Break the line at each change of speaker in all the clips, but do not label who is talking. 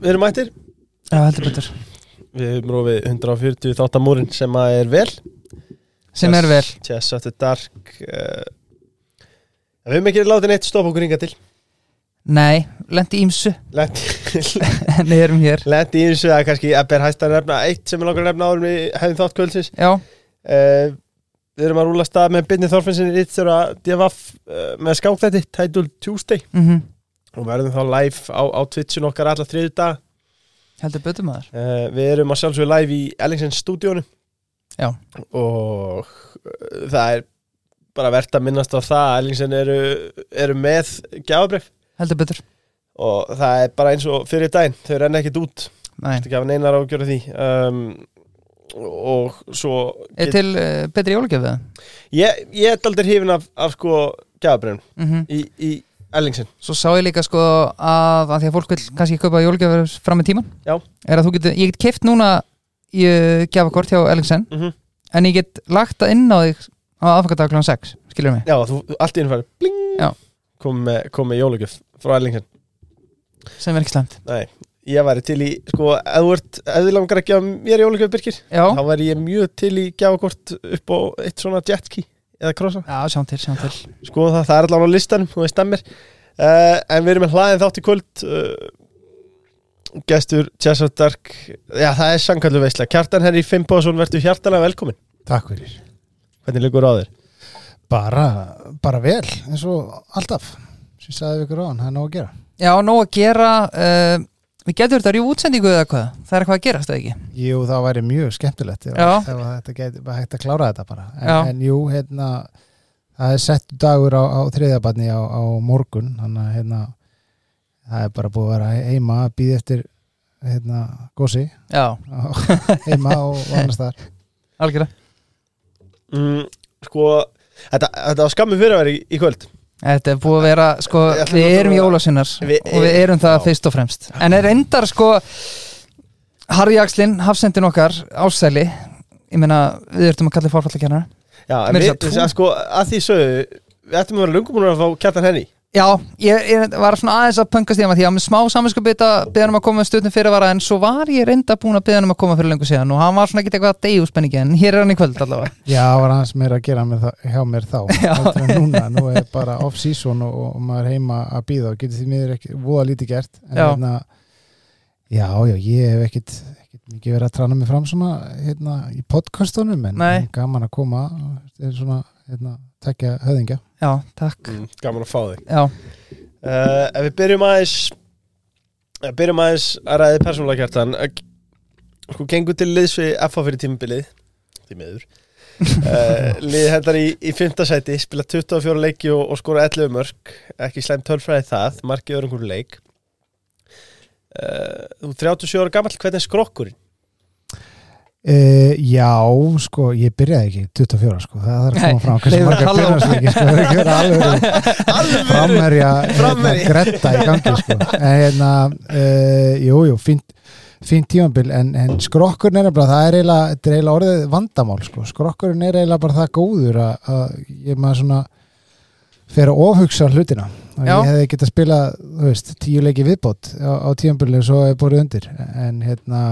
Við erum mættir.
Já, heldur betur.
Við erum rófið 140 þáttamúrin sem að er vel.
Sem er vel.
Chess After Dark uh, Við höfum ekki látið neitt stoppa okkur ringa til.
Nei, lendi ímsu við erum hér.
Lendi í þessu að kannski að ber hægt að nefna eitt sem er langar að nefna áður við hefðum þátt kvöldsins.
Já,
uh, Við erum að rúla stað með Byrni Þorfinnsinni Ritt þegar að DFF uh, með skákþætti Title Tuesday.
Mm
og verðum þá live á, á Twitchin okkar alla þriðu dag
heldur betur maður.
Uh, Við erum að sjálfsögðu live í Ellingsens stúdíónu
Já.
og uh, það er bara verðt að minnast á það að Ellingsen eru, eru með gjafabrif
Heldur betur.
Og það er bara eins og fyrir daginn þau renna ekkit út, þetta gefa neinar á að gera því? Um, og svo
Er til uh, betri jólugjöfið
ég, ég er aldrei hrifin af, af sko gjafabrifin
mm -hmm.
í, í Ellingsen
Svo sá ég líka sko að, að því að fólk vil kannski kaupa jólugjöfið fram með tíman
Já.
Er að þú getur, ég get keft núna í uh, gjafakort hjá Ellingsen
mm -hmm.
En ég get lagt það inn á þig á aðfangadag kl. 6 Skilur mig
Já, þú, allt í innfæri bling,
Já.
kom með, með jólugjöf frá Ellingsen
Sem er ekki slemt
Nei, ég væri til í sko, ef þú ert, ef þið langar að gefa mér jólugjöf Birkir,
Já,
þá væri ég mjög til í gjafakort upp á eitt svona jetski eða krossa,
Já sjáum til, sjáum til
sko það, það er allavega á listanum þú veist stemmir uh, en við erum með hlaðin þátt í kvöld uh, gestur of Dark já það er sankallu veisla Kjartan Henry Fimboðsson, verður hjartalega velkomin
Takk fyrir.
hvernig liggur á þér?
Bara, bara vel, eins og alltaf. Sagði við ykkur á hann, það er nóg að gera.
Já, nóg að gera uh, Við getur þetta í útsendingu eða hvað? Það er eitthvað að gerast eða ekki?
Jú, það væri mjög skemmtilegt ef,
Já.
ef að þetta geti hægt að klára þetta bara. En, en jú, hérna, það er sett dagur á, á þriðabarni á, á morgun, þannig að hérna, það er bara búið að vera heima að býða eftir hérna, gósi
Já,
heima og, og annars þar.
algjörða
Mm, sko, þetta, þetta var skammi fyrir að vera í, í kvöld
Þetta er búið að vera, sko, við erum jólasinnar og við erum það fyrst og fremst. En er endar, sko Harry Axlin, hafsendin okkar ásæli, ég meina við ertum að kalla fórfallakjarnar
já, en við, sko, að því sögðu við ættum að vera lungum búin að fá Kjartan Henry
Já, ég, ég var svona aðeins að pöngast í hann því að með smá saminskapita beðan um að koma með stutnum fyrirvara en svo var ég reynda búin að beðan um að koma fyrir lengur síðan og hann var svona ekki eitthvað að deyju spenningi en hér er hann í kvöld allavega.
Já, það var hans meira að gera með það, hjá mér þá heldur en núna, nú er bara off-season og, og maður heima að býða og getur því miður ekki voða lítið gert en
Já.
hérna já, já, ég hef ekkit, ekkit mikið verið að trana mig fram svona hérna, að hérna, tekja höðingja
Já, takk.
Mm, gaman að fá þig.
Já,
uh, ef við byrjum aðeins ef byrjum aðeins að ræði persónulega Kjartan eh, sko gengur til liðs við FH fyrir tímabilið því miður. Uh, lið hendar í, í fymta sæti spila 24 leiki og, og skora 11 mörg ekki slæmt tölfræði það markið hverju leik. Uh, þú er 37 ára gamall. Hvernig er skrokkurinn?
Uh, já, sko, ég byrjaði ekki 24, sko, það þarf að koma fram hversu margar
halló.
fyrnarsleiki, sko, það er ekki verið alveg frammerja hérna,
Framherji.
gretta í gangi, sko. En hérna, uh, jú, jú, fínt tímabil, en, en skrokkurinn er bara, það er eiginlega, þetta er eiginlega orðið vandamál, sko, skrokkurinn er eiginlega bara það góður að, að ég maður svona fer að ofhugsa hlutina
Já.
ég hefði getað að spila, veist, tíu leiki viðbót á, á tímabilið svo er borðið undir. En hérna,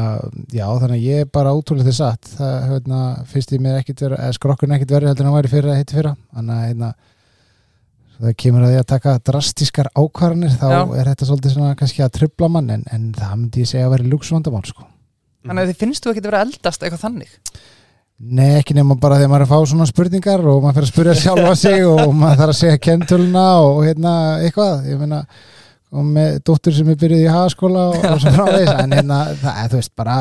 já, þannig að ég er bara ótrúlega þess að það, hérna, fyrst ég mér ekkit vera, eða skrokkurinn ekkit verið heldur en hann væri fyrir að hitti fyrra. Þannig að, hérna það kemur að því að taka drastískar ákvarðanir þá
Já.
er þetta svolítið svona kannski að trubla mann en, en það myndi ég segja að vera luxvandamál, sko.
Þannig að þið finnst þú ekki að vera eldast eitthvað þannig
Nei, ekki nema bara þegar maður er að fá svona spurningar og maður fyrir að spurja sjálfa sig og maður þarf að segja kentöluna og hérna eitthvað, ég meina og með dóttur sem er byrjuð í hagaskóla og, og svo framvegis, en hérna það er, þú veist, bara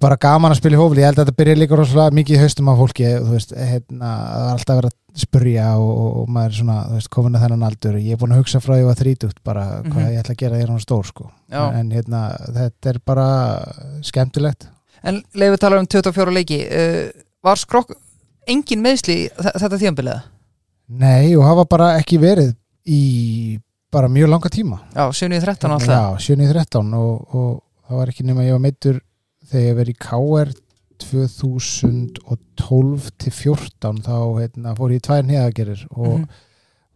bara gaman að spila í hófli, ég held að þetta byrja líka rosalega mikið í haustum af fólki, þú veist, hérna það er alltaf verið að spurja og, og, og maður er svona, þú veist, komin að þennan aldur. Ég er búin að hugsa frá því að þrítugt bara hvað
Mhm.
ég ætla að gera hann er stór, sko. En hérna, þetta er bara skemmtilegt
En Leifur talar um 24 leiki. Uh, Var skrokk engin meðsli þetta þjómbiliða?
Nei, og hafa bara ekki verið í bara mjög langa tíma.
Já, 7.13 alltaf.
Já, 7.13 og, og það var ekki nema ég var meittur þegar ég verið í KR 2012 til 14 þá hérna, fór ég í tvær nýðagerir og
Mhm.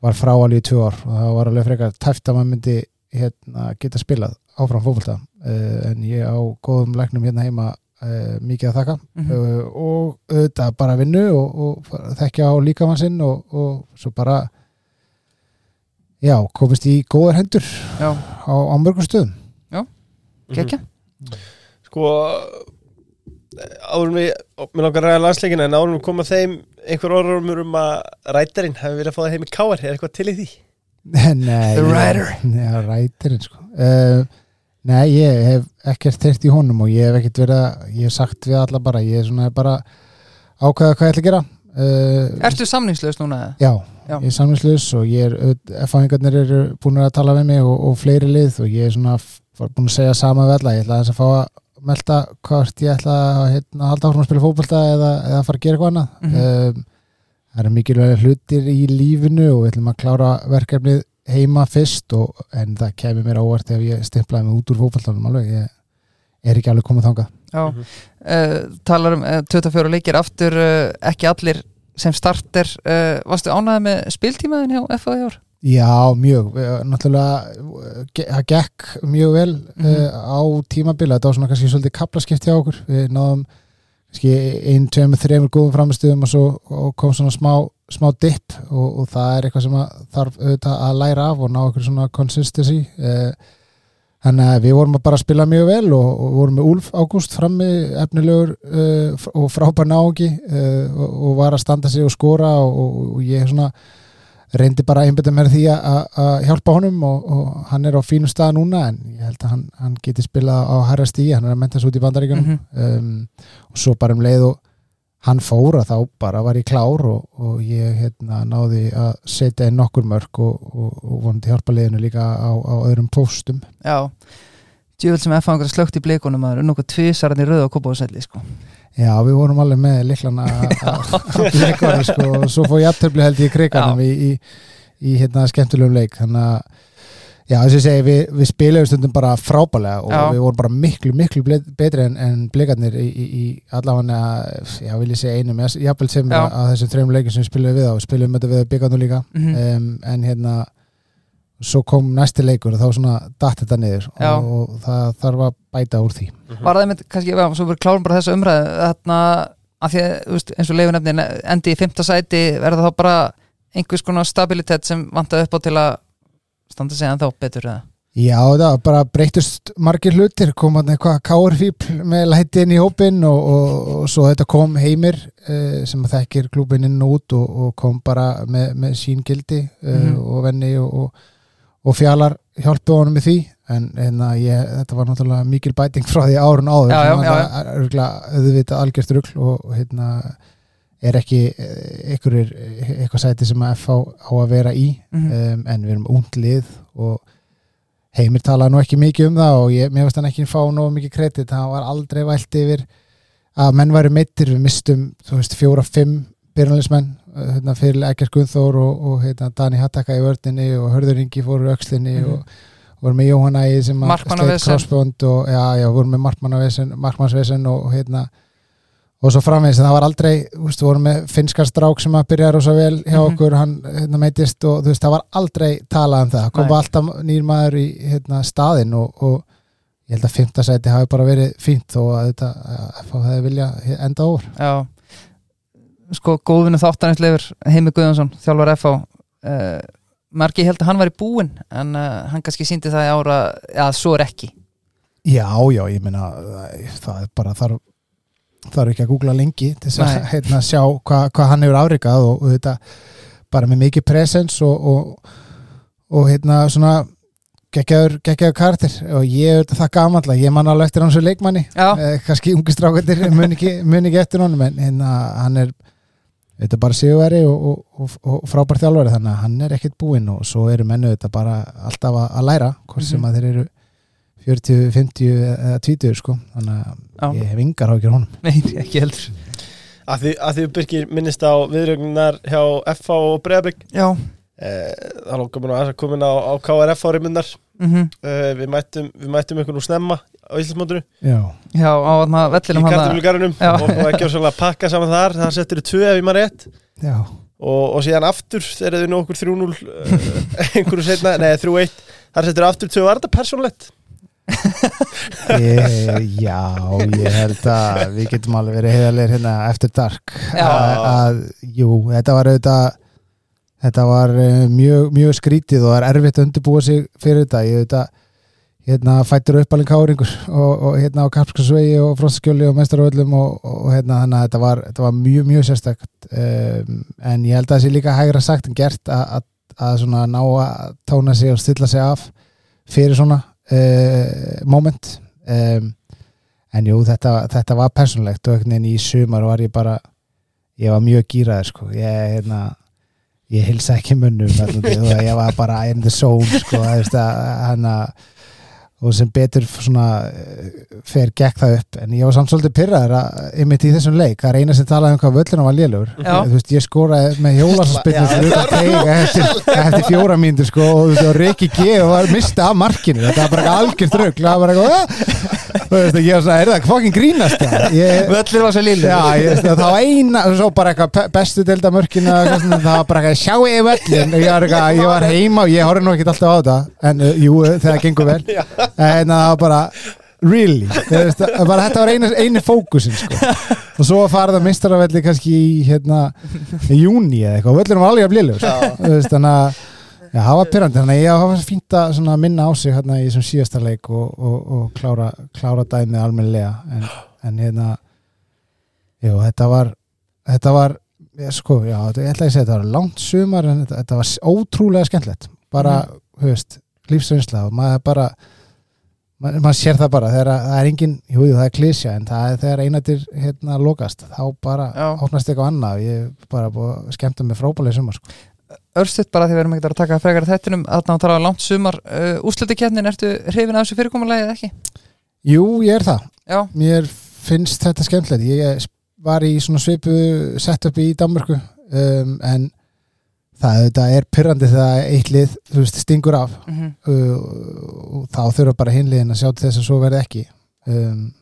var frá alveg í tvö ár. Og það var alveg frekar tæft að maður myndi hérna, geta spilað áfram fótbolta. Uh, en ég á góðum læknum hérna heima uh, mikið að þakka.
Mhm.
uh, og auðvitað bara vinnu og, og þekkja á líkamann sinn og, og svo bara já, komist í góðar hendur
Já,
á, á mörgum stöðum.
Gekkja.
Sko árum við, mér langar að ræða landsleikina en árum við koma þeim einhver orðumur um að rætarinn hefur verið að fá það heim í káar er eitthvað til í því?
Nei,
The Rider.
Nei, rætirinn sko. Uh, Nei, ég hef ekkert þeirt í honum og ég hef ekkert verið að ég hef sagt við alla bara, ég er svona bara ákveða hvað ég ætla að gera uh,
Ertu samningslaus núna?
Já,
Já.
ég er samvinslaus og ég er F-fáingarnir eru búin að tala við mig og, og fleiri lið og ég er svona var búin að segja sama við alla, ég ætla aðeins að fá að melda hvort ég ætla að hérna, halda áfram að spila fótbolta eða, eða fara að gera eitthvað annað
Mhm.
um, það eru mikilvæg hlutir í lífinu og við ætlum að klára verkefnið heima fyrst og, en það kemur mér óvart ef ég stimplaði mig út úr fótboltanum alveg, ég er ekki alveg komið þangað
Já,
Mhm.
uh, talar um uh, 24 leikir aftur uh, ekki allir sem starter uh, Varstu ánæði með spiltímaðin hjá FA í ár?
Já, mjög, Eh, náttúrulega eh, það gekk mjög vel
Mhm.
uh, á tímabila, þetta var svona kannski svolítið kaplaskipti á okkur, við náðum kannski ein, tveimur, þreimur góðum framistuðum og svo og kom svona smá, smá dip og, og það er eitthvað sem að þarf auðvitað að læra af og ná okkur svona consistency uh, þannig að við vorum að bara spila mjög vel og, og vorum með Úlf Ágúst frammi efnilegur f- og frábær náungi uh, og, og var að standa sig og skora og, og, og ég svona reyndi bara að einbetta mér því að- hjálpa honum og, og hann er á fínum stað núna en ég held að hann, hann geti spilað á herra stíi, hann er að menta svo út í bandaríkjunum
Mhm.
um, og svo bara um leið og hann fóra þá bara var ég klár og, og ég hérna, náði að setja inn nokkur mörg og, og, og vonandi hjálpa liðinu líka á, á öðrum póstum.
Já, djúvel sem FA einhverja slögt í blikunum að nokkuð tvisarinn í rauða og kópáðsælli sko.
Já, við vorum alveg með liklana að leikonu sko og svo fór ég aftöfli held ég kriganum í, í, í hérna skemmtulegum leik. Þannig að Já, þess að segi, við, við spilum stundum bara frábælega og
Já.
við vorum bara miklu, miklu betri en, en blikarnir í, í, í allavega, já, vil ég segja einum, jafnvel sem
Já.
að þessum þreim leikin sem við spilum við á, við spilum þetta við blikarnir líka,
mm
um, en hérna, svo kom næsti leikur og þá svona datt þetta niður og, og það þarf að bæta úr því.
Var það með, kannski, já, svo verður klárum bara þessa umræðu þarna, að því að, eins og leifunefnin endi í fymta sæti, verður þá bara einhvers konar stabilitet sem vantaði upp á til að standa sig en þá betur eða?
Já, það bara breytust margir hlutir, kom hann eitthvað káurfíbl með læti inn í hópin og, og, og svo þetta kom heimir uh, sem þekkir klúbin inn og út og, og kom bara með, með sín gildi uh,
Mhm.
og venni og, og, og fjalar hjálpuð honum með því en, en ég, þetta var náttúrulega mikil bæting frá því árun áður
Já, já,
sem
já,
að það er auðvitað algjörst rugl og, og hérna er ekki eh, einhverjir eitthvað sæti sem að FH á að vera í
Mm
um, en við erum út lið og Heimir talaði nú ekki mikið um það og ég, mér veist hann ekki fá nú mikið kredit, hann var aldrei vælt yfir að menn væri meittir, við mistum þú veist fjóra, fimm byrjunleismenn hérna, fyrir Ekkert Gunnþór og, og hérna, Dani Hattaka í vördinni og Hörður Ingi fór úr öxlinni
Mhm.
og vorum með Jóhanna í sem að
Markmannavesen.
sleit crossbond og já, já, vorum með markmannsvesen og hérna og svo framvegis, það var aldrei þú veist, við vorum með finskar strák sem að byrja rosa vel hjá
Mhm.
okkur, hann hérna, meitist og þú veist, það var aldrei talað um það. Kom alltaf nýr maður í hérna, staðinn og, og ég held að fimmtasæti hafi bara verið fínt og að þetta að FH hefði vilja enda over.
Já. Sko góðvinnu þáttanisleifur Heimi Guðjónsson, þjálfar FH uh, margi held að hann var í búin en uh, hann kannski síndi það í ára að svo er ekki.
Já, já, ég meina það er bara þarf þarf ekki að googla lengi til þess að
Nei.
hérna, sjá hvað hva hann hefur afrikað og, og þetta bara með mikið presens og, og, og hérna svona geggjaður, karakter og ég er það gamalla, ég man alveg eftir hans og leikmanni eh, kannski ungi strákandir mun ekki, mun ekki eftir honum en hérna, hann er þetta er bara sigurveri og, og, og, og frábær þjálfari þannig að hann er ekkert búinn og svo eru mennu þetta bara alltaf að, að læra hvort sem
Mhm.
að þeir eru 40, 50 eða 20 sko. Þannig að ég hef yngar ágjör honum.
Nei, ekki heldur.
Að því, að því Birgir minnist á viðrögnar hjá FH og Breiðablik.
Já,
eh, Það lókar mér nú að komin á, á KRF árimunnar
mm
eh, við, mættum, við mættum ykkur nú snemma á Íslandsmónduru
Já,
já á þarna
í
vellinum hann
kartumlugarunum og, og ekki á svolítið að pakka saman þar. Það settur í tvö ef ég maður rétt.
Já,
og, og síðan aftur þegar þau nú okkur 3-0 uh, einhverju setna, nei 3-1 þar settur aftur tvö, var þetta persónlegt?
Ég, Já, ég held að við getum alveg verið heiðarleir hérna eftir dark. Að, að, Jú, þetta var auðvitað þetta var uh, mjög, mjög skrítið og það er erfitt að undirbúa sig fyrir þetta. Ég auðvitað hérna fættur uppalinn káringur og, og hérna á Kapskarsvegi og Frostaskjóli og Mestarvöllum og, og hérna þannig að þetta var, þetta var mjög, mjög sérstakt. Um, en ég held að það sé líka hægra sagt en gert að, að svona ná að tóna sig og stilla sig af fyrir svona uh, moment. Um, en jú, þetta, þetta var persónlegt og einhvern veginn í sumar var ég bara ég var mjög gýraður sko. Ég, hérna, ég hilsa ekki munnum ég var bara in the zone sko, það veist að hann að og sem betur svona eh, fer gekk það upp, en ég var samt svolítið pyrraður að einmitt í þessum leik, það er eina sem talaði um hvað völlina var lélögur,
Já.
þú veist ég skoraði með teig eftir, eftir fjóra mínútur sko og þú veist og Rikki G var mista af markinu. Þetta var bara algjör drögg það var bara eitthvað "Ah!" þú veist og ég var svona, er það fokkin grínast
Völlir var svo lílu
Já, ég veist að það var eina og svo bara eitthvað bestu delda mörkina það var bara eitthvað sjáu ég völlin ég var, eitthvað, ég var heima og ég horfði nú ekki alltaf á þetta. En uh, jú, vel en það var bara really, veist, bara, þetta var einu, einu fókusin sko. og svo að fara það mistaravelli kannski í hérna, júni eða eitthvað, völlin var alveg að blílu þannig að Já, það var pyrrandi, þannig að ég hafa fínt að minna á sig hérna í þessum síðasta leik og, og, og klára, klára dæmið almennilega. En, en hérna jú, þetta var þetta var, ég, sko, já, ég ætla að segja þetta var langt sumar en þetta, þetta var ótrúlega skemmtilegt. Bara, þú veist, lífsreynsla og maður bara maður, maður sér það bara, þegar að- það er engin jú, það er klísja, en það er þegar einatir hérna lokast, þá bara
Já.
opnast eitthvað annað, ég er bara búið að frábælega í sumar, sko.
Örstutt bara því við erum ekkert að taka frekar þettinum að ná að tala langt sumar uh, Úslutikjarnin, ertu hrifin af þessu fyrirkomulagi eða ekki?
Jú, ég er það.
Já,
mér finnst þetta skemmtilegt. Ég var í svona svipu setup í Danmörku um, en það þetta er pyrrandi þegar eitt lið veist, stingur af.
Mm
uh, og þá þurfa bara hinliðin að sjá til þess að svo verði ekki. Um,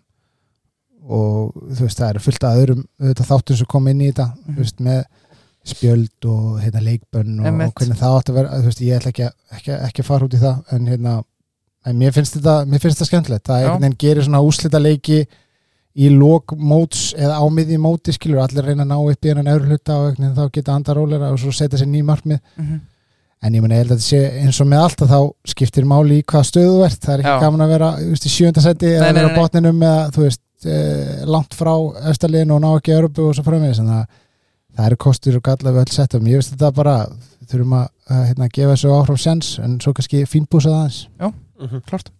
og þú veist það eru fullt af öðrum þáttum sem kom inn í þetta
Mhm.
þú veist, með spjöld og hérna, leikbönn og, og hvernig það átt að vera veist, ég ætla ekki, að- ekki, ekki að fara út í það en hérna en mér finnst þetta, mér finnst skemmtilegt. Það gerir svona úslita leiki í lok móts eða á miði móti skilur allir reyna að ná upp í hennan öðru hluta og veginn þá geta andar rólera og svo setja sér ný markmið.
-hmm.
en ég meina ég held að þetta sé eins og með allt að þá skiptir máli í hvað stöðu þú ert. Það er ekki
Já.
gaman að vera þú veist, í sjöndasæti
Nei,
eða
nei,
vera á botninum eða þú veist eh, langt frá östarliðinu og ná ekki Európu og svo framvegis. Þannig að það eru kostur og galla við öll settum. Ég veist þetta bara þurfum að, að hérna, gefa þessu áhrif sens en svo kannski fínbúsa það aðeins
Mhm.
Klart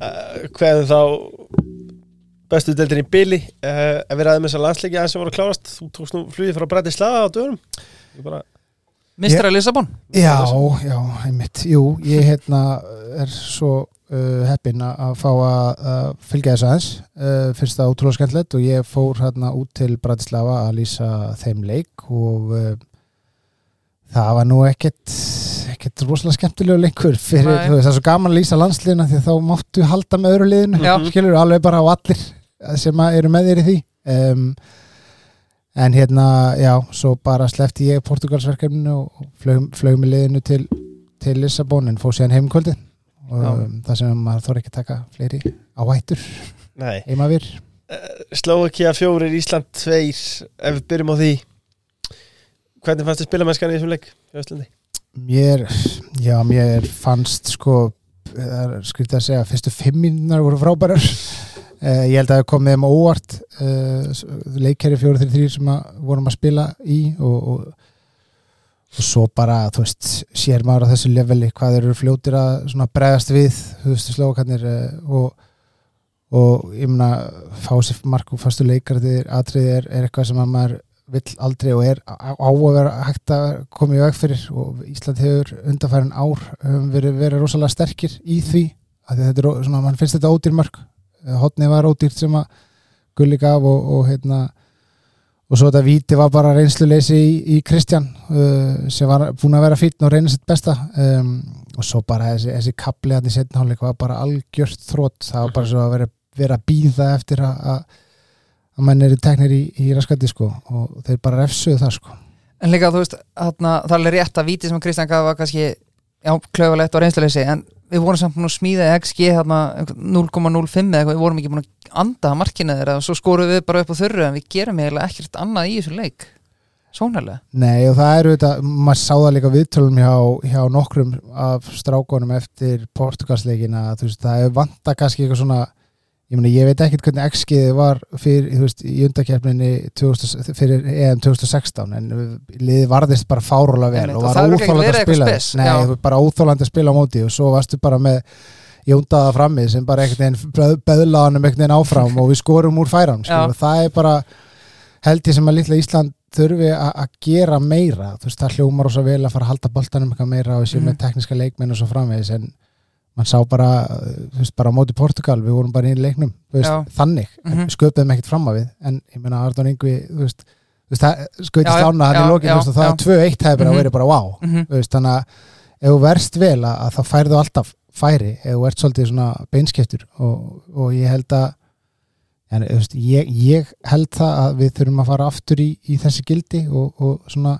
uh, hverðum þá bestu deildin í Bili. Uh, ef við ræðum þessar landsleiki aðeins sem voru að klárast þú tókst nú flugið frá Bratislava á dögunum. Ég bara,
Mistra Lissabon.
Já, já, einmitt. Jú, ég hérna er svo uh, heppinn að að fá að að fylgja þessu aðeins. Uh, finnst það ótrúlega skemmtilegt og ég fór hérna út til Bratislava að lýsa þeim leik og uh, það var nú ekkert ekkert rosalega skemmtilegu leikur fyrir,
Nei.
þú veist, það er svo gaman að lýsa landsliðina því þá máttu halda með öðru liðinu
Já.
skilur alveg bara á allir sem að eru með þér í því um, en hérna, já, svo bara slefti ég Portugalsverkefninu og flög, flög með liðinu til, til Lissabon en fór síðan heimkvöldi og
Já.
um, það sem maður þarf ekki að taka fleiri áhættur
nei
heima vir
Slovakia fjórir, Ísland tveir ef við byrjum á því hvernig fannst þið spilamennskan í þessum leik í Íslandi?
Mér, já, mér fannst sko, skrítið að segja fyrstu fimm mínunar voru frábærar. Uh, ég held að það kom með á óvart fjóri þrjir þrjir sem að vorum að spila í og, og, og svo bara, þú veist, sér maður á þessu leveli hvað eru fljótir að svona bregðast við, þú veist, slókarnir uh, og og ég meina fá sér mark og fastu leikar atriði er, er eitthvað sem að maður vill aldrei og er á að vera hægt að koma í veg fyrir og Ísland hefur undanfærin ár um, verið, verið rosalega sterkir í því að þetta er svona, mann finnst þetta ódýr mörg hotni var ódýrt sem að gulli gaf og, og hérna og svo þetta víti var bara reynsluleysi í, í Kristján uh, sem var búin að vera fítn og reyna sitt besta. Um, og svo bara þessi, þessi kapli hann í setnháleik var bara algjört þrótt, það var bara svo að vera, vera býða eftir að, að að menn eru teknir í, í raskandi sko og þeir bara refsuðu það sko.
En líka, þú veist, þarna, það er alveg rétt að víti sem Kristján gaf var kannski klöfulegt og reynsluleysi en við vorum samt að smíða XG þarna 0,05 eða eitthvað, við vorum ekki búin að anda að markina þeirra og svo skorum við bara upp á þurru en við gerum eiginlega ekkert annað í þessu leik. Sónarlega.
Nei og það eru þetta, maður sá það líka viðtölum hjá, hjá nokkrum af strákonum eftir Portugalsleikin að þú veist, það er vanta kannski eitthvað svona ég meina, ég veit ekkert hvernig XG var fyrir, veist, í undakefninni fyrir EM 2016 en liði varðist bara fárulega vel
Einmitt,
og var óþólandi að spila. Nei, bara óþólandi að spila á móti og svo varstu bara með Jóndaða frammi sem bara einhvern veginn beðlaðanum einhvern veginn áfram og við skorum úr færam það er bara held ég sem að litla Ísland þurfi að gera meira. Þú veist, það hljómar ósa vel að fara að halda boltanum eitthvað meira og sér
Mhm.
með tekniska leikmenn og svo framvegis en mann sá bara, þú veist, bara á móti Portugal við vorum bara í leiknum, veist, þannig en
Mhm.
sköpuðum ekkert fram að við en ég meina Arnón Yngvi, þú veist, skautist lána hann í veist, og það er 2-1 hefði bara
Mhm.
verið bara wow
mm
þú veist, þannig að ef þú verst vel að, að þá færðu alltaf færi ef þú ert svolítið svona beinskiptur og, og ég held að en, veist, ég, ég held það að við þurfum að fara aftur í, í þessi gildi og, og svona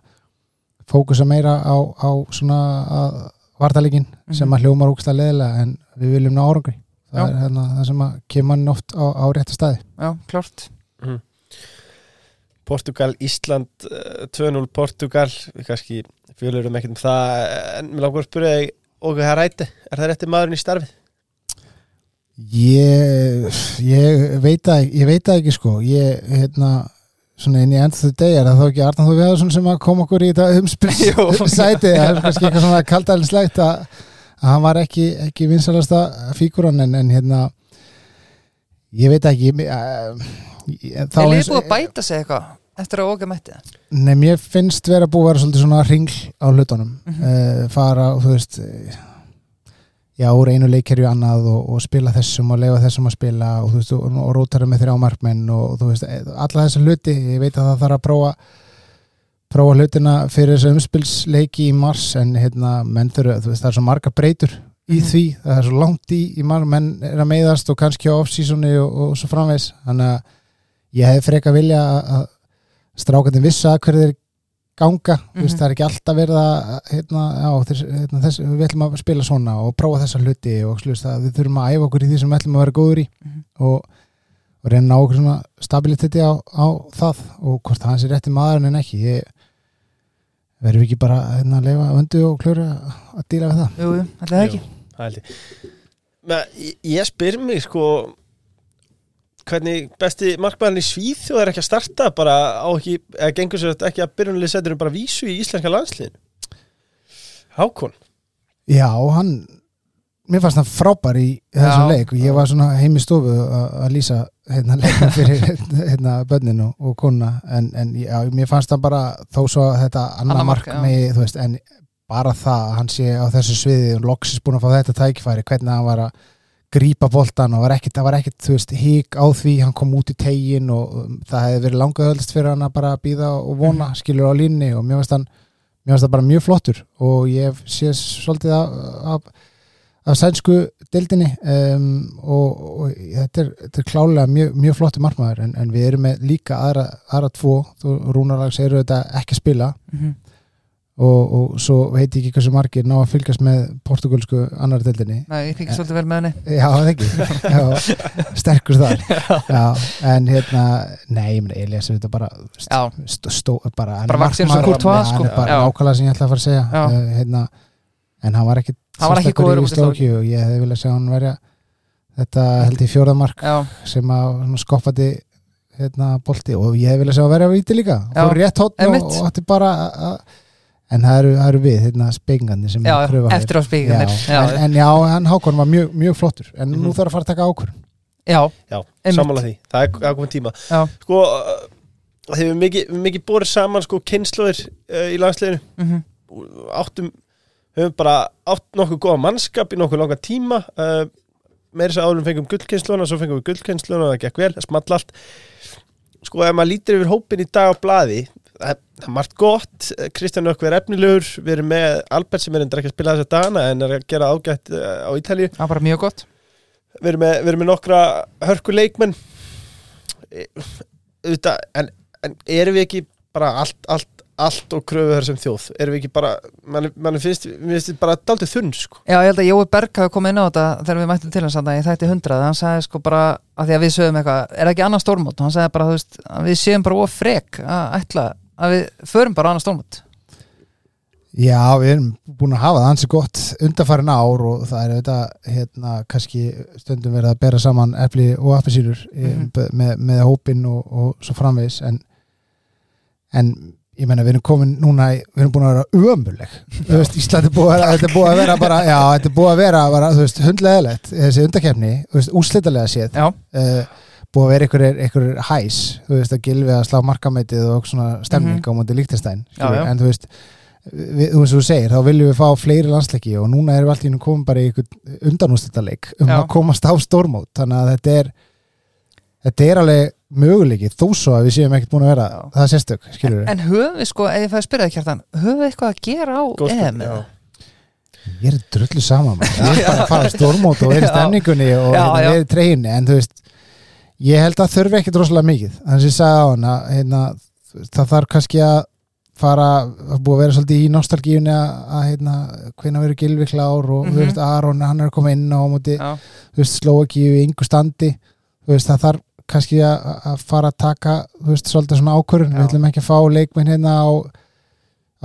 fókusa meira á, á svona að vartalegin sem að hljómar ógstlega leðilega en við viljum ná árangri. Það
Já.
er hérna, það sem að kemur mann oft á, á rétta staði.
Já, klárt.
Portugal, Ísland eh, 2-0 Portugal við kannski fjölurum ekkert um það en mér langar að spyrja þig og það ræti, er það rétti maðurinn í starfið?
Ég, ég veit ekki- ég veit það ekki sko. Ég, hérna, svona inn í end of the day er það þá ekki Arnar Þú Viðarsson sem að koma okkur í þetta umspils
Jú.
sæti það er kannski eitthvað svona kaldælislegt að, að hann var ekki, ekki vinsalasta fíkuran en, en hérna ég veit ekki uh, þá
Er
eins-
búið að bæta sig eitthvað eftir að óga mætti það?
Nei, mér finnst vera búið að vera svona ringl á hlutunum
Mhm.
uh, fara og þú veist já, úr einu leikir í annað og, og spila þessum og leifa þessum að spila og þú veist, og, og rótara með þrjá markmenn og þú veist, eh, alla þessa hluti ég veit að það þarf að prófa prófa hlutina fyrir þessu umspilsleiki í mars en hérna, menn þurfa, þú veist, það er svo marga breytur í
Mhm.
því, það er svo langt í, í mar, menn er að meiðast og kannski á off-seasoni og, og svo framvegs, þannig að ég hef freka vilja að- strákandi vissa hverju ganga, þú veist,
Mhm.
það er ekki alltaf verið að hérna, já, þess, hérna, þess, við ætlum að spila svona og prófa þessa hluti og slúst, við þurfum að æfa okkur í því sem við ætlum að vera góður í
Mhm.
og, og reyna ná okkur svona stabiliteti á, á það og hvort það sé rétti maðurinn en ekki ég verðum við ekki bara hérna, að leifa vöndu og kljóra að díla við það
Jú, er það ekki
Jú, ég. Men, ég, ég spyr mig sko hvernig besti markmæðin í Svíþjóð er ekki að starta bara á ekki, eða gengur sér ekki að byrjunlega setur bara vísu í íslenska landsliðin Hákon.
Já, hann mér fannst hann frábær í þessum
Já.
leik og ég var svona heim í stofu að að lýsa hérna leikin fyrir hérna bönnin og, og kona en, en já, mér fannst hann bara þó svo þetta annað
Annað mark,
mark með, þú veist, en bara það að hann sé á þessu sviði og loksis búin að fá þetta tækifæri, hvernig hann var að grípa boltan og var ekkit, það var ekkit þú veist, hík á því, hann kom út í tegin og um, það hefði verið langaðöldst fyrir hann að bara býða og vona, skilur á línni og mér finnst finnst það bara mjög flottur. Og ég sé svolítið af, af, af sænsku dildinni um, og, og þetta er, þetta er klálega mjög, mjög flottur markmaður. En, en við erum með líka aðra, aðra tvo, þú rúnarlags eru þetta ekki spila?
Mhm.
Og, og svo veit ég ekki hversu margir ná að fylgjast með portugalsku annar dildinni
Nei, ég fikk svolítið vel með henni.
Já, það ekki. Já, sterkur þar. Já, en hérna, nei, ég meina, Elias er þetta bara
Já,
stó, stó, bara, hann
Bara vaxinn eins og
markmaður,
Courtois,
hann
sko.
er bara
Já.
nákvæmlega sem ég ætla að fara að segja.
Já.
uh, hérna, en hann var ekki
Hann var ekki góður
í
úti í
Slókíu og ég hefði viljað sjá hann verja þetta held ég fjórðamark
já,
sem að svona skoppati hérna, bolti. Og ég hefði viljað sjá hann verja víti líka.
Já,
fór rétt hótt og,
einmitt.
og átti bara að- að- en það eru, það eru við, hérna, spengandi sem
já,
pröfa hér.
eftir á
Já, en, en já, hann Hákon var mjög, mjög flottur. En nú
Mhm.
þarf að fara að taka ákvörn
já,
Já, sammála því, það er, komið tíma.
Já.
Sko, uh, þegar við mikið, mikið borið saman sko kynnslóðir uh, í landsliðinu.
Mhm,
áttum, höfum bara átt nokkuð góða mannskap í nokkuð langa tíma. Uh, meira þess að áðurum fengum gullkynnslóna svo fengum við gullkynnslóna og það gekk vel, það small allt. Sko ef maður lítir yfir hópin í dag á blaði það það er margt gott, Kristján Ökvi er efnilegur. Við erum með Albert sem er endur ekki að spila þessa dana en er að gera ágætt uh, á Ítalíu.
Það var bara mjög gott.
Við erum með, við erum með nokkra hörku leikmenn. E, en, en erum við ekki bara allt, allt allt og kröfu þar sem þjóð? Erum við ekki bara, mann, mann finnst finnst bara daldið þunn sko.
Já, ég held að Jói Berg hafi komið inn á þetta þegar við mættum til hans að ég þætti 100 hann sagði sko bara, að því að við sögum eitthvað er það ekki annað stórmót, hann sagði bara veist, að við séum bara of frek að ætla að við förum bara annað stórmót?
Já, við erum búin að hafa það hansi gott undarfærin ár og það er þetta hérna kannski stundum verið að bera saman epli og appelsýrur
Mhm.
mm með, með hópin og, og svo framvegis en, en ég menna við erum komin núna, í- við erum búin að vera ömurleg. Þú veist, Ísland er búið að þetta búið að vera bara, já, þetta búið að vera bara, þú veist, hundlegaðilegt, þessi undakefni þú veist, úslitalega séð.
Já,
uh, búið að vera einhverjir, einhverjir hæs þú veist að gilfi að slá markameitið og svona stemning
Mhm.
á móti líktestæn
Já, já.
en þú veist við, þú veist þú segir, þá viljum við fá fleiri landsleiki og núna erum við alltaf inn komin bara í einhvern undanústættaleik um
Já.
að komast á stórmót þannig að þetta er þetta er alveg möguleiki þó svo að við séum ekkert búin að vera
Já.
það sérstök, skilur við
en höfum við sko, ef ég fæði að spyrja það kjartan höfum við eitthvað að gera á EM?
já.
ég er drullu saman man. ég er bara að fara á stórmót og vera í
Já.
stemningunni og hérna, í treyjunni en þú veist, ég held að þurfi ekkit rosalega mikið, þannig að ég sagði á hana hérna, það þarf kannski að fara, að búið að vera svolítið í nostalgíunni að, hérna, hvenær verður Gilvi klár og
Mhm.
þú veist, Aron, hann er koma inn á móti, ekki í yngu standi, veist, það þarf kannski að, að fara að taka veist, svolítið svona ákvörðun,
Já.
við ætlum ekki að fá leikminn hérna á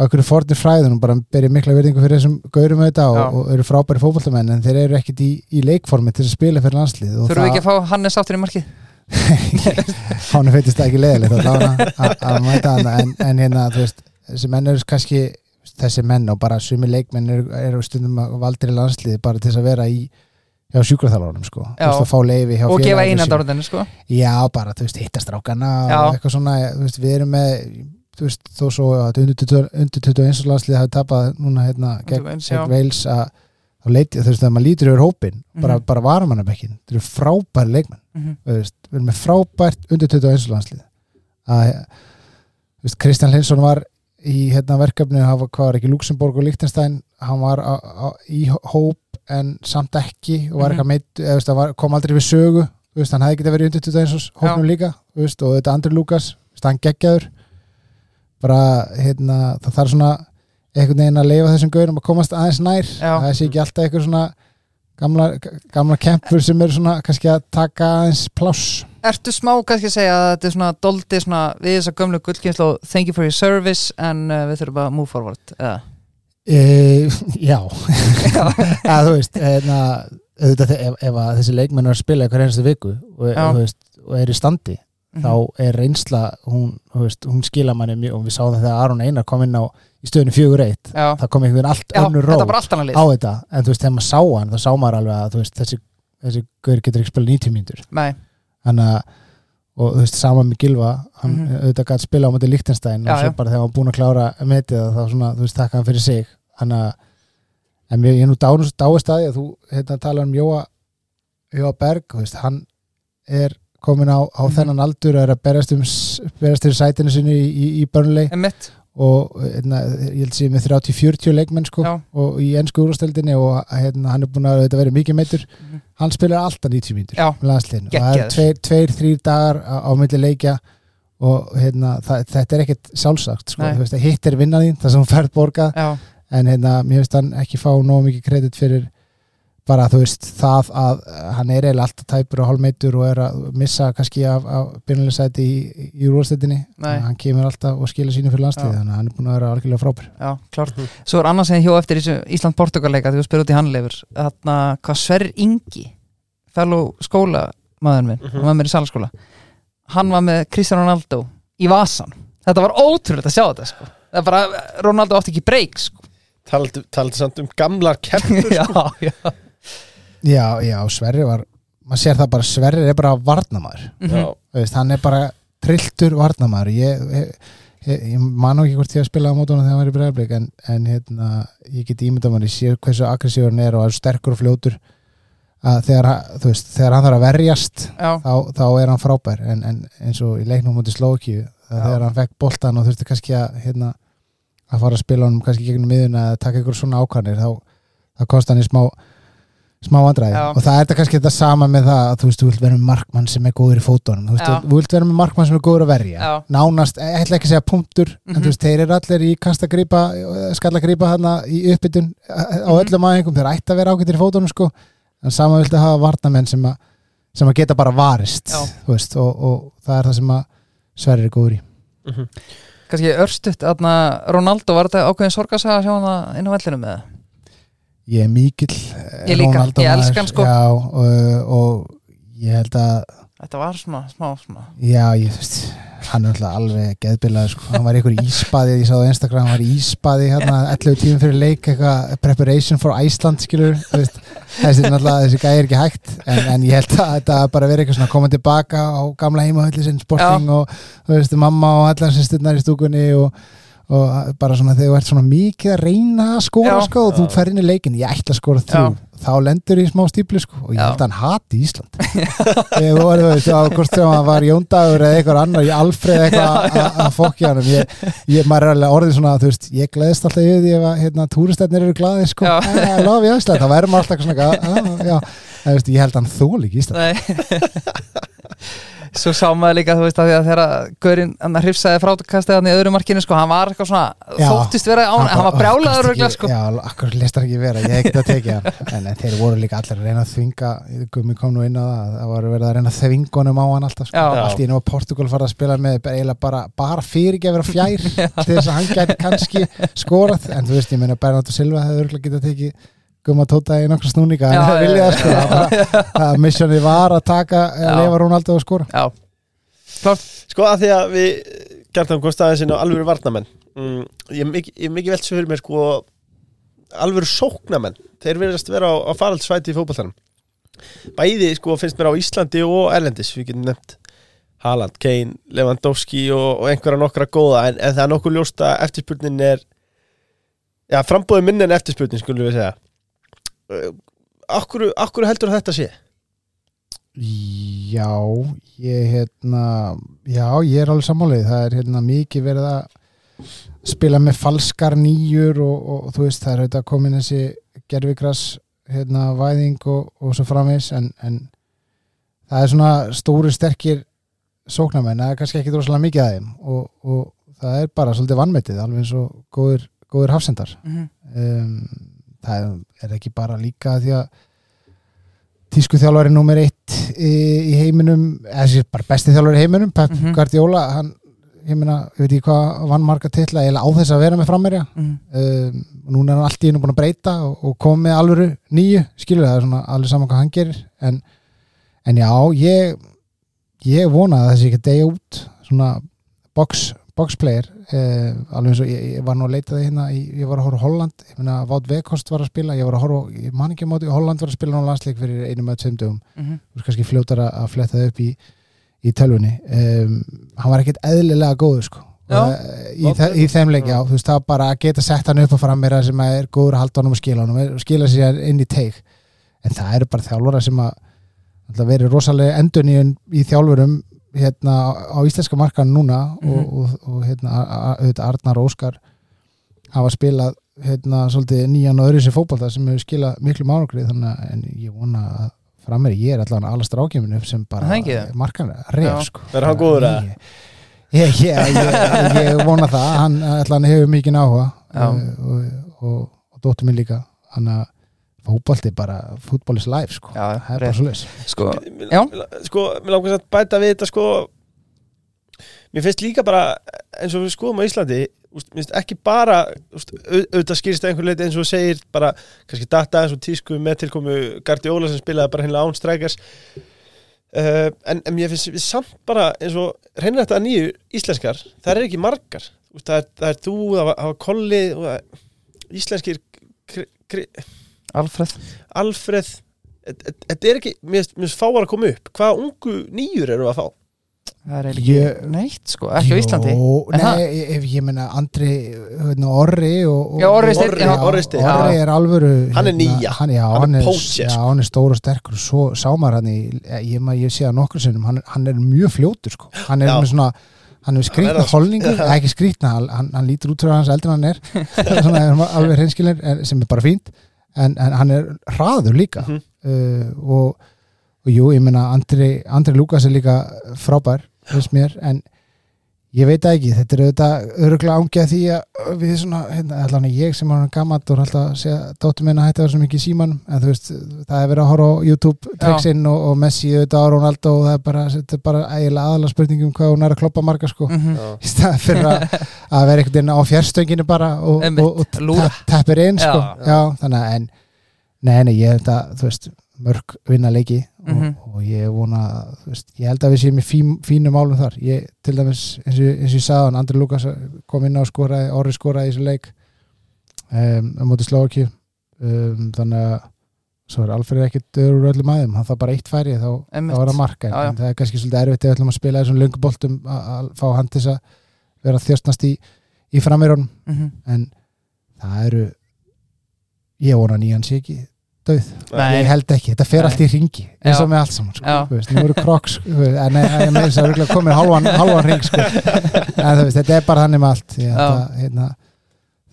einhverju fornir fræðun og bara byrja mikla virðingu fyrir þessum gaurum þetta og, og eru frábæri fótballtamenn en þeir eru ekkit í, í leikformi til að spila fyrir landslið
þurfum við ekki að fá Hannes áttur í markið?
hann feitist það ekki leðilegt að, mæta hann en, en hérna þú veist þessi menn eru kannski þessi menn og bara sumi leikmenn eru, eru stundum að valdir í landslið bara til þess að vera í hjá sjúkraþjálfarnum sko veist
Og gefa
félaginu
einan
sínu.
dárundinu sko
já bara þú veist hittastrákana og eitthvað svona veist við erum með þú veist þó svo að undir 20 undir 21 landslið hafi tapað núna hérna gegn,
21, já.
gegn Wales að þá leiti þú veist þegar maður lítur yfir hópin bara,
Mhm.
bara varamannabekkin þetta eru frábæri leikmenn
Mhm.
Þú veist, við erum með frábært undir 21 landslið að veist, Kristján Linsson var í hérna verkefni, hann var, hvað var ekki Luxemburg og Liechtenstein, hann var á, á, í hóp en samt ekki og var
Mhm.
eitthvað meitt, eða kom aldrei við sögu, veist, hann hefði getið verið undir 21 hópnum líka, þú veist, og þetta Andri Lukas, hann geggjaður bara, hérna, það þarf svona einhvern veginn að leifa þessum gaurum að komast aðeins nær,
Já.
það sé ekki alltaf eitthvað svona gamla, gamla kempur sem eru svona kannski að taka aðeins pláss.
Ertu smá kannski að segja að þetta er svona doldi svona við þessa gömlu gullkynslu thank you for your service en uh, við þurfum að move forward eða?
e, Já. Að, þú veist hérna, auðvitað, ef, ef að þessi leikmenn er að spila einhver einstu viku og, og, veist, og er í standi
Mhm.
þá er reynsla hún, veist, hún skila manni mjög og við það þegar Aron Einar kom inn á í stöðinu fjögur eitt það kom einhvern veginn allt
Já
önnur ró
þetta bara allt annað lið.
á þetta. En þú veist, þegar maður sá hann þá sá maður alveg að veist, þessi, þessi gaur getur ekki spila 90 mínútur.
Nei,
þannig að og þú veist, sama með Gilva hann
Mhm.
auðvitað gæti spila á móti Lichtenstein
Já,
og svo bara þegar hann var búin að klára metið það, þá svona, þú veist, þakka hann fyrir sig. Að en ég er nú dáist að því að þú hérna tala um Jóa Berg, þú veist, hann er komin á, á
Mhm.
þennan aldur og er að berast um berast fyrir sætinu sinni í, í, í
emitt
og hérna, ég held sé með 30-40 leikmenn sko
Já,
og í ennsku úrvasteldinni og hérna, hann er búin að verið mikið meittur
Mhm.
hann spilar alltaf 90 mínútur
Já.
með landsliðinu og það er
Geggjaður.
tveir, tveir þrýr dagar á, á milli leikja og hérna, það, þetta er ekkert sjálfsagt sko. Veist, hitt er vinnan þín, það sem hún færð borgað
já,
en hérna, mér finnst hann ekki fá nóg mikið kredit fyrir bara þú veist það að hann er eiginlega alltaf tæpur og hálfmeitur og er að missa kannski af, af byrjulegsæti í, í úrvasteldinni
Nei.
hann kemur alltaf og skilur sínu fyrir landslið þannig að hann er búin að vera algjörlega frábær.
Já, klart Svo er annars sem ég hjó eftir Ísland-Portugal-leika þegar þú spyrir út í hannleifur þarna, hvað Sverrir Ingi fellow skólamaður minn
Mhm.
hann var með í salaskóla. Hann var með Cristiano Ronaldo í vasan þetta var ótrúlega að sjá þetta sko. það er bara, Ronaldo átti ekki breyk sko.
talandi talandi samt um gamlar kempur
já, já,
Já, Sverri var maður sér það bara, Sverri er bara varnamaður.
Já,
Þú veist, hann er bara trilltur varnamaður ég, ég, ég, ég man ekki hvort ég að spila á mótunum þegar hann var í bregðarblik en, en hérna, ég get ímyndað mann ég sé hversu aggressífur hann er og er sterkur og fljótur. Að þegar, veist, þegar hann þarf að verjast þá, þá er hann frábær. En, en eins og í leiknum mútið Slókíu þegar hann fekk boltan og þurfti kannski að hérna, að fara að spila honum kannski gegnum miðuna eða taka ykkur svona ákvæmir þá, þá kosti hann í smá smá vandræði
Já.
og það er þetta kannski þetta sama með það að þú veist, þú vilt vera með markmann sem er góður í fótunum þú veist,
Já.
þú vilt vera með markmann sem er góður að verja
Já.
nánast, ég ætla ekki að segja punktur en
Mhm.
þú veist, þeir eru allir í kastagrípa skallagrípa hana í uppbytun á
Mhm.
öllum aðeingum, þeir ætti að vera ágættir í fótunum sko, en sama viltu hafa varnamenn sem að, sem að geta bara varist
Já.
þú veist, og, og það er það sem að Sverrir er góður í
Mhm.
kannski örstutt, þarna Ronaldo var þetta ákveðin sorgasaga að sjá hann það inn á vellinum með
ég er mikill eh,
Ég líka,
Ronaldo
ég
maður.
elska hann, sko.
já, og, og ég held að
þetta var svona, smá svona
Já, ég veist, hann er alltaf alveg geðbilað, sko, hann var í ykkur íspaði ég sá það á Instagram, hann var í íspaði hérna 11 tímum fyrir leik, eitthvað preparation for Iceland, skilur, þú veist þessi, náttúrulega, þessi gæði er ekki hægt en, en ég held að þetta bara verið eitthvað svona koma tilbaka á gamla heimahöllu sinn sporting og þú veist, mamma og allar sýsturnar í stúkunni og, og bara svona þegar þú ert svona mikið að reyna að skora,
Já.
sko, og þú fer inn í leikin ég ætla að skora þrjú, þá lendur í smá stípli, sko, og ég
Já.
held að hann hati Ísland. Ég voru, veist, á hvort sem hann var Jóndagur eða eitthvað annar, ég Alfreð eitthvað að- fokki hann ég, ég, maður er alveg orðið svona, þú veist, ég gleðist alltaf yfir því ef að, hérna, túristætnir eru glaði, sko,
Já.
I love you Ísland, þá verður maður alltaf svona, "Ah, já, en, veist, ég held að hann þól ekki Ísland.
Nei Svo sá maður líka, þú veist, að að þegar Gaurin, hann hrifsaði frátukastið hann í öðru markinu, sko, hann var eitthvað svona
Já.
þóttist vera án, hann var brjálaður
"Ó,
örugglega,
gast
sko.
Já, akkur lest hann ekki vera, ég hef ekkert að tekja en, en þeir voru líka allir að reyna að þvinga Gummi kom nú inn á það, það var verið að reyna að þvinga honum á hann alltaf, sko. Allt í einu var Portugal farið að spila með eiginlega bara, bara fyrirgefur að fjær til þess að hann gæti kannski skorað, en þú veist, ég meina Bernardo Silva tekið Gumma Tóta í nokkra snúninga, en
Já,
það
já,
vilja
já.
það sko. Það bara- það missjónið var að taka
Já.
að lefa Rónaldo að skora.
Já,
Sko að því að við gerðum komst aðeins inn á alvöru varnamenn mm, Ég er mikið, ég mikið velt svo fyrir mér sko alvöru sóknamenn Þeir verðast vera á, á faraldsvæti í fótballtanum Bæði sko finnst mér á Íslandi og Erlendis. Við getum nefnt Haaland, Kane, Lewandowski og, og einhverja nokkra góða. En, en það er nokkuð ljóst að eftirspurnin er Já, frambóði minni en eftirspurnin skulum við segja Akkur, akkur heldur þetta sé?
Já, ég hérna já, ég er alveg sammálið það er hérna mikið verið að spila með falskar nýjur og, og, þú veist, það er auðvitað komin þessi gerfikras hérna væðing og, og svo framins en, en það er svona stóri sterkir sóknarmenn, það er kannski ekki droslega mikið að þeim og, og það er bara svolítið vannmetið, alveg eins og góður, góður hafsendar
Mhm.
um, það er ekki bara líka því að tísku þjálfari nummer eitt í, heiminum eða bara besti þjálfari í heiminum Pep
Mhm.
Guardiola hann, ég meina, ég veit ekki hvað vann marga titla eða á þess að vera með frammerja
Mhm.
um, og núna er hann allt í hennu búin að breyta og, og koma með alvöru nýju skilur það er svona alveg saman hvað hann gerir en, en já, ég ég vona að þessi ekki degja út svona box, box player eh, alveg eins og ég, ég var nú að leita það hérna ég, ég var að horfa Holland, ég meina Vátt Vekost var að spila, ég var að horfa, ég man ekki á móti Holland var að spila nú landsleik fyrir einum að tveim dögum.
Mhm.
þú veist kannski fljótar að, að fletta það upp í, í tölvunni. Um, hann var ekkit eðlilega góður sko.
Já.
Eh, í, þe í þeim leik, já, þú veist, það bara að geta sett hann upp og fram meira sem er góður að halda honum og skila honum og skila sér inn í teig en það eru bara þjálfara sem að verið rosalega endurníun í þjálfurum hérna á íslenska markan núna og,
Mhm.
og, og hérna auðvitað Arnar Óskar hafa spilað hérna svolítið nýjan og öðru sér fótbolta sem hefur skilað miklu mánugri þannig að en ég vona að frammeir ég er allan alveg strákjuminu sem bara
Það það?
markan reyf sko
Er hann góður, eða?
Ég, ég, ég, ég, vona það hann allan hefur mikið áhuga
Já.
og, og, og, og dóttur minn líka hann að fótbolti bara fútbol is life sko.
Já,
það er bara svo leys
Sko,
sko, mér langar að bæta við þetta sko. Mér finnst líka bara eins og við skoðum á Íslandi úst, ekki bara úst, au- auðvitað skýrst einhver leiti eins og þú segir bara kannski data eins og tísku með tilkomu Gardi Óla sem spilaði bara hennilega án strækjars. Uh, en, en mér finnst við samt bara eins og reynir þetta að nýju íslenskar það er ekki margar. Úst, það, er, það er þú, það var, það var Kolli og það, íslenskir kri, kri,
Alfred
Alfreð þetta er ekki, mér finnst- fáar að koma upp hvaða ungu nýjur eru að fá
Það er eiginlega
Ég-
ekki neitt, sko, ekki á Íslandi
Jó,
Er það?
nei, ef ég meina Andri hérna, Orri og, og,
Já, Orri Steinn,
já. Orri Steinn,
Orri
já.
er alvöru
Hann er
hérna,
nýja.
hann, já,
Hann er
hann, er,
poacher,
já,
sko.
hann er stór og sterkur og svo sámar hann í ég, ma- ég sé það nokkur sinnum, hann, hann er mjög fljótur sko. hann er
Já.
með svona hann er
Hann
skrýtna
er það,
holningu, eða ekki skrýtna hann, hann, hann lítur út fyrir hans eldur en hann er svona er alveg hreinskilir sem er bara fínt en, en hann er hraður líka
Mhm.
uh, og, og jú, ég meina Andri, Andri Lukas er líka frábær finnst mér, en ég veit ekki, þetta er auðvitað öruglega ángja því að við svona, hérna, allan ég sem er hann gammalt og alltaf að segja dóttur minna hætti að vera svo mikið í símanum, en þú veist það er verið að horfa á YouTube tricksinn og, og Messi auðvitað á Ronaldo og það er bara, þetta er bara ægilega aðalega spurning um hvað hún er að kloppa marga sko,
Mhm.
Já.
í staðan fyrir að, að vera einhvern veginn á fjárstönginu bara og, og, og tappir inn sko,
Já.
já, þannig að en nei, nei, ég held að, þú veist mörg vinna leiki og,
Mhm.
og ég vona, veist, ég held að við séum í fín, fínum málum þar, ég til dæmis eins og, eins og ég sagði Andri Lukas kom inn á og skoraði, orri skoraði í þessu leik um, á móti Slovaki um, þannig að svo er Alfred ekkit döður úr öllum aðeim hann það bara eitt færi, þá, þá er það marka
Já, já.
en það er kannski svolítið erfitt ef við ætlum að spila þessum lönguboltum að fá hann til þess að vera þjóstnast í, í framverjunum
Mhm.
en það eru ég vona nýjan sé ekki döð
Nei.
ég held ekki, þetta fer
Nei.
allt í ringi eins og
Já.
með allt saman sko.
Já.
Þú veist, nú eru kroks sko, en en með þess að rúglega komið hálfan, hálfan ring sko. en þú veist, þetta er bara þannig með allt ég,
Já.
það, hérna,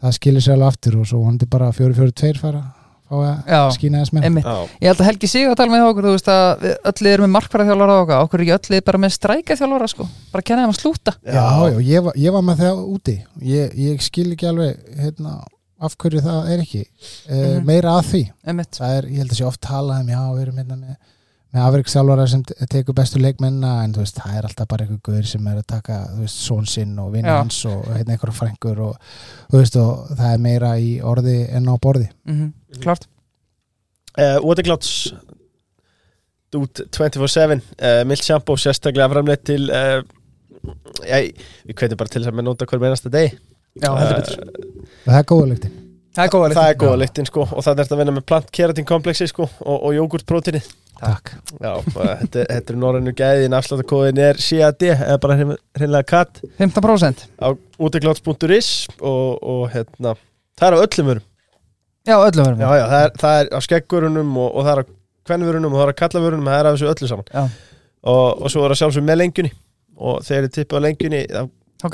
það skilir sér alveg aftur og svo vonandi bara fjóri fjóri tveir fara
Já.
skýna þess með.
Já.
Ég held að Helgi sig að tala með okkur, þú veist að við öll erum með markfæraþjálfara og okkur, okkur er ekki öll bara með strækaþjálfara sko, bara kenna þeim að slúta
já, já, ég, var, ég var með það úti ég, ég skil ekki alveg hérna, af hverju það er ekki? Uh,
Mhm.
meira að því. Er, ég held að sé oft talað um já, við erum hérna með, með afrikstjálfara sem te- tekur bestu leikmenna en þú veist, það er alltaf bara einhver guður sem er að taka, þú veist, són sinn og vinna hans og hérna einhverja frængur og, þú veist, og það er meira í orði en á borði.
Mm Klart.
Uh, Waterclouds út 24-7 uh, Milt Shampoo sérstaklega framleitt til uh, við kveitum bara til þess að með nota hver meinasta deg
Já, heldur betur.
og það er góða lyktin.
Það er góða
það er góða lyktin sko og það er þetta að vinna með plant keratin kompleksi sko og, og jógurtprótini
Takk.
já, og þetta, þetta er norrænu gæðin afsláttakóðin er CAD eða bara hreinlega katt
15%
á úteklauts.is og, og hérna það er á öllum vörum.
Já, öllu verðum
já, já, það, er, það er á skeggurunum og, og það er á kvennvörunum og það er á kallavörunum það er af þessu öllu saman.
Já.
og, og svo er það sjálfsög með lengjunni. Og þegar þið tippið á lengjunni þá
Þá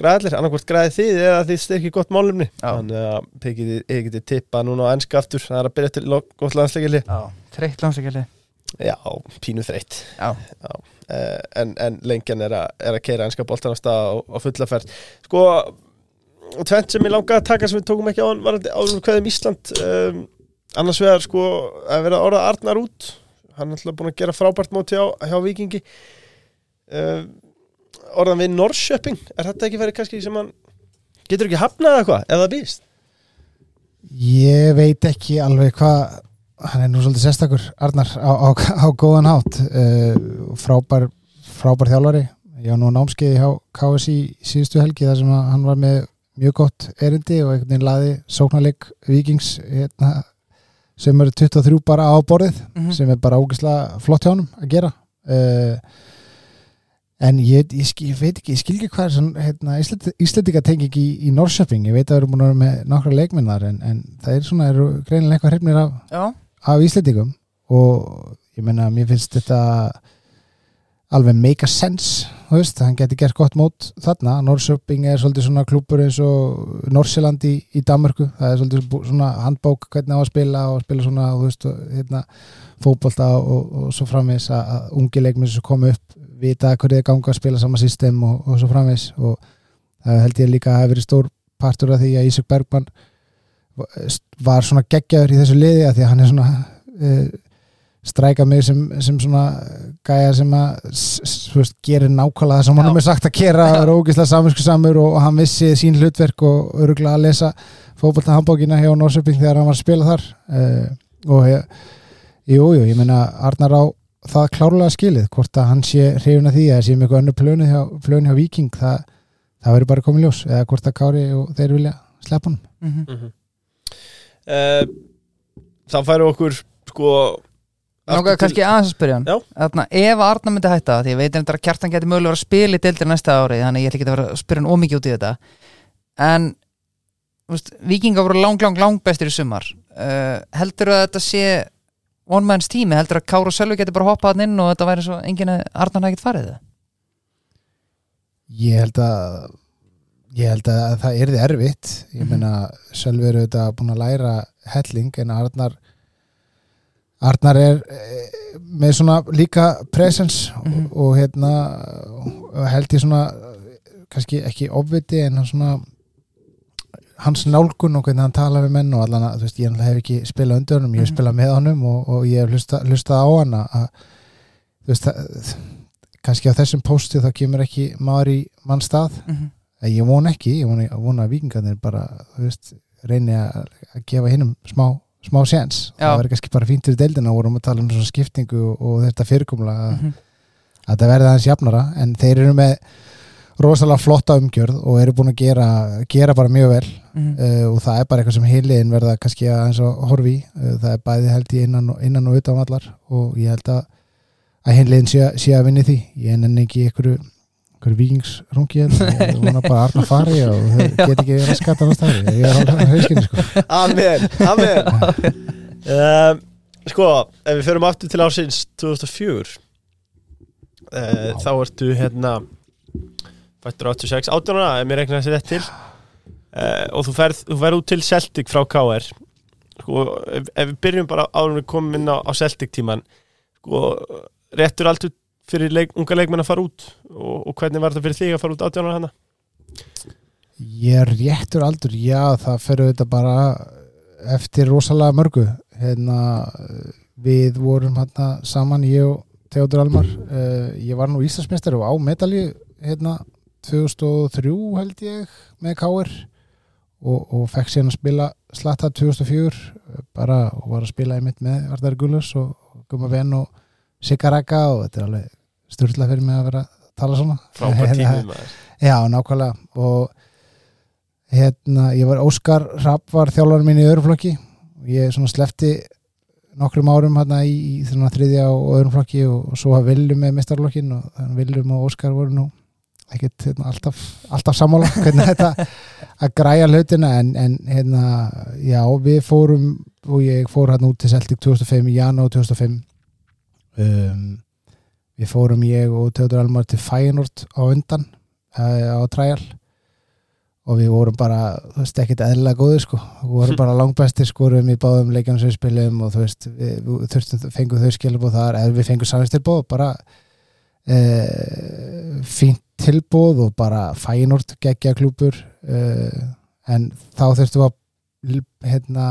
græði allir
græði þið eða þið styrkir gott málumni þannig að þið getið, þið getið tippað núna á ennska aftur. Það er að byrja til gott landsleikili
Þreitt langsleikjali
já, pínu þreitt uh, en, en lengjan er er að keira ennska boltan á stað á, á fulla ferð. Sko, tvent sem ég langaði að taka sem við tókum ekki á hann var áður hverðum Ísland um, annars vegar sko að vera orða Arnar út. Hann er alltaf búin að gera frábært móti hjá, hjá Víkingi. Um, orðan við Norrköping? Er þetta ekki verið kannski sem hann getur ekki hafnað eða eitthvað, eða býst
ég veit ekki alveg hvað hann er nú svolítið sérstakur Arnar á, á, á góðan hátt. Uh, frábær, frábær þjálfari. Ég var nú á námskeiði hjá KSI í síðustu helgi þar sem hann var með mjög gott erindi og einhvern veginn laði sóknarleik vikings hérna, sem eru 23 bara á borðið
Mhm.
sem er bara ógislega flott hjá honum að gera. Uh, en ég, ég, ég veit ekki, ég skil ekki hvað er svona, hérna, Íslendinga tengi ekki í, í Norrköping, ég veit að það eru búin að vera með nokkra leikmennar en, en það er svona, eru greinilega eitthvað hrifnir af, af Íslendingum. Og ég meina, mér finnst þetta alveg make a sense veist, hann geti gert gott mót þarna, Norrköping er svolítið svona klúpur eins og Norsjöland í, í Danmörku, það er svolítið svona handbók hvernig á að spila og spila svona veist, og, hérna, fótbolta og, og svo framvis að, ungi leikmið sem komu upp, vita hverju þið ganga að spila sama system og, og svo framvis og það held ég líka að hafa verið stór partur af því að Ísök Bergmann var svona geggjaður í þessu liði að því að hann er svona uh, stræka mig sem, sem svona gæja sem að s- s- þú veist, gerir nákvæmlega það sem hann
Já.
er sagt að gera
Já.
er ógislega saminsku samur og hann vissi sín hlutverk og öruglega að lesa fótbolta handbókina hjá Norsöping þegar hann var að spila þar uh, og ég, jú, ég meina Arnar á það klárlega skilið hvort að hann sé hrifin að því að sé með eitthvað önnu plönu hjá, plönu hjá Viking það, það verður bara komið ljós eða hvort að Kári og þeir vilja sleppa hann
Mhm.
mm uh, þá færu okkur sko Til-
kannski aðeins að spyrja hann. Þarna, Ef Arna myndi hætta, því ég veit að kjartan geti mögulega að spila í deildir næsta ári þannig ég ætla ekki að vera að spyrja hann ómikið út í þetta. En veist, vikingar voru lang, lang, lang bestir í sumar. Uh, heldur að þetta sé one man's tími, heldur að Káru Sölvi geti bara hoppað hann inn og þetta væri svo enginn að Arna hefði ekkert farið það
Ég held að ég held að það yrði erfitt. Ég
Mhm.
meina Sölvi eru þetta búin að læra helling en Arnar Arnar er eh, með svona líka presence
Mhm.
og, og hérna held ég svona kannski ekki ofviti en hann svona hans nálgun og hvernig hann talar við menn og allan að, þú veist, ég hef ekki spilað undir honum, ég hef
Mhm.
spilað með honum og, og ég hef hlusta, hlustað á hann að, að þú veist, það, kannski á þessum pósti þá kemur ekki maður í mann stað
Mhm.
En ég von ekki, ég vona, vona að vikingarnir bara, þú veist, reyni að, að gefa hinnum smá, smá séns. Það verður kannski bara fínt fyrir deildina og vorum að tala um svona skiptingu og, og þetta fyrirkomla að,
Mhm.
að það verði aðeins jafnara en þeir eru með rosalega flotta umgjörð og eru búin að gera, gera bara mjög vel
Mhm.
uh, og það er bara eitthvað sem heiliðin verða kannski aðeins að horfi í. uh, það er bæði held ég innan og, innan og utan vallar og ég held að að heiliðin sé, sé að vinni því ég nenni ekki ykkur ykkur vikingsrungi ég vona bara að Arna fari og get ekki raskat annars þar ég er alveg hauskinni sko.
Amen, amen. Um, Sko, ef við förum aftur til ásins 2004 uh, þá ertu hérna fættur 86 átjónuna, ef mér regna þessi rétt til. Uh, og þú ferð, þú ferð út til Celtic frá KR sko, ef, ef við byrjum bara en við komum inn á, á Celtic tíman sko, réttur allt fyrir leik, unga leikmenn að fara út? Og, og hvernig var þetta fyrir þig að fara út átjónuna hana?
ég er réttur aldur, já það fyrir þetta bara eftir rosalega mörgu. Hérna við vorum hérna saman ég og Theodor Almar. Uh, ég var nú Íslandsmeistar og á medalji hérna 2003 held ég með Káir og, og fekk síðan að spila slatta 2004 eh, bara og var að spila einmitt með Arðar Gullus og, Guma Venn og Sigaraka og þetta er alveg styrla fyrir mig að vera að tala svona.
Frábært tími maður.
Já, nákvæmlega. Og hérna, ég var Óskar Rapp var þjálfarinn minn í öðrum flokki. Og ég svona slefti nokkrum árum hérna í, í svona þriðja og öðrum flokki og, og svo að Viljum með mistarflokkin og þannig Viljum og Óskar voru nú ekkert hérna, alltaf, alltaf sammála hvernig þetta að græja hlutina. En, en hérna, já, við fórum og ég fór hérna út til Celtic 2005 í janúar 2005 um, við fórum ég og Teodor Almar til Feyenoord á undan uh, á træjal og við vorum bara, þú veist, ekkert eðlilega góðir sko, við vorum bara langbæstir skorum í báðum leikjanum sem við spilum og þú veist, við, við fengum þau skilabóð þar eða við fengum samvistilbóð bara uh, fínt tilbóð og bara Feyenoord geggja klúpur uh, en þá þurftum við að hérna,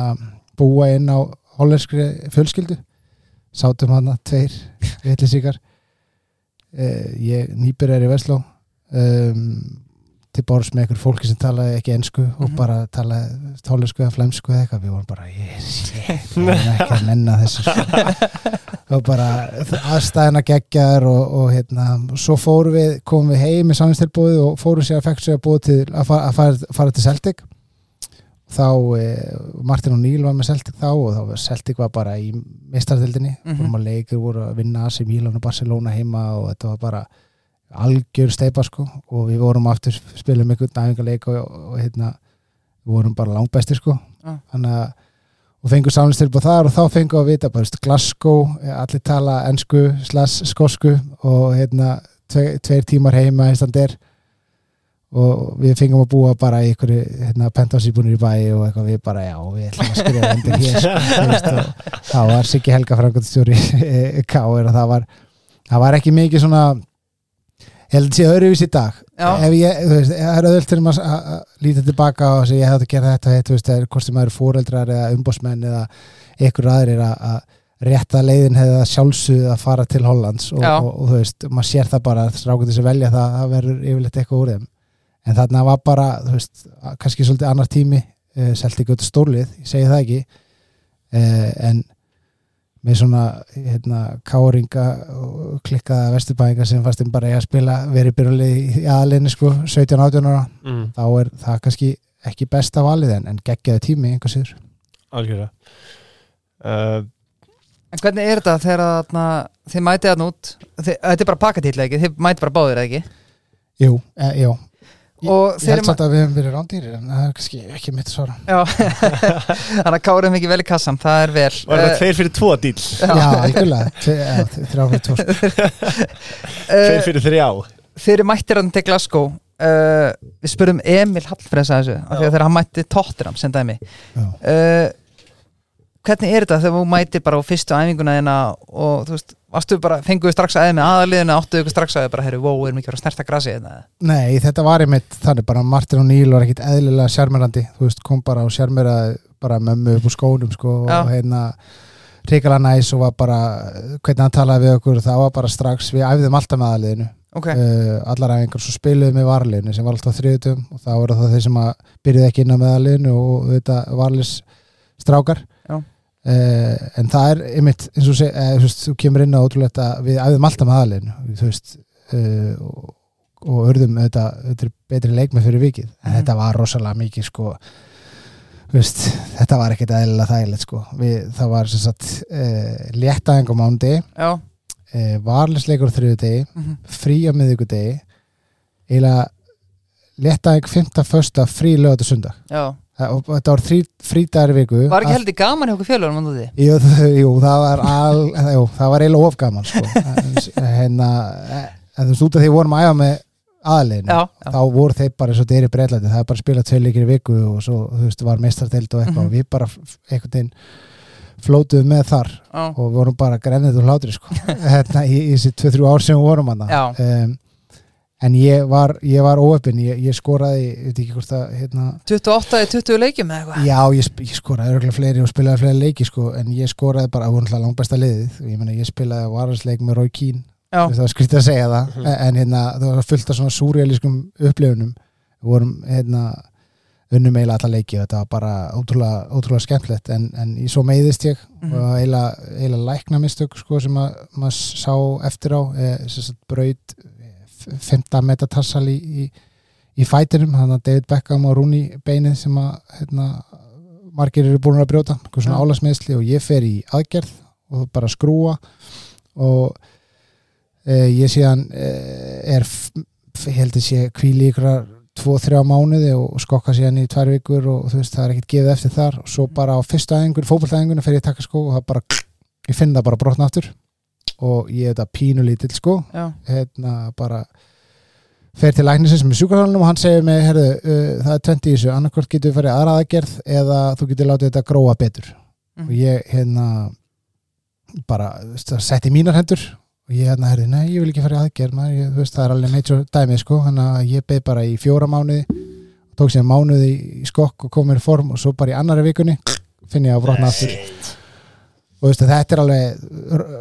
búa inn á hollenskri fjölskyldu. Sátum hann tveir vitlisíkar uh, ég nýpir er í Vestló um, til borðs með einhver fólki sem talaði ekki ensku og
Mhm.
bara talaði tólesku eða flemsku eða eitthvað. Við vorum bara, ég er ekki að menna þessu. Og bara aðstæðina geggjar og, og hérna, svo fórum við komum við heim með samvinstilbúið og fórum sér að sér að búið til að fara, að fara, fara til Celtic þá eh, Martin og Níl var með Celtic þá og þá var Celtic var bara í mistardildinni,
Mhm.
vorum að leikur voru að vinna AC Milan og Barcelona heima og þetta var bara algjör steipa sko og við vorum aftur spilum einhvern næfingarleik og, og, og hérna vorum bara langbæstir sko
Já.
þannig að og fengum samlistilbúð þar og þá fengum við að vita bara veist, Glasgow, eh, allir tala ensku, slass, skosku og hérna tve, tveir tímar heima í standir og við fengum að búa bara í einhverju hérna, pentásýbúnir í bæ og eitthvað við bara já, við ætlum að skrifa undir hér sko, þá var Siggi Helga frangöndstjóri K.R. og það var það var ekki mikið svona ég held að sé öðruvís í dag. Ef ég, þú veist, það er öðvöld til maður að að líta tilbaka og segja ég hefði að gera þetta, þetta, þú veist, það er hvort sem maður er fóreldrar eða umbósmenn eða ykkur aðrir að, að rétta leiðin hefði að sjálfsögðu að fara til Hollands og, og, og, þú veist, maður sér það bara strákundi sem velja það, það verður yfirleitt eitthvað úr þeim en þarna var bara, þú veist kannski svolítið annar tími uh, selti ekki út stórlið, ég segi það ekki. Uh, en með svona hérna, káringa og klikkaða vesturbæðinga sem þeim bara eiga að spila verið byrjuleg í aðalinni sko 17-18 ára,
mm,
þá er það kannski ekki besta valið en, en geggjaði tími einhver síður.
Algjörlega. Uh,
En hvernig er þetta þegar þið mætið hann út? Þið, Þetta er bara pakkatíll ekki, þið mætið bara báðir ekki?
Jú, e, jú Ég, held samt að við hefum verið rándýrir en það er kannski ekki mitt svara
Já, þannig að kárum ekki vel í kassan, það er vel.
Var það
Eh,
tveir fyrir tvo dýl
Já, Tve- já, þrjá fyrir tvo.
Tveir
eh,
fyrir þrjá.
Þeir mættir hann til Glasgow. Uh, Við spurum Emil Hallfreds að þessu af því að þegar hann mætti Tottenham sem dæmi.
Já.
Hvernig er þetta þegar þú mætir bara á fyrstu æfinguna þina og þú veist, varstu bara, fenguðu strax aðeins með aðaliðinu, áttuðu ykkur strax aðeins bara, herru, wow, erum ekki að snerta grasi hérna?
Nei, þetta var einmitt þannig bara Martin og Níl var ekkit eðlilega sjarmerandi þú veist, kom bara og sjarmeraði bara mömmu upp úr skónum sko
Já.
og hérna ríkala næs og var bara hvernig hann talaði við okkur, það var bara strax við æfðum alltaf með aðliðinu
ok,
uh, allar æfingar, svo spiluðum við varliðinu sem var alltaf þriðutum og þá voru það þeir sem að byrjuði ekki inn á meðaliðinu og þetta varlis strákar en það er einmitt eins og seg, uh, þú, veist, þú kemur inn á ótrúlega að við æfðum alltaf þú veist uh, og, og örðum þetta, þetta er betri leikmið fyrir vikið. En
Mhm.
þetta var rosalega mikið sko veist, þetta var ekkert eðlilega þægilegt sko. Við, það var sem sagt uh, léttaðing á
já.
uh, varlisleikur á þriðu degi
mhm,
frí á miðvikudegi eiginlega léttaðing 5. fösta frí lögat og sundag
já,
þetta var þrí, frídagar í viku
var ekki heldur gaman hjá okkur fjölurum mann því?
jú, jú, það var al, jú, það var eiginlega ofgaman sko. Hérna en þú af því vorum að æfa með aðleginu
já, já,
þá voru þeir bara eins og þeir í breytlandi það er bara að spila tvei leikir í viku og svo þú veist var meistarteld og eitthvað
Mhm.
og við bara einhvern veginn flótuðum með þar
já,
og vorum bara grennið og hlátri sko. hérna, í, þessi 2-3 ár sem við vorum hana
Já.
um, en ég var, ég var óöppin ég, ég skoraði, ég veit ekki hvort að hérna,
28 í 20 leikjum eða eitthvað?
Já, ég, ég skoraði örgulega fleiri og spilaði fleiri leiki sko, en ég skoraði bara, það voru náttúrulega langbæsta liðið. Ég, meina, ég spilaði varhansleik með Rói Kín
já,
það var skrítið að segja það.
Mhm.
en hérna, það var fullt af svona súrealískum upplifunum. Við vorum hérna unnum eiginlega alla leiki og þetta var bara ótrúlega, ótrúlega skemmtilegt. En, en í svo meiðist ég
Mhm.
og eiginlega, lækna mistök sko, sem að maður sá eftir á e, braut 15 metatassal í, í, í fætinum, þannig að David Beckham og Rooney beinið sem að hérna, margir eru búin að brjóta. Eitthvað svona
Já.
álasmeðsli og ég fer í aðgerð og bara skrúa og e, ég síðan e, er f- f- ég held að sé kvíli ykkur tvo, þrjá mánuði og skokka síðan í tvær vikur og þú veist það er ekkert gefið eftir þar. Og svo bara á fyrstu aðingun, fótballtæðingunum fer ég að taka skó og það bara, ég finn það bara brotna aftur og ég er þetta pínulítill sko. Hérna bara fer til læknisins með sjúkarhálunum og hann segir mig, herðu, uh, það er tventi í þessu. Annarkvort getur við farið aðra aðgerð eða þú getur látið þetta gróa betur.
Mhm.
og ég hérna bara setti í mínar hendur og ég hérna, herðu, nei, ég vil ekki farið aðgerð maður, veist, það er alveg svo dæmið sko, hann að ég beð bara í fjóra mánuði tók sér mánuði í skokk og kom mér form og svo bara í annari vikunni finn ég að brotna aftur og veist, þetta er alveg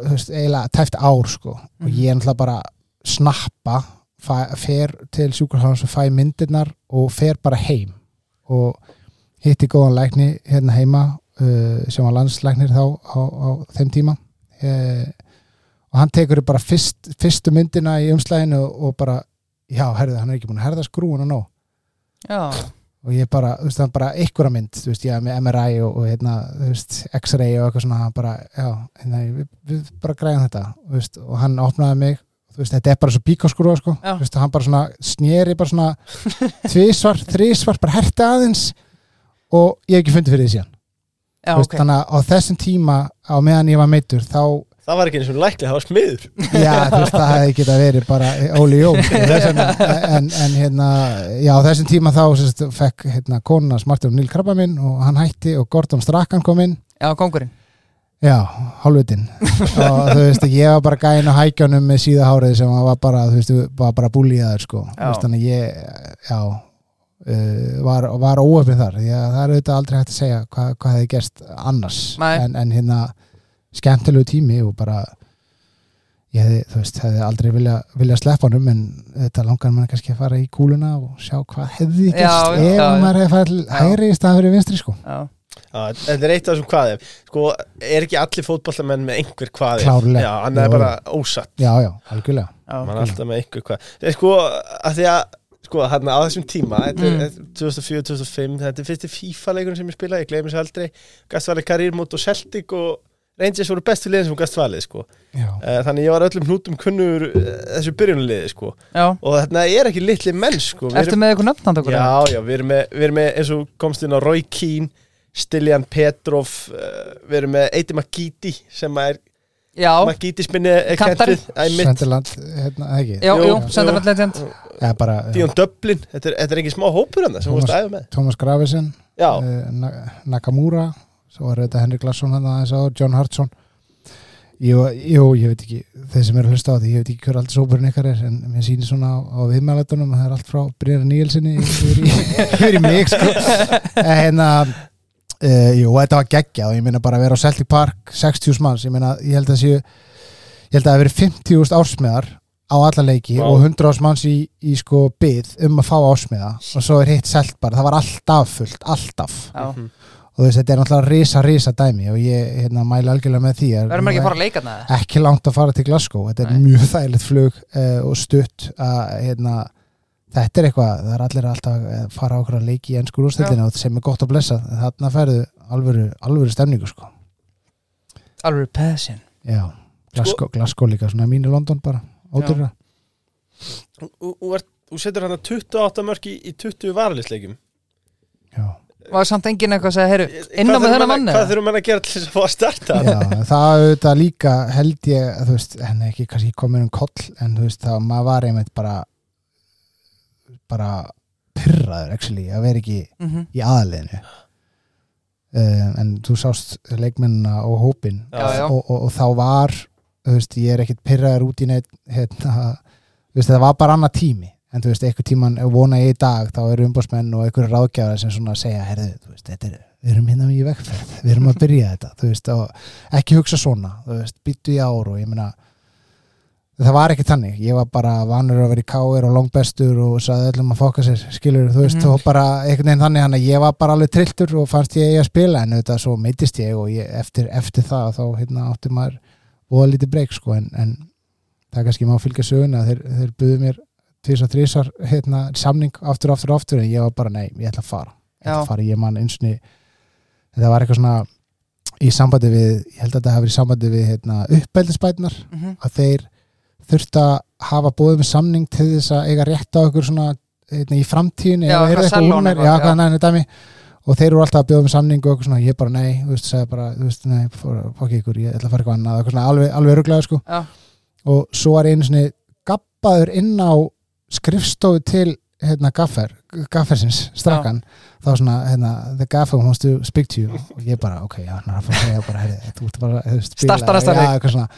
veist, eiginlega tæft ár sko. Og ég er náttúrulega bara snappa fæ, fer til sjúkurháðans og fæ myndirnar og fer bara heim. Og hitti góðan lækni hérna heima uh, sem var landslæknir þá á, á þeim tíma. Uh, og hann tekur bara fyrst, fyrstu myndina í umslæðinu og, og bara, já, herðu, hann er ekki búin að herða skrúuna nóg.
Já,
og ég bara, þú veist, það er bara einhverja mynd, þú veist, ég með MRI og, og hérna, þú veist, X-ray og eitthvað svona, hann bara, já, hérna, við, við bara græðum þetta, þú veist, og hann opnaði mig, þú veist, þetta er bara svo bíkáskrúa, sko,
Já.
þú veist, hann bara svona sneri bara svona tvísvar, þrísvar, bara herti aðeins og ég hef ekki fundið fyrir því síðan,
já,
þú veist,
ok
þannig að á þessum tíma, á meðan ég var meittur, þá
Það var ekki eins og lækli, það var smiður.
Já, þú veist, það hefði geta verið bara Óli Jón. Þessum, en, en hérna, já, á þessum tíma þá sérst, fekk hérna konuna smartur Níl Krabba minn og hann hætti og Gordon Strachan kom inn.
Já, kongurinn.
Já, hálfutinn og þú veist, ég var bara gæinn á hækjunum með síðahárið sem var bara, þú veist, var bara búlíðaður, sko,
Já.
þú veist, þannig ég já, uh, var, var óöfnið þar, því að það er auðvitað aldrei hægt að segja hvað, hvað hefði gerst annars.
Nei.
en, en hérna skemmtilegu tími og bara ég hefði, þú veist, hefði aldrei vilja, vilja sleppa honum en þetta langar mann kannski að fara í kúluna og sjá hvað hefði
já,
ef
já,
maður hefði farið hægri í stað fyrir vinstri, sko.
Já,
Já, þetta er eitt af þessum hvað ef. Sko, er ekki allir fótballamenn með einhver hvað ef?
Klárlega.
Já, hann er bara ósatt.
Já, já, algjörlega.
Já,
Man er alltaf með einhver hvað. Það er sko, að því að Sko, hérna á þessum tíma Þetta
Mm.
er 2004-2005 Þetta er fyrsti FIFA-leikurinn sem ég spilaði Ég gleymi sér aldrei. Gast valið karýrmót og Celtic og Rangers voru bestu liðin sem gast valið sko.
Já,
Eh, Þannig ég var öllum hnútum kunnur eh, þessu byrjunliði sko.
já.
Og þetta er ekki litli menn sko. Við
Ertu með eitthvað nöfn handa okkur?
Já, já, við erum með, við erum með eins og komst inn á Roy Keane Stiljan Petrov uh, við erum með Eiti Magíti sem er
Já,
Magíti spinni mitt,
Senderland, hérna, ekki?
Já,
Jú,
jú,
jú.
Senderland Legend.
Já, bara
Díon Dublin, þetta er, þetta er ekki smá hópur hann sem
Thomas-
vorst að æfa með.
Thomas Gravesen
Já,
uh, Nakamura svo var þetta Henrik Larsson hann aðeins á John Hartson jú, jú, ég veit ekki þeir sem eru að hlusta á því, ég veit ekki hver aldrei sópurinn ykkar er en mér sýnir svona á, á viðmælatunum að það er allt frá Brynjar Níelsinni yfir í, í mig sko. en hérna uh, jú, þetta var geggja og ég meina bara að vera á Celtic Park 60.000 manns, ég meina, ég held að séu ég held að það hafi verið 50.000 ársmiðar á alla leiki
Vá.
og 100 manns í, í sko byð um að fá ársmiða og svo er hitt selt bara, það var alltaf fullt, alltaf
Já.
Og þú veist, þetta er náttúrulega risa, risa dæmi og ég hérna, mæla algjörlega með því að-
Verðum ekki að fara að leika það?
ekki langt að fara til Glasgow. Þetta er
Nei.
mjög þægilegt flug uh, og stutt að hérna, þetta er eitthvað, það er allir alltaf að fara á okkur að leiki í ennskur úrstældinu og sem er gott að blessa, þarna færðu alvöru, alvöru stemningu sko.
Alveg passion.
Já, Glasgow, Glasgow líka, svona mínu London bara, ódurra
Þú- setur hann 28 mörg í, í 20 varalisleikum
já,
Var samt enginn eitthvað að segja, heyru, inn á með þennan mann
Hvað þurfum hann að gera til þess að fá að starta?
já það auðvitað líka held ég, þú veist, en ekki kannski komin um koll, en þú veist, það maður var einmitt bara bara pyrraður, actually, að vera ekki
Mhm.
í aðaliðinu uh, en þú sást leikmennina og hópin
Já, já.
Og, og, og þá var þú veist, ég er ekkit pyrraður út í neitt hérna, þú veist, það var bara annað tími en þú veist, einhver tíman vona ég í dag þá eru umbásmenn og einhverju ráðgjafar sem svona segja, herðu, þú veist, þetta er við erum hérna í vegferð, við erum að byrja þetta þú veist, og ekki hugsa svona þú veist, býttu í ár og ég meina það var ekki þannig, ég var bara vanur að vera í káir og langbestur og sagði öllum að fóka sér, skilur, þú veist
Mhm.
og bara einhvern veginn þannig, hann að ég var bara alveg trilltur og fannst ég að spila en auðvitað svo meittist ég og ég, eftir, eftir það þá hérna átti maður búa lítið breyk sko en, en það er kannski má fylgja söguna þeir, þeir buðu mér tvís og þrísar hérna, samning aftur, aftur, aftur en ég var bara nei, ég ætla að fara ég ætla að fara, ég man einsni þetta var eitthvað svona í sambandi við, ég held að þetta hafi verið í sambandi við hérna, uppbældisbætnar
Mhm.
að þeir þurft að hafa búið með samning til þess að eiga rétt á okkur svona hérna, í framtíðin úr mér,
eitthvað,
já,
já.
hvað næðinu dæmi og þeir eru alltaf að bjóða með samning og svona, ég bara nei, þú veist, sagði bara, þú veist, nei, fokk ykkur, ég ætla að fara eitthvað annað, alveg, alveg ruglaður sko
Já.
og svo var einu svona gappaður inn á skrifstofu til hérna gaffer, gaffersins strakkan, þá svona hérna, the gaffer wants to speak to you. Og ég bara, ok, já, hann er að fara að segja bara, herri, þú ert bara, þú spila, já, eitthvað svona.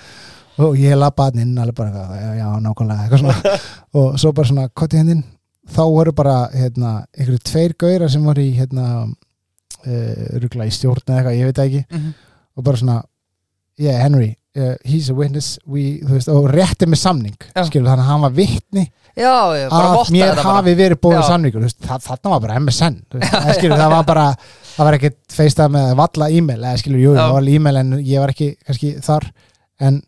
Og ég lappa hann inn alveg bara, já, já, nákvæmlega eitthvað svona, og svo bara svona kotti hendinn, þá voru bara hérna, einhverju tveir gauðra sem voru í hérna, uh, rugla í stjórn eða eitthvað, ég veit ekki.
Mhm.
og bara svona, yeah, Henry uh, he's a witness, we, þú veist, og rétti með samning, skilur, þannig að hann var vittni
Já, bara
að mér hafi verið bóðið
Já.
samningur það, þarna var bara MSN skilur, það var bara það var ekkert feista með valla e-mail eða skilur, jú,
Já.
það var e-mail en ég var ekki kannski þar en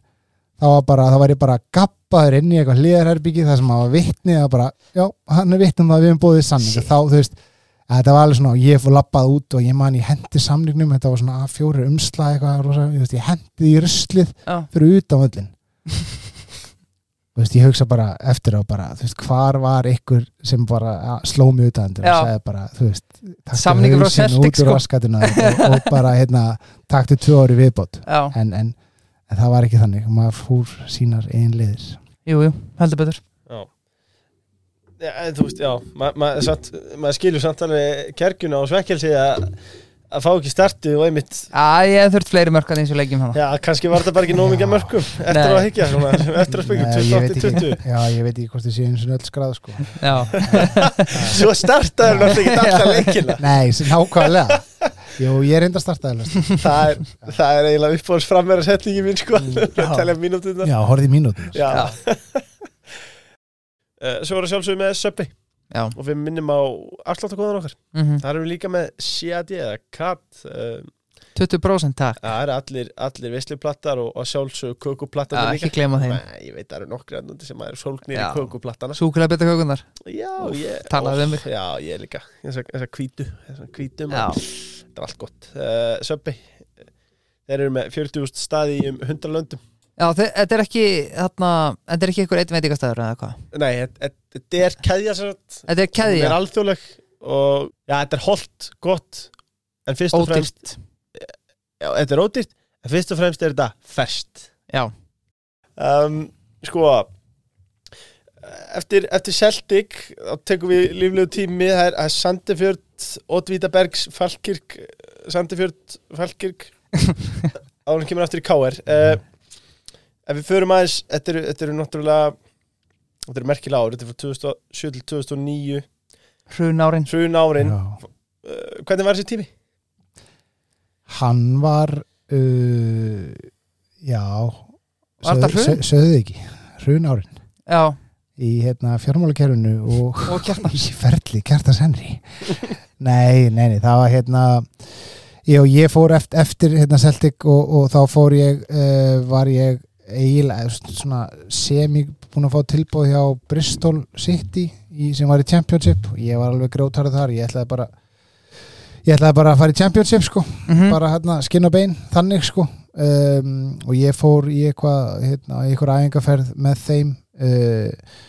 það var bara, það var ég bara gappaður inn í eitthvað hlýðarherbyggi það sem hann var vitni það var bara, já, hann er vitni um það að við erum bóðið samning og þá, þú veist, þetta var alveg svona ég fór lappað út og ég man ég hendi samningnum þetta var svona A4 umslag eitthvað, ég, veist, ég hendi í ruslið
Já.
fyrir utan völlin þú veist, ég hugsa bara eftir á bara, þú veist, hvar var ykkur sem bara ja, sló mig utan og
Já.
sagði bara, þú veist taktu
Samningur frá Celtic,
út úr
sko.
raskatuna og, og bara, hérna taktu tvö ári viðbót en, en, en það var ekki þannig, maður fúr sínar einn liðir
jú, jú, heldur betur
Já. Já, en þú veist, já, ma ma maður skilur samt alveg kerkjuna og svekkelsi að að fá ekki startið og einmitt
Já, ég hef þurft fleiri mörk að eins og leikjum hana
Já, kannski var þetta bara ekki nóg mikið af mörgum eftir
Nei.
að higgja, svona, eftir að
veit
28-20
ekki- Já, ég veit ekki hvort þið séu eins og öll skráð sko.
Já,
Svo startaður náttúrulega ekki alltaf leikina.
Nei, nákvæmlega. Jú, ég er enda að starta það
það er, það er eiginlega uppbóðs frammeira setningi mín sko,
Mm, já.
að telja mínútuna
Já,
Já.
Já.
Eh, Svo er það sjálfsögum með Söppi
já.
Og við minnum á afsláttakóðan okkar.
Mm
Það erum við líka með CAD eða CAD um,
20% takk.
Það eru allir, allir vesluplattar og, og sjálfsög
Já,
kökuplattar
ekki gleyma þeim.
Nei, ég veit það eru nokkri annandi sem eru sólgnir í
Já.
kökuplattana
Súkulega
Já, ég
Talaðu við mig.
Já, ég líka. Þessar hvítu
Já,
Það er allt gott. Uh, Söppi Þeir eru með 40.000 staði í um 100 löndum
já þe- þetta er ekki þarna, þetta er ekki einhver einn veitingastæður eða hvað?
Nei, þetta- þetta þetta er keðja sér
Þetta er keðja,
er alþjóðleg og já, þetta er holdt, gott en fyrst og fremst
ódýrt
já, þetta er ódýrt, en fyrst og fremst er þetta ferskt.
Já,
um, sko eftir, eftir Celtic þá tekum við líflegu tími það er, það er Sandefjörd, Ótvítabergs Falkirk, Sandefjörd, Falkirk. En kemur aftur í KR uh, ef við förum aðeins þetta eru, þetta eru náttúrulega þetta eru merkilega ár, þetta er frá 2007 til 2009
hrun árin.
Hrun árin,
Já.
uh, hvernig var þessi tími?
Hann var uh, Já.
Var þetta hrun?
Sögðu ekki, hrun árin.
Já,
í hérna, fjármálakerfinu og,
og kjartan
í ferli, Kjartans Henry. Nei, nei, nei, það var hérna ég, ég fór eftir, eftir hérna Celtic og, og þá fór ég uh, var ég eiginlega svona semi búin að fá tilbúð hjá Bristol City í, sem var í Championship. Og ég var alveg grótarð þar, ég ætlaði bara ég ætlaði bara að fara í Championship sko.
Mhm.
bara hérna skinn og bein, þannig sko. Um, og ég fór í eitthvað hérna, eitthvað æfingarferð með þeim uh,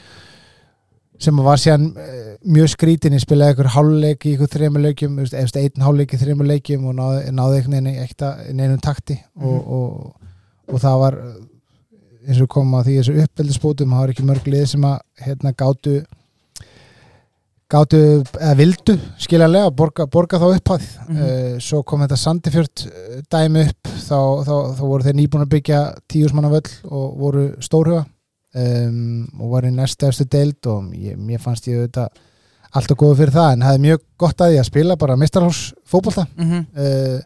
sem var síðan uh, mjög skrítin ég spilaði eitthvað hálfleik í eitthvað þreymur leikjum eftir einn hálfleik í þreymur leikjum og náði, náði eitthvað neina ekta neinum takti. Og, og, og það var eins og kom að því þessu uppeldisbótum það var ekki mörg lið sem að hérna gátu gátu, eða vildu skiljanlega, borga, borga þá upphæð
Mhm.
uh, svo kom þetta Sandifjörd uh, dæmi upp þá, þá, þá voru þeir nýbúin að byggja tíusmanna völl og voru stórhuga um, og var í næstu efstu deild og ég, mér fannst ég auðvitað alltaf góðu fyrir það en hefði mjög gott að því að spila bara mistarhás fótbolta
Mhm.
uh,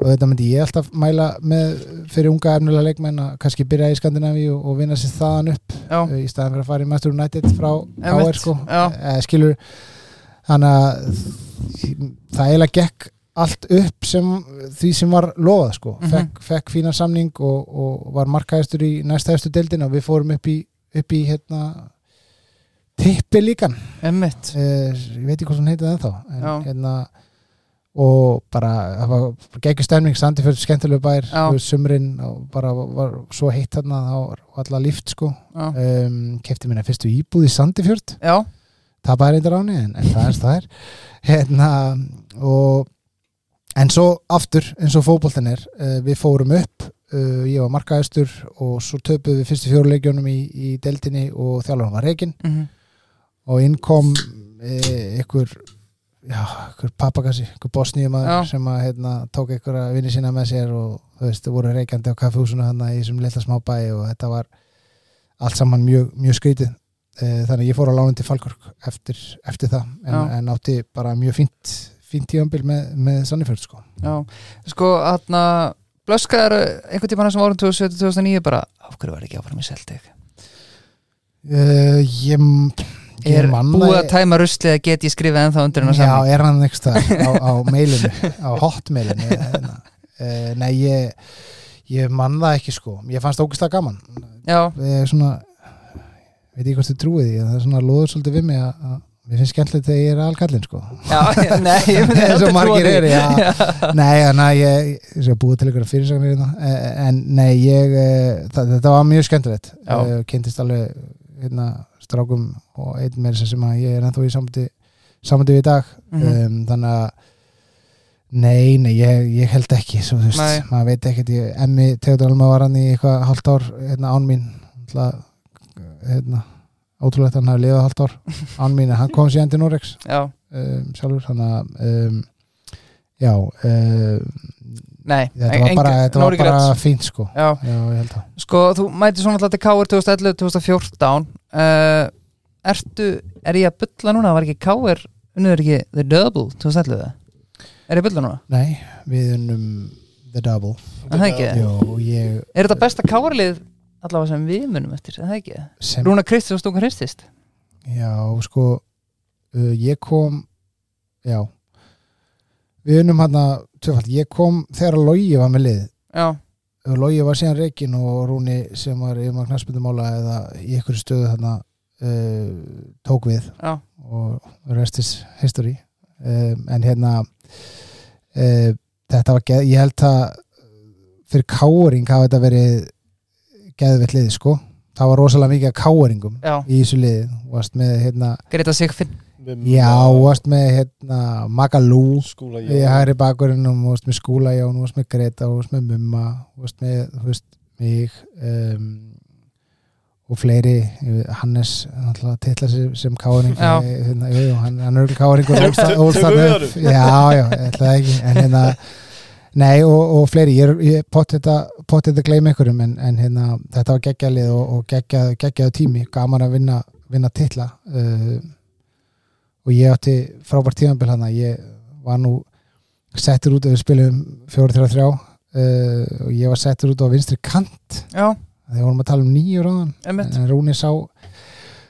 og þetta myndi ég alltaf mæla með fyrir unga efnilega leikmenn að kannski byrja í Skandinavíu og, og vinna sér þaðan upp
já,
uh, í staðan fyrir að fara í Master United frá KR sko. uh, skilur þannig að það eiginlega gekk allt upp sem því sem var lofað sko.
Mhm.
fekk, fekk fína samning og, og var markaðistur í næstæðistu deildin og við fórum upp í, upp í hérna tippi líkan. Uh, ég veit ekki hvað hann heitið ennþá en,
Já.
hérna, og bara það var geggjur stemning, Sandifjörð skemmtilegu bær, sumrin og bara var svo heitt þarna þá var alla líft sko. Um, kefti minna fyrstu íbúð í Sandifjörð.
Já,
það bæri eitthvað ráni en, en það er það er. Hérna og en svo aftur eins og fótboltin er uh, við fórum upp uh, ég var markaðistur og svo töpuðum við fyrstu fjóruleikjónum í, í deildinni og þjálfarinn var reikin
mhm,
og inn kom e, ykkur já, ykkur pappakassi, bosníumæður
Já.
sem að hérna, tók að vinni sína með sér og þú veist, þau voru reykjandi á kaffehúsinu hann í þessum litla smá bæ og þetta var allt saman mjög, mjög skrítið e, þannig að ég fór á lánin til Falkork eftir, eftir það en, en átti bara mjög fínt fínt tíðanbil með, með Sannifjörð sko.
já sko, þarna blöskaður einhvern tímann sem árum 2007-2009 bara, af hverju var ekki áfram í Celtic
uh, ég
er búið að tæma ruslið að get ég skrifið ennþá undir hennar
Já,
saman
er hann ekki það á, á mailinu, á hotmailinu uh, Nei, ég ég man það ekki sko. Ég fannst ógæslega gaman.
Já,
ég er svona veit ekki hvort þið trúið því en það er svona loður svolítið við mig að, að mér finnst skemmtilegt þegar ég er alkallinn sko.
Já, já, nei ég myndi
og margir
trúa því.
eru, já. Nei, þannig að ég, ég skal búið til ykkur fyrirsagnir hérna. Eh, en nei, ég eh, það, þetta var mjög skemmtilegt.
Já.
kynntist alveg hérna, strákum og einn með þess að ég er ennþá í samandi, samandi við í dag.
Mhm.
um, þannig að nei, nei, ég, ég held ekki svo, veist, maður veit ekkert. Ég, Emmi Teodor Alma var hann í eitthvað hálft ár hérna, án mín. Ætla, hérna, ótrúlegt hann hafi lifað hálft ár án mín, hann kom síðan til Norex um, sjálfur þannig að um, já um,
nei
þetta var bara, þetta var bara fínt sko
já,
já, ég held að
sko, þú mæti svona alltaf til K.R. 2011-2014 uh, ertu, er ég að bylla núna, var ekki K.R. unnur ekki The Double 2011 er ég að bylla núna?
nei, við unnum The Double
Er það ekki?
Jó, ég
Er þetta besta K.R.lið allavega sem við munum eftir, er það ekki?
sem,
Rúna Kristjáns og Stunga Hristist
já, sko uh, ég kom já við unnum hann að tvöfald, ég kom þegar að Logi var með lið.
Já,
Logi var síðan Reikin og Rúni sem var í maður knarsmyndumála eða í einhverju stöðu þarna uh, tók við.
Já,
og rest is history. Um, en hérna uh, þetta var geð, ég held að fyrir káring hafa þetta verið geðvett lið sko. Það var rosalega mikið af káringum
já.
í þessu lið varst með hérna
Greta Sigfinn
já, varst með hérna Magalú. Í hægri bakurinnum, varst með Skúla Jón varst með Greta, varst með Mumma varst með, þú veist, mig um, og fleiri. Hannes náttúrulega titla sér sem káring hérna, hann, hann er káring og upp. já, já, ég ætla það ekki en hérna, nei og, og fleiri. Ég, ég pott þetta, gleym einhverjum en, en hérna, þetta var geggjalið og, og geggjað, geggjaðu tími, gaman að vinna vinna titla uh, og ég átti frábært tímanbil hann ég var nú settur út ef við spilum 4-3-3 uh, og ég var settur út á vinstri kant.
Já,
þegar vorum að tala um nýju ráðan
einmitt.
En Rúni sá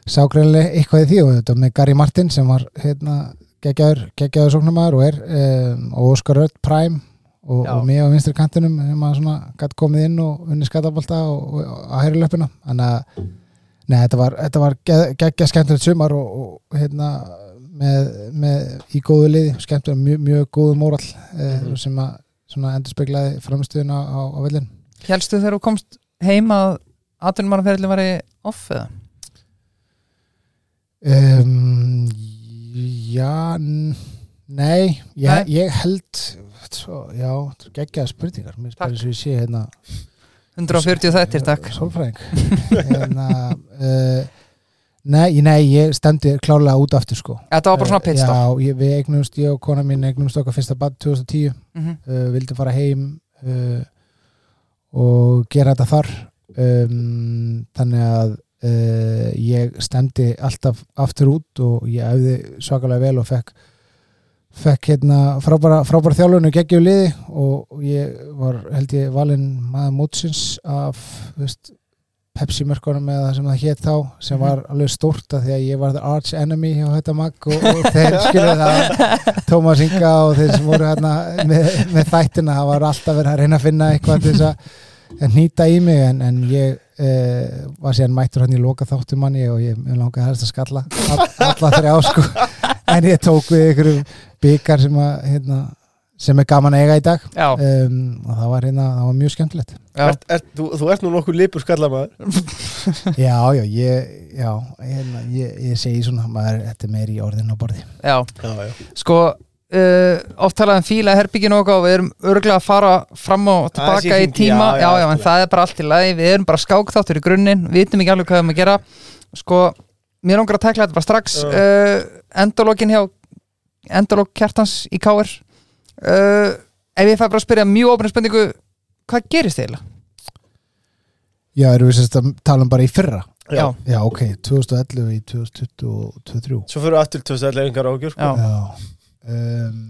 sá greinlega eitthvað í því og þetta með Gary Martin sem var hérna geggjaður, geggjaður sóknumæður og er um, og Óskar Rödd Prime og, og mig á vinstri kantinum sem að svona gætt komið inn og unni skatabólta og, og á hæri löpuna þannig að Nei, þetta var, var gegg- geggja skemmtilegt sumar og, og hérna með, með í góðu liði skemmtilega mjög, mjög góðu móral eh,
Mhm.
sem að svona endur speglaði framstöðuna á, á vellin
Hélstu þegar þú komst heim að atvinnumannferðin var í off eða?
um, Já Nei, ég,
Nei.
ég held svo, já, geggjaða spurningar mér spyrir sem ég sé hérna
140 þættir, takk
Sólfræðing hérna, uh, nei, nei, ég stendi klárlega út aftur sko.
Þetta var bara svona pitstop
Já, ég, við eignumst, ég og kona mín eignumst okkar fyrsta bad 2010
mm -hmm.
uh, vildi fara heim uh, og gera þetta þar. Um, þannig að uh, ég stemdi alltaf aftur út og ég æfði svakalega vel og fekk fekk hérna frábæra, frábæra þjálfun og geggjum liði og ég var held ég valinn maður mótsins af veist, Pepsi mörkunum eða það sem það hétt þá sem
Mhm.
var alveg stórt af því að ég var the arch enemy hjá þetta mag og, og þeir skilur það Tómas Inga og þeir sem voru hérna með, með þættina, það var alltaf verið að reyna að finna eitthvað til þess að að nýta í mig en, en ég uh, var síðan mættur hann í loka þáttum manni og ég langaði helst að skalla all, alla þrjá sko en ég tók við einhverjum byggar sem, að, hérna, sem er gaman að eiga í dag. Um, og það var, hérna, það var mjög skemmtilegt.
Já,
ert, ert, þú, þú ert nú nokkuð lipur skallamaður
Já, já, ég, já, hérna, ég, ég segi svona maður, þetta er meir í orðin á borði.
Já.
Já, já.
Sko, uh, oft talað um fíla herbygginu og við erum örgulega að fara fram og tilbaka í tíma.
Já,
já,
já,
já, en það er bara allt í lagi. Við erum bara skákþáttur í grunninn, við vitum ekki alveg hvað við erum að gera. Sko, mér langar að tekla þetta bara strax. Uh, endalókin hjá endalók kjartans í káir uh, ef ég fæ bara að spyrja mjög ofinu spurningu hvað gerist eiginlega?
Já, erum við sérst að tala um bara í fyrra?
Já,
Já, ok, 2011 í 2023
Svo fyrir aftur 2011 engar ágjur sko.
já,
um,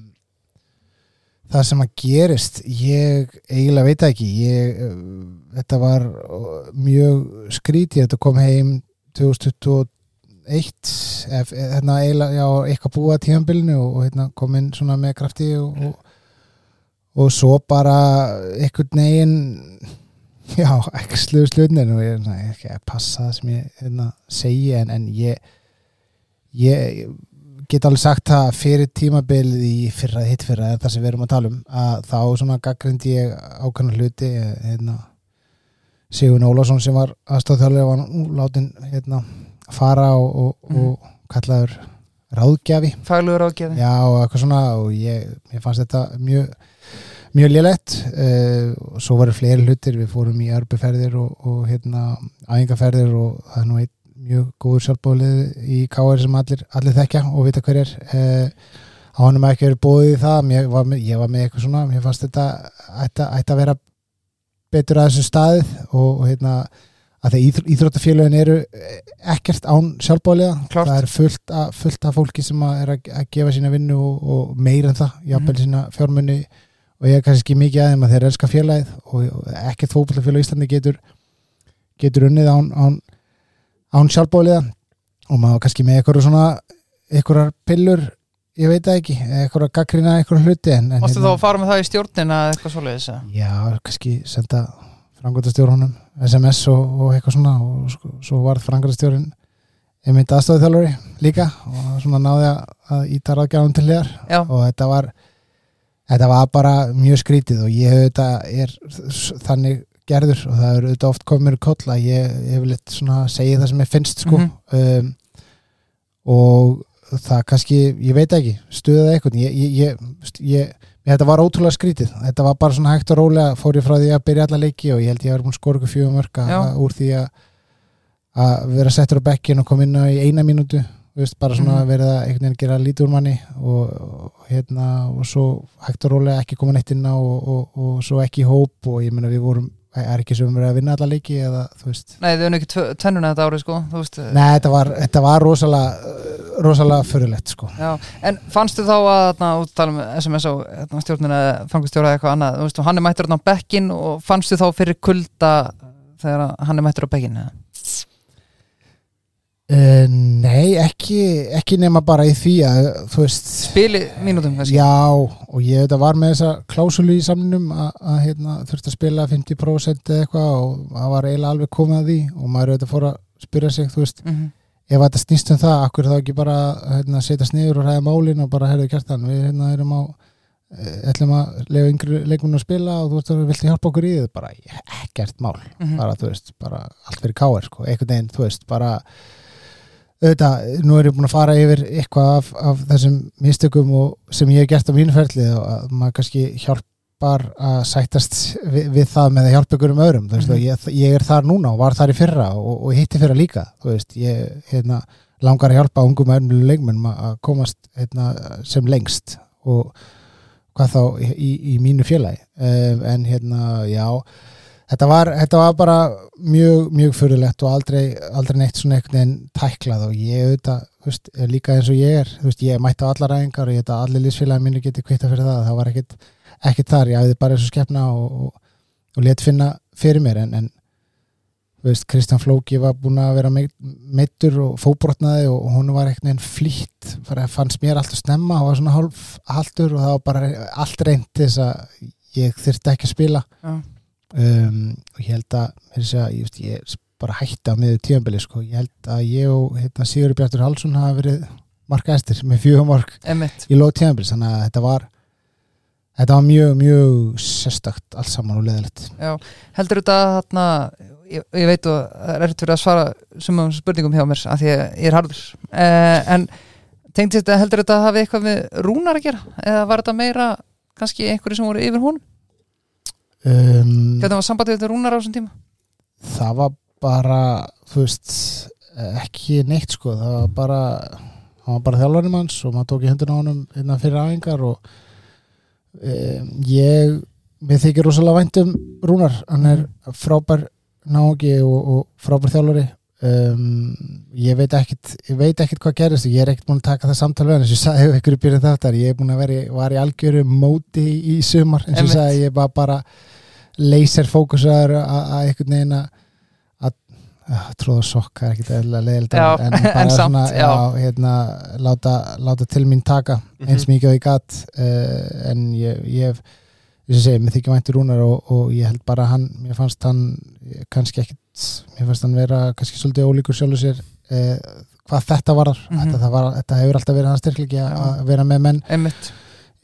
Það sem að gerist ég eiginlega veit það ekki ég, uh, þetta var uh, mjög skrítið þetta kom heim 2021 ef, hérna eiginlega, já, eitthvað búið að tíðanbylnu og, og hérna kom inn svona með krafti og, og, og svo bara einhvern negin já, ekki sluðu slutnin og ég er ekki að passa það sem ég hérna, segi en, en ég ég get alveg sagt það fyrir tímabilið í fyrra, hitt fyrra, það sem við erum að tala um að þá svona gaggrindi ég ákvæmna hluti hérna, Sigun Ólafsson sem var aðstofþjóðlega var látin hérna, fara og, og,
Mhm.
og kallaður ráðgjafi.
Faglugur ágæði
já og eitthvað svona og ég, ég fannst þetta mjög mjög lélegt. Uh, og svo varu fleiri hlutir, við fórum í örbuferðir og, og hérna æfingaferðir og það er nú einn mjög góður sjálfbólið í KR sem allir, allir þekkja og vita hver er. Uh, á honum ekki verið bóðið í það mér var með, ég var með eitthvað svona, mér fannst þetta ætti að vera betur að þessu staðið og, og hérna að þegar íþr, íþróttafélögin eru ekkert án sjálfbóliða
Klárt.
það er fullt, að, fullt af fólki sem að er að, að gefa sína vinnu og, og meira en það, jafnvel
Mhm.
sína fjármunni og ég er kannski ekki mikið aðeim að þeir elska félagið og, og ekkert fótbollafélag í Íslandi getur getur unnið án, án, án sjálfbóliða og maður kannski með eitthvað svona eitthvað pillur ég veit það ekki, eitthvað gaggrina eitthvað hluti en, en
Mástu þá að fara með það í stjórnina eða eitthvað svoleiðis?
Já, kannski senda frangöndastjórunum SMS og, og eitthvað svona og sko, svo varð frangöndastjórun einmitt aðstofið þjálfari líka og svona náði að, íta ráðgjáðum til
Já,
og þetta var þetta var bara mjög skrítið og ég þetta er þannig gerður og það er auðvitað oft komið mér í koll að ég hef litt svona segið það sem ég finnst sko.
Mhm.
um, og það kannski, ég veit ekki stuðaði eitthvað, ég, ég, ég, ég þetta var ótrúlega skrítið, þetta var bara svona hægt og rólega, fór ég frá því að byrja alla leiki og ég held ég að vera búin að skora ykkur fjögum mörka
Já.
úr því að að vera settur á bekkin og koma inn á í eina mínútu veist, bara svona
Mhm.
verið að einhvern veginn gera lítið úr manni og, og hérna og svo hægt og rólega ekki koma neitt inn á og, og, og svo ekki í hóp og ég meina við vorum, er ekki sem verið að vinna alla leiki eða þú veist.
Nei, þau unnu ekki tvennuna þetta árið sko veist,
Nei, þetta var, þetta var rosalega rosalega fyrirlegt sko.
Já, en fannstu þá að þarna, út að tala um SMS á þarna, stjórnina, fangustjóra eða eitthvað annað, veist, hann er mættur á bekkin og fannstu þá fyrir kulda þegar hann er mættur á bekkin eða?
Uh, Nei, ekki ekki nema bara í því að þú veist
spili mínútum kannski.
Já, og ég þetta var með þessa klásulu í samnum að, hérna, þurfti að spila 50% eða eitthvað og það var eiginlega alveg komið að því og maður auðvitað fór að spyrja sig, þú veist,
mm
ef þetta snýst um það, akkur þá ekki bara hérna, setjast niður og ræða málin og bara herðu kjartan, við hérna erum á eh, ætlum að lefa yngri leikmennu að spila og þú veist, viltu hjálpa okkur í þið bara ekkert mál,
Mhm.
bara þú veist bara allt fyrir káir, sko, einhvern veginn þú veist, bara auðvitað, nú er ég búin að fara yfir eitthvað af, af þessum mistökum og sem ég hef gert á mínu ferli og að maður kannski hjálpar að sættast við, við það með að hjálpa ykkur um öðrum þú veist,
Mhm.
og ég, ég er þar núna og var þar í fyrra og, og hitti fyrra líka þú veist, ég hérna, langar að hjálpa ungum öðrum leikmennum að komast hérna, sem lengst og hvað þá í, í, í mínu félagi um, en hérna, já þetta var, þetta var bara mjög, mjög fyrirlegt og aldrei, aldrei neitt svona einhvern veginn tæklað og ég auðvitað, veist, líka eins og ég er veist, ég mætti á allar ræðingar og ég veit að allir lífsfélagi mínu geti kvitta fyrir það það var ekkit, ekkit þar, ég hafði bara eins og skefna og, og, og let finna fyrir mér en, en veist, Kristján Flóki var búin að vera meittur og fóbrotnaði og hún var einhvern veginn flýtt að fannst mér alltaf snemma og var svona hálf haldur og það var bara allt reynd þess að ég þyrfti ekki að spila
Já.
Um, og ég held að, að ég, veist, ég bara hætti á miður tíðanbili sko. ég held að ég og hérna, Sigur Bjartur Halsson hafa verið markaðistir með fjögumork
Emitt,
í lóð tíðanbili þannig að þetta var þetta var mjög, mjög sérstakt allt saman og leðilegt
heldur þetta þarna ég, ég veit og það er fyrir að svara sumum spurningum hjá mér af því að ég er harður. Uh, en tengdi þetta, heldur þetta að hafi eitthvað með rúnar að gera? Eða var þetta meira kannski einhverju sem voru yfir hún
um,
hvernig var sambandið þetta rúnar á þessum tíma?
Það var bara þú veist, ekki neitt sko, það var bara hann var bara þjálfarnum hans og maður tók í höndina á honum innan fyrir aðingar og um, ég mér þykir rosalega vænt um Rúnar. Hann er frábær nági og, og frábær þjálfari um, ég veit ekkit ég veit ekkit hvað gerist ég er ekkit búin að taka það samtal við hann eins og ég sagði ef ykkur í byrjun þáttar. Ég er búin að vera, var í algjöru móti í, í sumar eins og ég sagði. Ég var bara laser fókusaður að einhvern veginn að tróða sokka er ekkit leiðilegt
Já,
en, bara
en
svona,
já.
já, hérna, láta, láta til mín taka eins mikið og ég gat. Uh, en ég, ég hef mér þykja væntur rúnar og, og ég held bara hann, mér fannst hann kannski ekkit, mér fannst hann vera kannski svolítið ólíkur sjálfur sér uh, hvað þetta var,
Mhm.
þetta, það var þetta hefur alltaf verið hans styrklegi
Já.
að vera með menn
Emitt,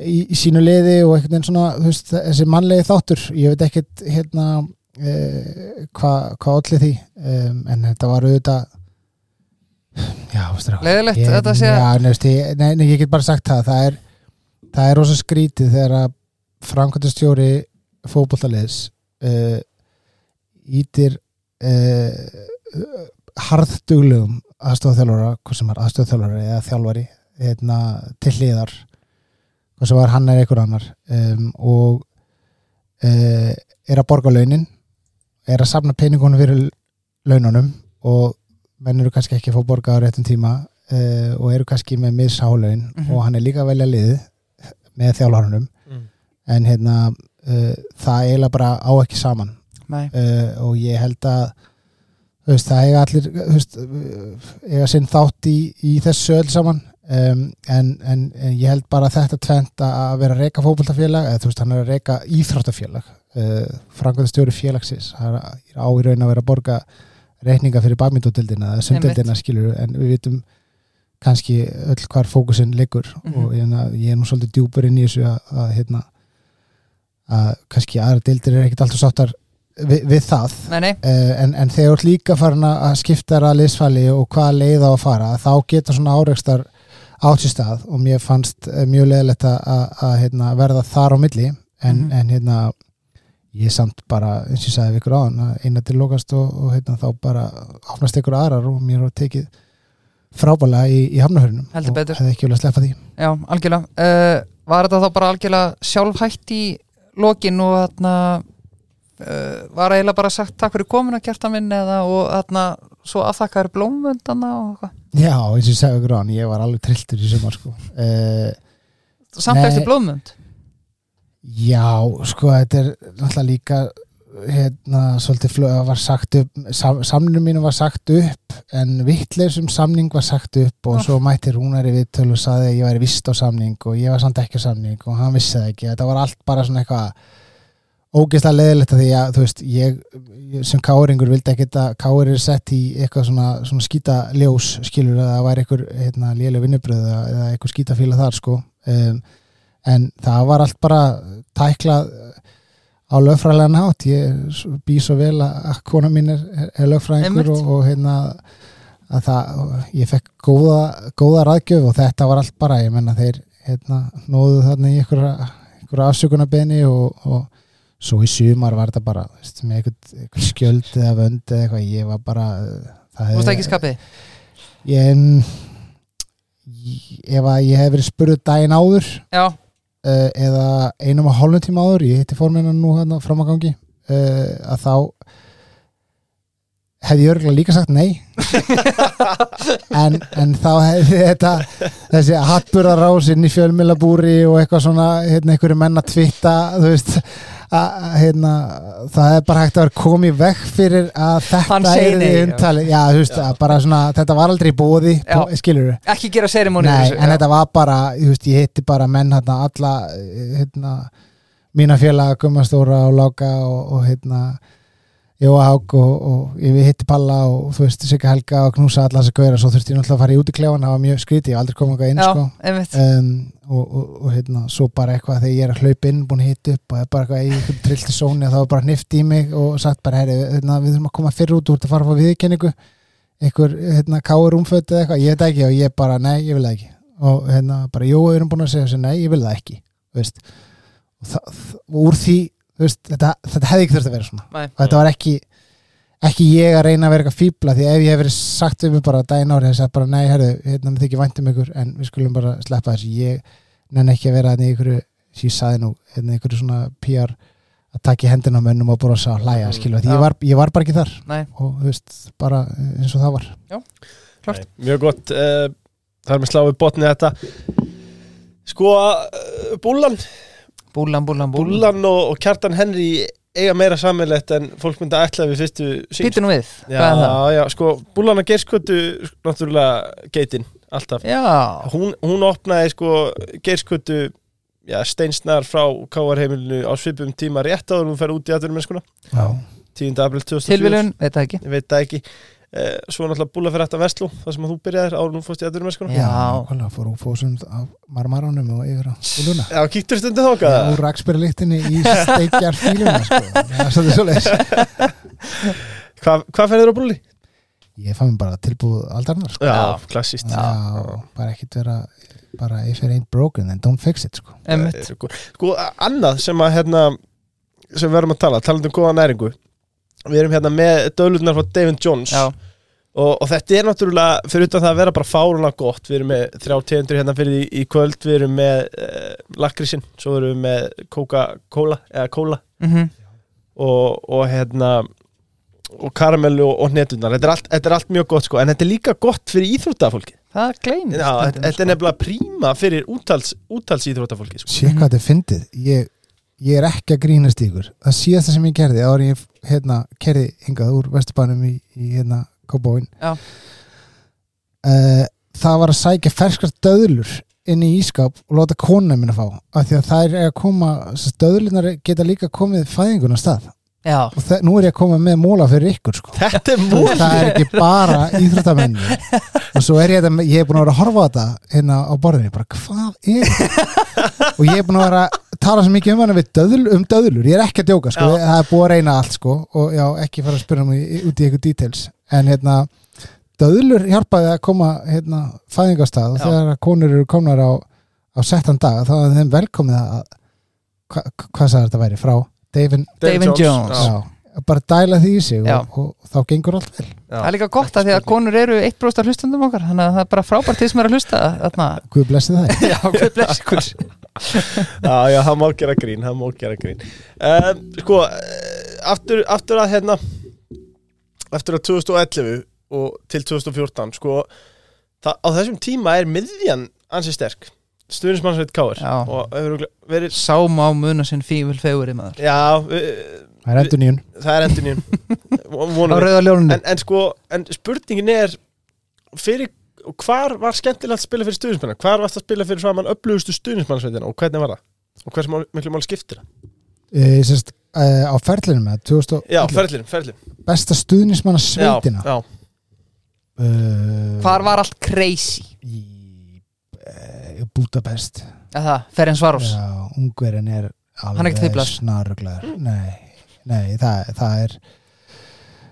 í, í sínu liði og einhvern veginn svona veist, þessi mannlegi þáttur ég veit ekkert hérna uh, hvað hva allir því um, en þetta var auðvitað já, veistu það
Leiðilegt,
ég,
þetta sé-
já, neðust, ég, nei, nei, ég get bara sagt það það er, það er rosa skrítið þegar að framkvæmtastjóri fótbollaliðs uh, ítir uh, harðduglegum aðstofþjálfara, hvað sem er aðstofþjálfara eða þjálfari hérna, til hliðar hvað sem var hann er einhver annar um, og uh, er að borga launin er að safna peningunum fyrir laununum og menn eru kannski ekki að fá borga á réttum tíma uh, og eru kannski með mishálaun
Mhm.
og hann er líka að velja liðið með þjálfarunum
Mm.
en hérna uh, það eiginlega bara á ekki saman uh, og ég held að veist, það eiga allir veist, eiga sinn þátt í, í þessu öll saman. Um, en, en, en ég held bara þetta tvent að vera reyka fótboltafélag eða þú veist, hann er að reyka íþróttafélag uh, frangvæðastjóri félagsins. Hann er á í raun að vera að borga reikninga fyrir badmyndutildina eða sundildina skilur en við vitum kannski öll hvar fókusin liggur.
Mhm.
og hérna, ég er nú svolítið djúpur inn í þessu að, að hérna að kannski aðra dildir er ekkert alltaf sáttar við, við það.
Nei, nei.
Uh, en, en þegar þú ert líka farin að skipta liðsfæli og hvaða leið á að fara þá geta svona áreikstar átt sér stað og mér fannst uh, mjög leðilegt að, hérna, verða þar á milli. En,
Mhm.
en hérna ég samt bara, eins og ég sagði við ykkur áðan að eina til lokast og, og hérna, þá bara opnast ykkur aðrar og mér var tekið frábælega í, í hafnaförunum
Heldur
og hefði ekki viljað sleppa því.
Já, algjörlega. Uh, Var þetta þá bara algjörlega sjálfhætt í lokin og þarna uh, var eiginlega bara sagt takk fyrir komuna kjartan minn eða og þarna svo afþakkaður blómvöndana og eitthvað.
Já, eins og ég sagði ykkur áðan, ég var alveg trilltur í sumar sko. Uh,
Samt eftir blómvönd?
Já, sko, þetta er náttúrulega líka hérna, svolítið flö, var sagt upp sam, samningum mínu var sagt upp en vittleysum samning var sagt upp og
Ah.
svo mætti Rúnari viðtölu og saði að ég væri vist á samning og ég var samt ekki á samning og hann vissi það ekki, þetta var allt bara svona eitthvað ógeðslega leðilegt að því að þú veist, ég, ég sem káringur vildi ekki að káir er sett í eitthvað svona, svona skýta ljós skilur að það væri eitthvað hérna, léleg vinnubröð eða, eða eitthvað skýta fíla þar sko. Um, en það var allt bara tæklað á lögfræðilega nátt ég bý svo vel að kona mín er, er lögfræðingur og, og hérna að það, ég fekk góða, góða raðgjöf og þetta var allt bara ég menna þeir hérna, nóðu þarna í einhverja afsökunarbeini og, og svo í sumar var þetta bara veist, með einhvern, einhvern skjöld eða vönd eða eitthvað, ég var bara
Þú veist ekki skapið
ég, ef að ég hef verið spurður daginn áður
Já,
uh, eða einum og hálfum tíma áður ég hitti formina nú hérna fram að gangi uh, að þá hefði ég örgulega líka sagt nei. En, en þá hefði þetta þessi hattburðarás inn í fjölmilabúri og eitthvað svona hérna, einhverju menn að tvitta þú veist að, hérna, það er bara hægt að vera komið vekk fyrir að þetta er
já.
umtali já, þú veist, svona, þetta var aldrei bóði skilur
ekki gera serimóni
Nei, en þetta var bara, veist, ég hitti bara menn hérna alla, hérna mína félaga, Gummastóra og Láka og, og hérna Jóa Hák og, og ég hitti Palla og þú veist, Sigga Helga og knúsa alla þess að gauðra, svo þurfti ég náttúrulega að fara í út í klefan það var mjög skrítið, ég aldrei komið eitthvað inn
Já,
sko. um, og, og, og hérna, svo bara eitthvað þegar ég er að hlaupa inn, búin að hitta upp og það er bara eitthvað einhvern trillti sóni þá er bara hnift í mig og sagt bara, herri, hérna, við þurfum að koma fyrr út úr að fara fá viðkenningu einhver, hérna, káur umföt eða eitthvað, ég veit það ekki og ég bara, nei, ég vil það ekki. Og hérna, bara, jú, ekki veist, þetta, þetta hefði ekki þurft að vera svona.
Nei.
og þetta var ekki ekki ég að reyna að vera eitthvað fíbla því ef ég hef verið sagt við mig bara daginn ári þess að bara nei, herðu, hérna með þykir væntum ykkur en við skulum bara sleppa þessu. Ég nenni ekki að vera þannig í ykkur sem ég saði nú, hérna ykkur svona PR að taka í hendina á mönnum og brosa og hlæja, skilur, því
Já.
ég var, ég var bara ekki þar.
Nei,
og þú veist, bara eins og það var.
Klart.
Nei, Mjög gott uh, Það er með sláið botni þetta. Sko, uh, Búllan
búlan, búlan, búlan
Búllan og, og Kjartan Henry eiga meira sammeilegt en fólk myndi að ætla við fyrstu sín
Býtu nú við,
Já,
hvað er það?
já, sko, Búllan að gerskötu náttúrulega geitin, alltaf.
Já,
hún, hún opnaði sko gerskötu já, steinsnar frá KR heimilinu á svipum tíma rétt áður en hún fer út í
Já,
10. april 2004
tilviljun, veit það ekki.
Veit það ekki eh, svo náttúrulega búla fyrir þetta Vestlú þar sem að þú byrjaðir þú fórst í atvinnumennskuna
Já.
nákvæmlega, fór úr fósum af marmaranum og yfir á búluna
Já, kíktur stundu þáka
úr rakspyrirlíktinni í steikjar fíluna sko. það er svolítið svoleiðis
Hvað hva ferðir á búli?
ég fann mér bara tilbúð aldarnar sko.
Já, klassíst
Já, bara ekkit vera bara if it ain't broken then don't fix it sko.
Einmitt.
Sko, sko, annað sem að hérna sem við verðum að tala, talandi um góða næringu við erum hérna með döðlunar frá David Jones. Og, og þetta er náttúrulega fyrir utan það að vera bara fáruna gott við erum með þrjá tegundur hérna fyrir í, í kvöld við erum með uh, lakrísin svo erum við með Coca-Cola eða Cola.
Mhm.
Og, og hérna og karamellu og, og hnetunar þetta er, allt, þetta er allt mjög gott sko en þetta er líka gott fyrir íþróttafólki
Það gleymist
Já, þetta, þetta er
sko.
nefnilega príma fyrir úttals, úttals íþróttafólki sko.
sé hvað þetta er fyndið. Ég, ég er ekki að grínast ykkur. Það síðasta sem ég gerði en ég hérna, kerði hingað úr Vesturbænum í, í hérna, Kópáin
Já.
uh, það var að sækja ferskar döðlur inn í ískap og láta kona minna fá af því að það er að koma döðlunar geta líka komið fæðingun á stað
Já,
og nú er ég að koma með móla fyrir ykkur sko.
Þetta er
veist, það er ekki bara íþróttamenni og svo er ég þetta, ég er búin að vera að horfa á þetta hérna á borðinni, bara hvað er og ég er búin að vera að tala svo mikið um hana við döðl, um döðlur. Ég er ekki að djóka, sko, það er búið að reyna allt sko, og já, ekki fara að spyrja mig út í eitthvað details, en hérna döðlur hjálpaði að koma hérna, fæðingastað og
Já.
þegar að konur eru komnar á, á settan dag þá er þeim velkomið að hva, hvað Davin,
Davin Jones.
já,
bara dæla því í sig og, og, þá gengur allt vel.
Já.
Það er líka gott að því að konur eru eitt bróst af hlustundum okkar þannig að það er bara frábært því sem er að hlusta þarna,
Guð blessi það
já, hvað bless ykkur.
Já, já, það má gera grín það má gera grín. Um, sko, aftur, aftur að hérna aftur að 2011 og til 2014 sko, það, á þessum tíma er miðjan ansi sterk stuðnismannsveit Káir
Já.
og verið
Sám á muna sinn fífil fegur í maður.
Já, eh,
Það er endur nýjun
það er endur
ljónunni
en, en sko, en spurningin er fyrir, hvar var skemmtilegt að spila fyrir stuðnismanna, hvar varst að spila fyrir saman öflugustu stuðnismannsveitina og hvernig var það? Og hversu mál, miklu mál skiptir það?
E, sérst, e, Á ferlinu með 2000,
já, ferðlinn, ferðlinn
besta stuðnismanna sveitina
já,
uh,
Hvar var allt crazy?
í uh, Budapest.
Það, Ferenc Varos.
Já, ungverðin er alveg
fíflar.
snaruglaður. Nei, nei það, það er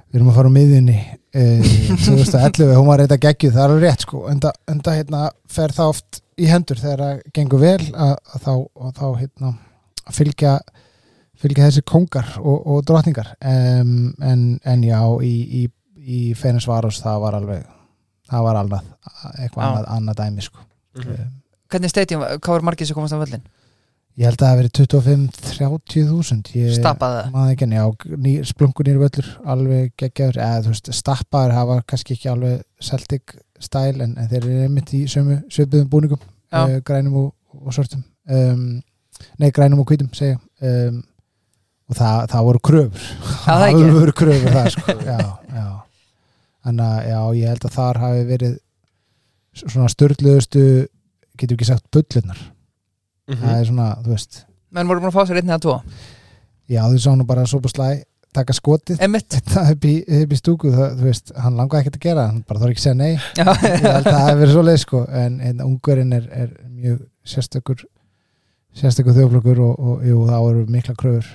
Við erum að fara á miðjunni uh, 2011, hún var reynda geggjuð það er alveg rétt sko, enda, enda hérna fer það oft í hendur þegar það gengur vel að, að þá, að þá hérna, að fylgja fylgja þessi kongar og, og drottningar. Um, en, en já í, í, í Ferenc Varos það var alveg það var alveg eitthvað annað, annað dæmi sko.
Mhm.
Hvernig stadium, hvað var margir sem komast á völlin?
Ég held að það hafi verið 25-30 þúsund
Stappaði það?
nýr völlur alveg geggjaður, eða þú veist stappaður hafa kannski ekki alveg Celtic stæl en, en þeir eru einmitt í sömu söpuðum búningum, uh, grænum og, og svörtum um, nei, grænum og hvítum segja um, og það, það voru kröfur
það
voru kröfur það sko. já, já þannig að já, ég held að þar hafi verið svona störtluðustu getur ekki sagt bullunar
Mhm.
það er svona, þú veist.
Menn voru búin að fá sér einn eða tvo.
Já, þú sá nú bara Sopa Slæ taka skotið. Þetta upp í, upp í stúku það, þú veist, hann langaði ekkert að gera hann bara þarf ekki að segja nei.
Já,
ég held að það hefur verið svo leið sko en, en ungverinn er, er mjög sérstakur sérstakur þjóflokkur og, og jú, það voru mikla kröfur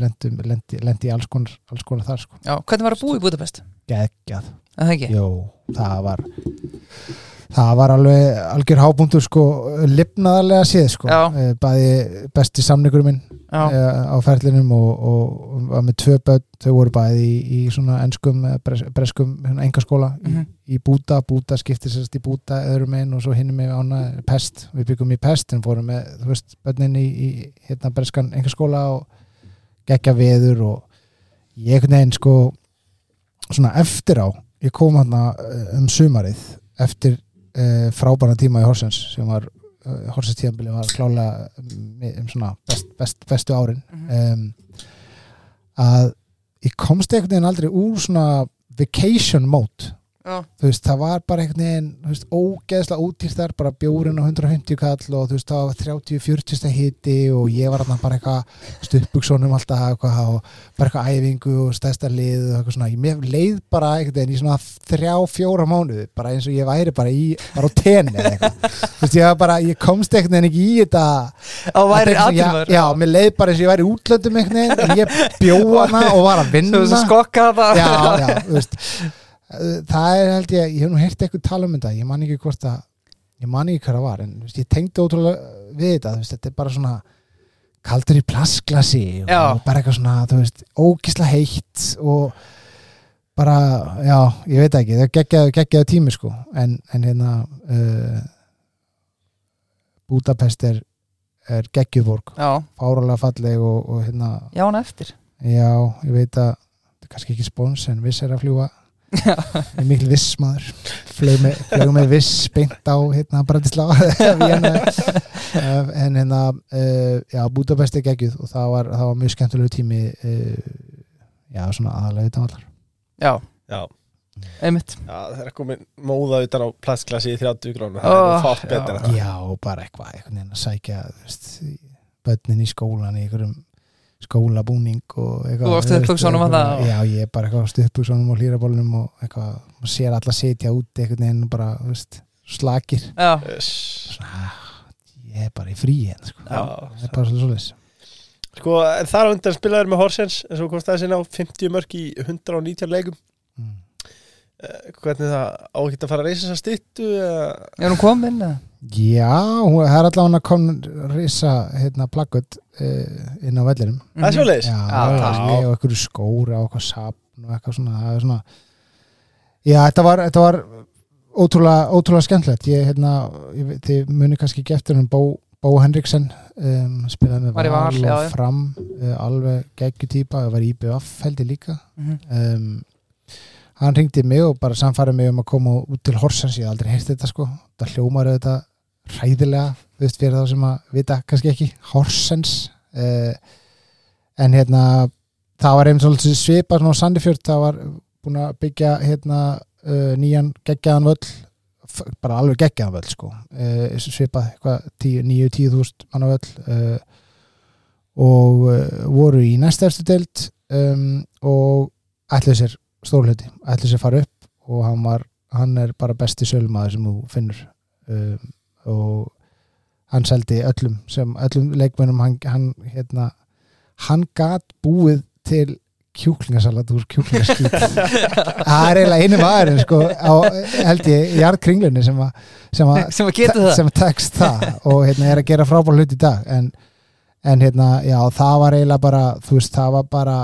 lendi, lendi, lendi í alls konar, alls konar þar sko.
Já, hvernig var að búa í Budapest?
geggjað,
Er Það
það var það var alveg algjör hábúndur sko, lifnaðarlega séð sko,
Já.
Eh, bæði besti samningur minn
Já,
eh, á ferlinum og, var með tvö börn, þau voru bæði í, í svona enskum, eh, bres, breskum engaskóla
Mhm.
í, í Búta. Búta skipti sérst í Búta öðrum einn og svo hinum með ána Pest, við byggum í Pest en fórum með, þú veist, börnin í, í hérna breskan engaskóla og geggja veður og ég einhvern veginn sko svona eftir á, ég kom hann um sumarið eftir uh, frábæran tíma í Horsens sem var uh, Horsens tíðanbili var klálega um, um svona best, best, bestu árin. Um, að ég komst einhvern veginn aldrei úr svona vacation mode veist, það var bara einhvern veginn veist, ógeðslega útýrt þar, bara bjórin á 150 kall og þú veist, það var 30-40 stað hiti og ég var þarna bara eitthvað stuppbuksonum alltaf eitthvað og bara eitthvað æfingu og stæðsta lið og eitthvað svona, ég leið bara einhvern veginn í svona þrjá, fjóra mánuði bara eins og ég væri bara í, bara á tenni þú veist, ég var bara ég komst einhvern veginn ekki í þetta.
Á væri aðtilmar
já, já, mér leið bara eins og ég væri útlöndum einhvern veginn, ég bjóða hana og var að vinna
það
veist það er held ég, ég hef nú heyrt eitthvað tala um þetta, ég man ekki hvort að ég man ekki hvað það var, en veist, ég tengdi ótrúlega við þetta, veist, þetta er bara svona kaldur í plastglasi og, og bara eitthvað svona, þú veist, ógisla heitt og bara, já, ég veit ekki það geggjaðu, geggjaðu tími sko en, en hérna uh, Budapest er, er geggjuborg, fáralega falleg og, og hérna,
já, hann eftir.
Já, ég veit að þetta er kannski ekki spons en viss er að fljúa mikil viss maður. Flög með, flög með viss beint á hérna Bratislava en hérna uh, já, Budapest er geggjuð og það var, það var mjög skemmtilegu tími uh, já, svona aðalega utan allar
Já,
Já,
einmitt.
Já, það er komin móða utan á plastglasi í 30 gránu það
Oh,
er fátt
já.
betur en það
já, bara eitthvað, einhvern veginn að sækja þú veist, bönnin í skólan í einhverjum skólabúning og eitthvað
Þú varst og
eitthvað-
það?
já, ég er bara eitthvað stuðbuksunum og hlýrabólunum og eitthvað, maður sér alla sitja út veginn og bara, veist, slakir
Já,
svona, ég er bara í frí hérna, sko.
Já.
það er bara svolítið svolítið
Sko, en þar á undan spilaður með Horsens en svo komst það sinna á 50 mörg í 119 leikum
mm.
Eh, hvernig það á ekki að fara að reysa þess að styttu eða
er hún komin? eða?
Já, hún, það er allavega kom risa hérna, plakkut uh, inn á vellinum.
Það er svoleiðis?
Já,
Já,
já,
takk.
og eitthvað skóra og eitthvað sapn og eitthvað svona, það er svona Já, þetta var, þetta var ótrúlega, ótrúlega skemmtilegt. Ég, hérna, ég, þið muni kannski eftir um Bó, Bó Henriksen um, spilaði með
Val,
og fram uh, alveg geggjutýpa, það var í IBF held ég líka.
Mhm.
um, hann ringdi mig og bara samfærið mig um að koma út til Horsens, ég hef aldrei heyrt þetta sko. Það hljómar auðvitað hræðilega þú veist fyrir þá sem að vita kannski ekki Horsens uh, en hérna það var einmitt svolítið svipað svona á Sandifjörð það var búin að byggja hérna uh, nýjan geggjaðan völl bara alveg geggjaðan völl sko uh, svipað eitthvað 9-10 þúst manna völl uh, og uh, voru í næstæðstu deild um, og ætluðu sér stórluti, ætluðu sér fara upp og hann var, hann er bara besti sölmaður sem þú finnur um, og hann seldi öllum sem öllum leikmennum hann, hann hérna hann gat búið til kjúklingasalat úr kjúklingaskýt það er eiginlega einu maðurinn sko, á, held ég, í jarðkringlunni sem að sem að
sem það.
sem tekst það og hérna er að gera frábár hlut í dag. En, en hérna, já, það var eiginlega bara, þú veist, það var bara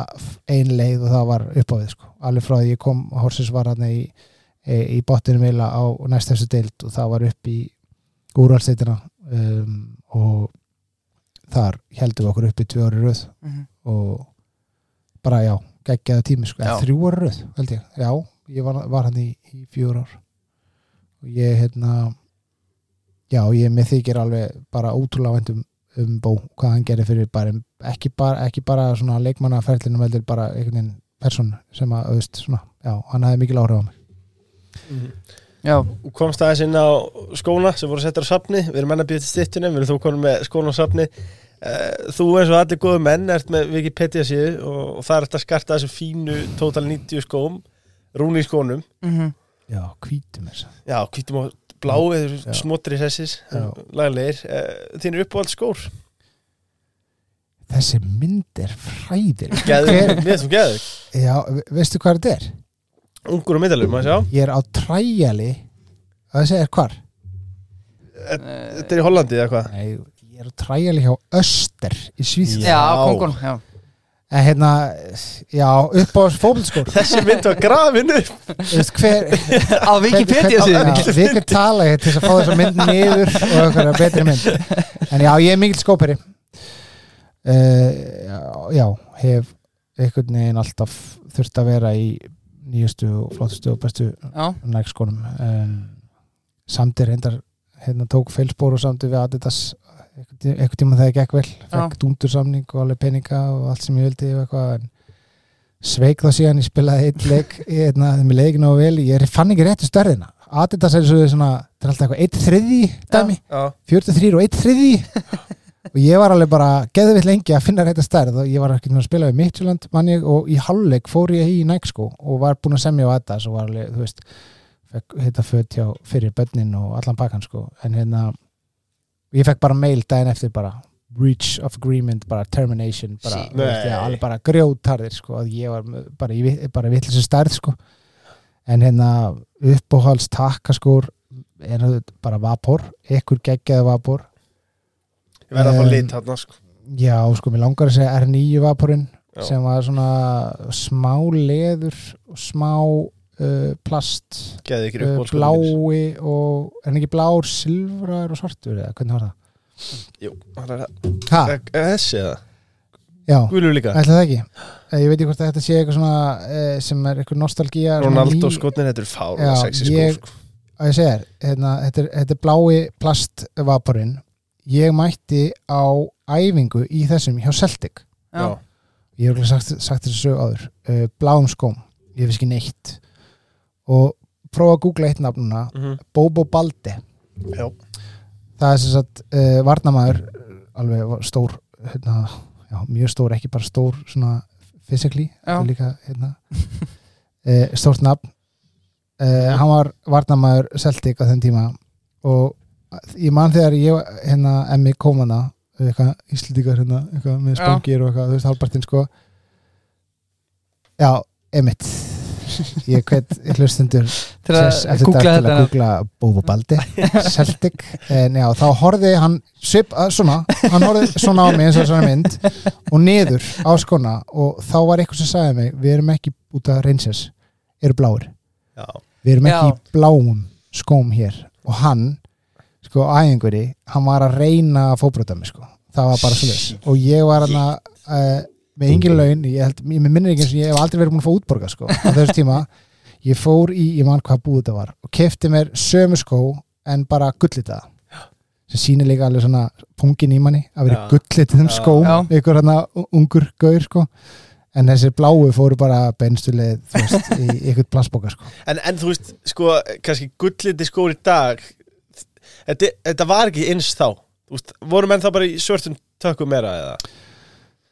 ein leið og það var upp á við sko. alveg frá því ég kom, Horsins var hérna í, í, í bottinum eiginlega á næstefstu deild og það var upp í úrvalsteitina um, og þar heldum við okkur upp í tvö ári röð.
Mhm.
og bara já, geggjaða tími sko. Þrjú ára röð, held ég. Já, ég var, var hann í, í fjör ár. Og ég hérna já, ég með þykir alveg bara ótrúlega vænt um, bó, hvað hann gerir fyrir bara, ekki bara, ekki bara svona leikmannaferlinum heldur bara einhvern veginn person sem að, auðvist, svona, já, hann hafði mikil áhrif á mig
já,
og komst aðeins inn á skóna sem voru settar á safni. Við erum enn að býða til stittunum, við erum þú konum með skóna á safni. Eh, þú eins og allir góðu menn ert með Wikipedia síðu og, og það er þetta að skarta þessu fínu Total 90 skóm rúni í skónum.
Mhm.
já, hvítum þess
já, hvítum og bláu, eða smotri sessis
Já.
laglegir, þín er uppáhald skór?
Þessi mynd er fræðir
geður, mér þú geður
já, ve- veistu hvað þetta er?
Ungur og middalur, maður sjá?
Ég er á træjali að það segir hvar?
þetta er í Hollandi eða hvað?
Nei, ég er á træjali hjá Öster í Svíþjóð.
Já, kongun já.
en hérna, já, upp á fótbolskór
þessi mynd var grafinu
veist hver
á Wikipedia síðan
við erum tala hér til þess að fá þessa mynd niður og eitthvað betri mynd. En já, ég er mikill skóperi. Uh, já, já, hef einhvern veginn alltaf þurft að vera í nýjustu og flottustu og bestu nægskónum um, samt er reyndar hérna tók feilspór og samt við Adidas. Einhvern tíma þegar gekk vel fekk dúndursamning og alveg peninga og allt sem ég vildi eitthvað sveik þá síðan ég spilaði eitt leik hérna, þeim er leikinu og vel. Ég fann ekki réttu stærðina Adidas er svo svona, það er alltaf eitthvað eitt þriði dæmi,
já,
43 og eitt þriði og ég var alveg bara geðvitt lengi að finna rétta stærð og ég var ekki að spila við Midtjylland mann ég og í hálfleik fór ég í nækskó og var búinn að semja á Adidas og var alveg, þú veist heita föt hjá fyrir bönnin og allan pakkan sko, en hérna ég fekk bara mail daginn eftir bara breach of agreement, bara termination bara,
Sí.
veist, já, alveg bara grjótarðir sko, að ég var með- bara vi- bara vittlisum stærð sko. En hérna uppáhalds takkaskór er bara vapor, ekkur geggjaði vapor
ég verða að fá lit hann sko.
já, sko, mér langar að segja R9 vaporinn
Já.
sem var svona smá leður og smá uh, plast uh, blái og en ekki blár, silfrar og svartur eða hvernig var það?
jú, er það Er- er þessi eða,
já, ætla það ekki Eh, ég veit ekki hvort þetta sé eitthvað svona uh, sem er eitthvað nostalgía svona
Ronaldo skotnin, þetta er fár
Já,
sexy skór
ég-
sko.
þér, hérna, þetta, er, þetta er blái plastvaporinn ég mætti á æfingu í þessum hjá Celtic.
Já,
ég hef sagt, sagt þessu áður. Uh, bláum skóm, ég veist ekki neitt. Og prófa að googla eitt nafnuna,
Mhm.
Bobo Balde.
Já.
það er sem sagt uh, varnamaður alveg var stór hérna, já, mjög stór, ekki bara stór svona physically, líka hérna, uh, stórt nafn. Hann var varnamaður Celtic á þenn tíma og ég man þegar ég hérna emmi kom hana eitthvað íslendingar hérna, eitthvað með spangir og eitthvað, þú veist, halvpartinn sko. Já, emitt ég hvet hlustundur
til að googla
þetta til að googla Bobo Baldi Celtic, en já, þá horfði hann svip, að, svona, hann horfði svona á mig eins og svona mynd og niður á skona og þá var eitthvað sem sagði mig, við erum ekki út af Rangers, eru bláir.
Já,
við erum ekki
Já.
í bláum skóm hér. Og hann, sko, æðinguri hann var að reyna að fóbrota mig, sko. Það var bara svo og ég var hann að uh, með engin laun, ég held, ég minnir ekki eins og ég hef aldrei verið búin að fá útborga, sko á þessu tíma, ég fór í, ég man hvað búið þetta var og kefti mér sömu skó en bara gullita sem sýnir líka alveg svona pungin í manni að vera
Já.
skóm
Já.
ykkur hann ungur gaur, sko. En þessi bláu fóru bara beinstuleið, þú veist, í ykkur plastboka, sko.
En, en þú veist, sko, kannski gulliti skór í dag þetta, þetta var ekki eins þá. Þú veist, voru menn þá bara í svörtum tökum meira eða?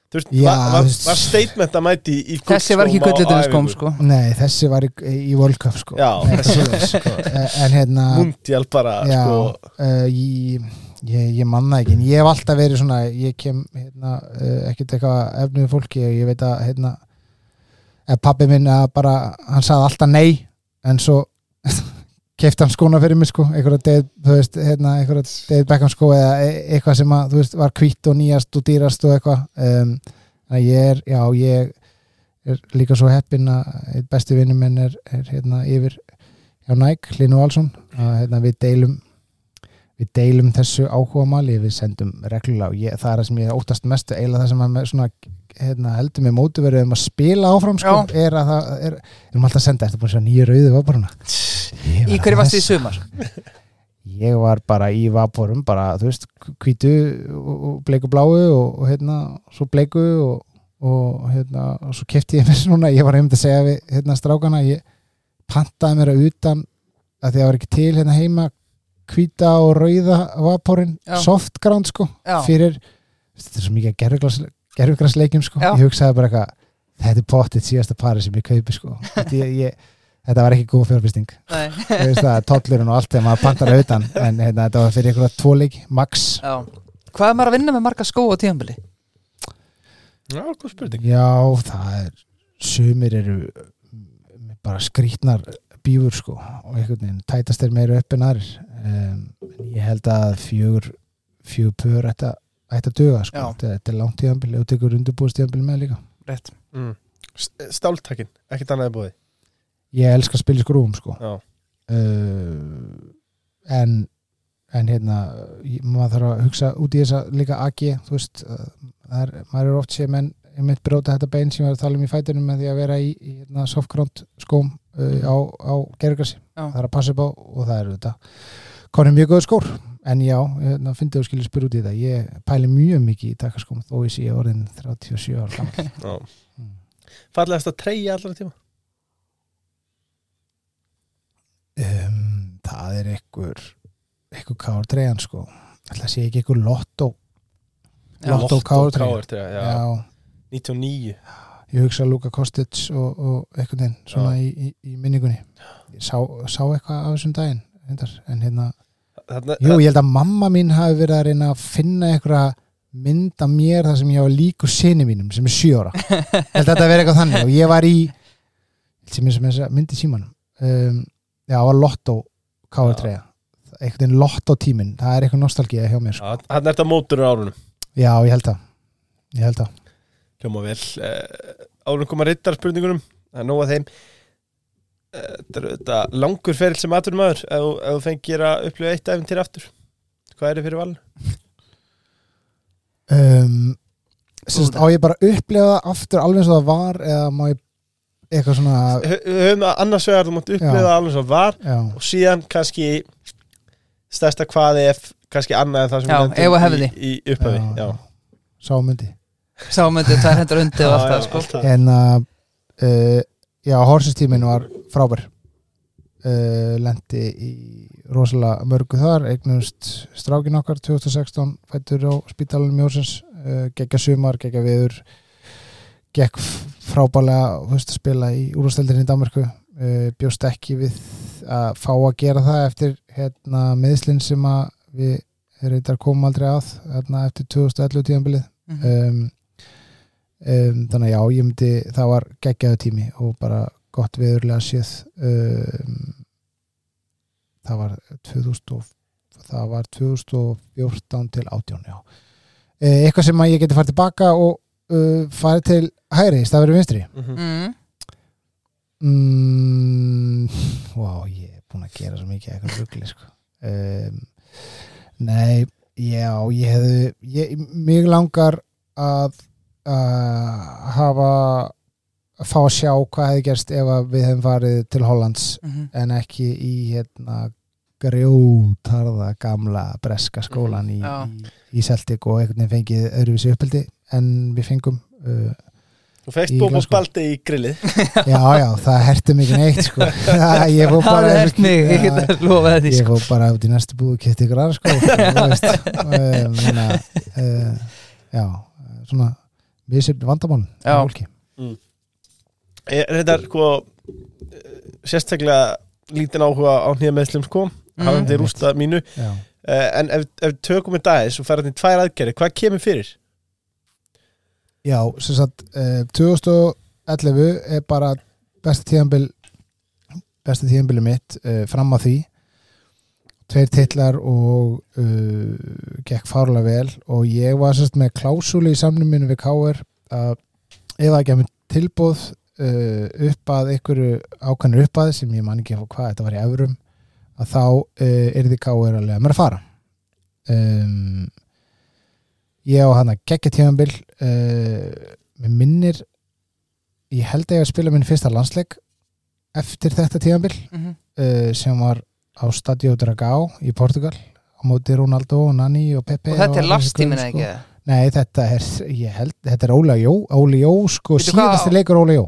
Þú veist,
Já,
var, var, var statement að mæti í, í
þessi var ekki gullitinu skóm sko.
Nei, þessi var í, í World Cup sko.
Já.
Nei, svoleiðis, sko. Eh, En hérna
Mundial bara,
Já,
sko.
uh, ég, ég, ég manna ekki En ég hef alltaf verið svona Ég kem hérna, uh, ekkert eitthvað efnuð fólki og ég veit að hérna eh, Pabbi minn að bara Hann sagði alltaf nei En svo kefti hann skóna fyrir mig sko. Þú veist, hérna, Beckham sko eða e- eitthvað sem að, veist, var hvitt og nýjast og dýrast og eitthvað. Um, ég er, já, ég er líka svo heppinn að besti vinnum minn er, er hérna yfir hjá Nike, Hlinu Valsson. Að hérna, við deilum við deilum þessu áhuga máli við sendum reglulega og það er það sem ég óttast mest eiginlega það sem með svona hérna, heldur mig mótiverið um að spila áfram sko, er að það er, erum alltaf að senda eftir búin að sjá nýju rauðu vaporuna
í hverju varst þið í sumar
ég var bara í vaporum bara, þú veist, hvítu og, bleiku bláu og, og hérna svo bleiku og, og hérna og svo kefti ég mér svona, ég var einmitt að segja við hérna strákana, ég pantaði mér að utan að því að það var ekki til hérna heima hvíta og rauða vaporin,
Já.
soft ground sko,
Já.
fyrir þetta er svo mikið gerfugrasleikjum sko,
Já.
ég hugsaði bara eitthvað þetta er pottitt síðasta pari sem ég kaupi sko. Þetta, ég, ég, þetta var ekki góð fjárfesting.
Nei.
Þú veist það, tollurinn og allt þegar maður pantar að utan en hérna, þetta var fyrir einhverja tvo leik max.
Já. hvað er maður að vinna með marga skó á tíðanbili
Já, góð spurning.
Já, það er sumir eru bara skrítnar bífur sko og einhvern veginn tætast er meira upp en aðrir. Um, en ég held að fjögur fjögur pör að ætti að duga sko, þetta, þetta er langt tíðanbili og tekur undirbúðstíðanbili með líka.
Rétt.
Mm. Stáltakin, ekkert annað er búið
ég elska að spila í skrúum sko. Uh, en en hérna maður þarf að hugsa út í þessa líka AG þú veist, uh, er, maður er oft sé menn ég mitt bróta þetta bein sem ég var að tala um í fætunum með því að vera í, í hérna, softground skóm uh, á, á gergrassi
Já.
það er að passa upp á og það er þetta konum mjög góð skór en já, hérna, fyndið og skiljið spyr út í þetta ég pæli mjög mikið í takaskóm þó ég sé orðin 37 ára gammal
já.
Mm.
Fallegast að treyja allra tíma?
Um, það er einhver einhver kár treyjan sko. Ætla að sé ekki einhver lottó. Lotto KR treyja.
KR treyja, já.
já,
99
ég hugsa Luka Kostic og, og einhvern veginn svona í, í, í minningunni. Ég sá, sá eitthvað af þessum daginn en hérna,
Þarna,
jú ég held að mamma mín hafi verið að reyna að finna einhverja mynd af mér þar sem ég var líkur sinni mínum sem er ég held að þetta verið eitthvað þannig. Og ég var í sem er sem þess að myndi símanum. Um, já, það var Lotto KR3 einhvern veginn Lotto tíminn, það er eitthvað nostalgía hjá mér sko.
Já, hann er þetta mótur á árunum.
Já, ég held að ég held að
Hljóma vel. Uh, Árunum koma rittar spurningunum Það er nóg að þeim. Eh, Þetta er langur ferill sem aðturum aður ef, þú- ef þú fengir að upplifa eitt æfintýr aftur Hvað er þið fyrir valin?
um, sérst, á ég bara að upplifa það aftur alveg eins og það var eða má ég eitthvað svona
höfum það annars vegar þú mátt upplifa
Já.
það alveg svo var
já,
og síðan kannski stærsta hvað ef kannski annað en það sem
Já,
við
og hefði.
í, í upphafi
Já.
Já,
sámyndi
sámyndið, tvær hendur undir og allt
Já,
það
já,
sko
það.
en að uh, já, horsestímin var frábær. Uh, lendi í rosalega mörgu þar eignumst strákin okkar 2016 fættur á spítalunum Jósens uh, geggja sumar, geggja viður gegg frábælega veist, að spila í úrvasteldinni í Danmarku uh, bjóst ekki við að fá að gera það eftir hérna, meðslinn sem við reyndar komum aldrei að hérna, eftir 2011 tíðanbilið
Mhm.
um, um, þannig að já, ég myndi það var geggjaðu tími og bara gott viðurlega séð um, það var 2000 og, það var 2014 til 18 já uh, eitthvað sem að ég geti farið tilbaka og uh, farið til hægri í staðverið vinstri
Mhm.
mm.
mm, wow, ég er búin að gera svo mikið eitthvað rugli sko. um, nei já, ég hefði ég, mig langar að að hafa að fá að sjá hvað hefði gerst ef að við hefum farið til Hollands
Mm
en ekki í hérna grjótarða gamla breska skólan í,
Já.
í, í Celtic og einhvern veginn fengið öðruvísi uppeldi en við fengum uh,
Þú fegst
Í
bóma spaldi í grillið
já já, það herti mikið neitt sko. ég fór
Það
bara
er hert mig, ég get lofaði því
ég
sko.
fór bara út í næstu búið og kæfti ykkur aðra sko þú veist, hana, uh, já, svona við sem vandamál
Já.
fólki
Er þetta sko eh, sérstaklega lítinn áhuga á nýja meðslum sko
Mm.
hafandi rústa mínu
já.
uh, en ef, ef tökum við dagis og þetta í tvær aðgerði, hvað kemur fyrir?
já, sem sagt uh, 2011 er bara besta tíðanbil besta tíðanbili mitt uh, fram á því tveir titlar og uh, gekk fárlega vel og ég var sérst með klásúli í samnum minu við K.R. að ef það að tilbúð uh, upp að einhverju ákvæmur upp að sem ég man ekki hvað þetta var í eurum að þá uh, er því K.R. að lega mér að fara um, ég á hann að geggja tímanbil uh, með minnir ég held að ég að spila minn fyrsta landsleik eftir þetta tímanbil
Mhm.
uh, sem var á Stadio Dragao í Portugal á móti Ronaldo og Nani og Pepe
Og þetta er lastímin
gaurar,
ekki
sko. Nei, þetta er, ég held, þetta er Óla Jó Óli Jó, sko, síðasti leikur Óli Jó.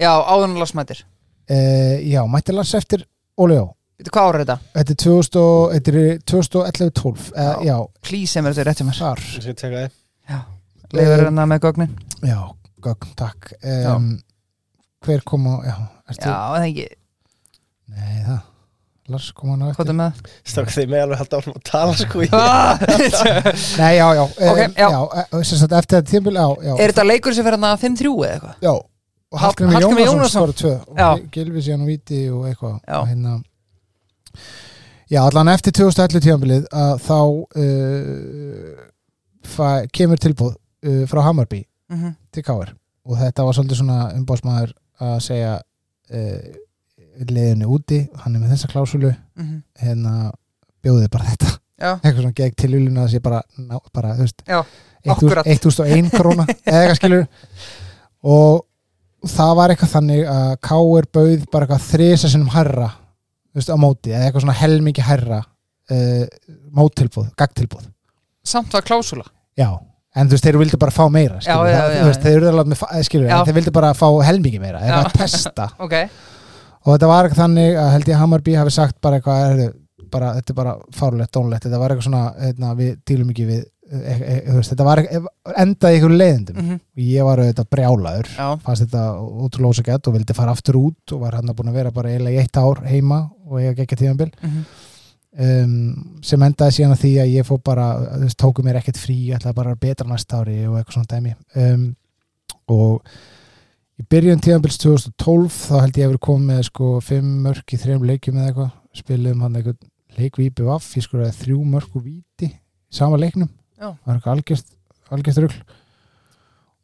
Já, áðurinn lasmættir
uh, Já, mætti lands eftir Óli Jó.
Veitu hvað ára er þetta?
Þetta er 2000 og- þetta er 2011-12 uh,
Já.
Já,
Please, sem er þetta rétt hjá mér.
Þar.
Ég skal teka þið
Leifur hérna með gögnin.
Já, gögn, takk. Um, Hver kom á, já, ertu
Já, það ekki,
Nei, það, Lars kom á ná
hvað
eftir?
Stráka þið með alveg halda áfram að tala sko ég,
Ah!
Nei, já, já, um,
Ok, já.
já eh, Eftir þetta tímbil, já, já
Er þetta leikur sem fyrir hérna 5-3 eða eitthvað?
Já, og
Hall-
Hallgrimur
Hallgrímur
Jónasson tvö
Já.
og Gilvi síðan og Víti og eitthvað
Já.
og hérna Já, allan eftir 2011 tíðanbilið að þá uh, fa, kemur tilbúð uh, frá Hammarby
Mhm.
til Káir og þetta var svolítið svona umbásmaður að segja uh, leiðinu úti, hann er með þessa klásulu
Mhm.
hérna bjóðið bara þetta.
Já,
eitthvað svona gegn tilvílun að það sé bara, ná, bara þú veist,
Já,
1000
akkúrat.
1001 króna eða eitthvað skilur og það var eitthvað þannig að Káir bauð bara eitthvað þrisa sinnum herra veist, á móti, eða eitthvað svona helmingi herra uh, móttilbúð, gagtilbúð
samt var klásula
já, en þú veist, þeir vildu bara fá meira
Já, já, já,
þeir eh, vildu bara fá helmingi meira, eitthvað pesta.
Ok,
og þetta var eitthvað þannig að held ég Hammarby hafi sagt bara eitthvað, er, bara, þetta er bara fárlegt, dónlegt, þetta var eitthvað svona heitna, við dílum ekki við e, e, þú veist, þetta var eitthvað, endaði ykkur leiðindum.
Mhm,
og ég var auðvitað brjálaður
já.
fannst þetta ótrúlega ósakett og vildi fara aftur út og var hann búin að vera bara eiginlega í eitt ár heima og ég ekki tíðanbil
mhm.
um, sem endaði síðan að því að ég fór bara, þú veist, tóku mér ekkert frí ég ætlaði bara að betra næsta ári og eitthvað svona dæmi. Um, og í byrjun tíðanbils 2012 þá held ég að vera komið með sko fimm mörk í þrejum leikjum eða eitthvað. Spilum hann eitthvað leikvípi vaff ég sko þrjú mörk og víti í sama leiknum.
Já.
það var eitthvað algjört rugl.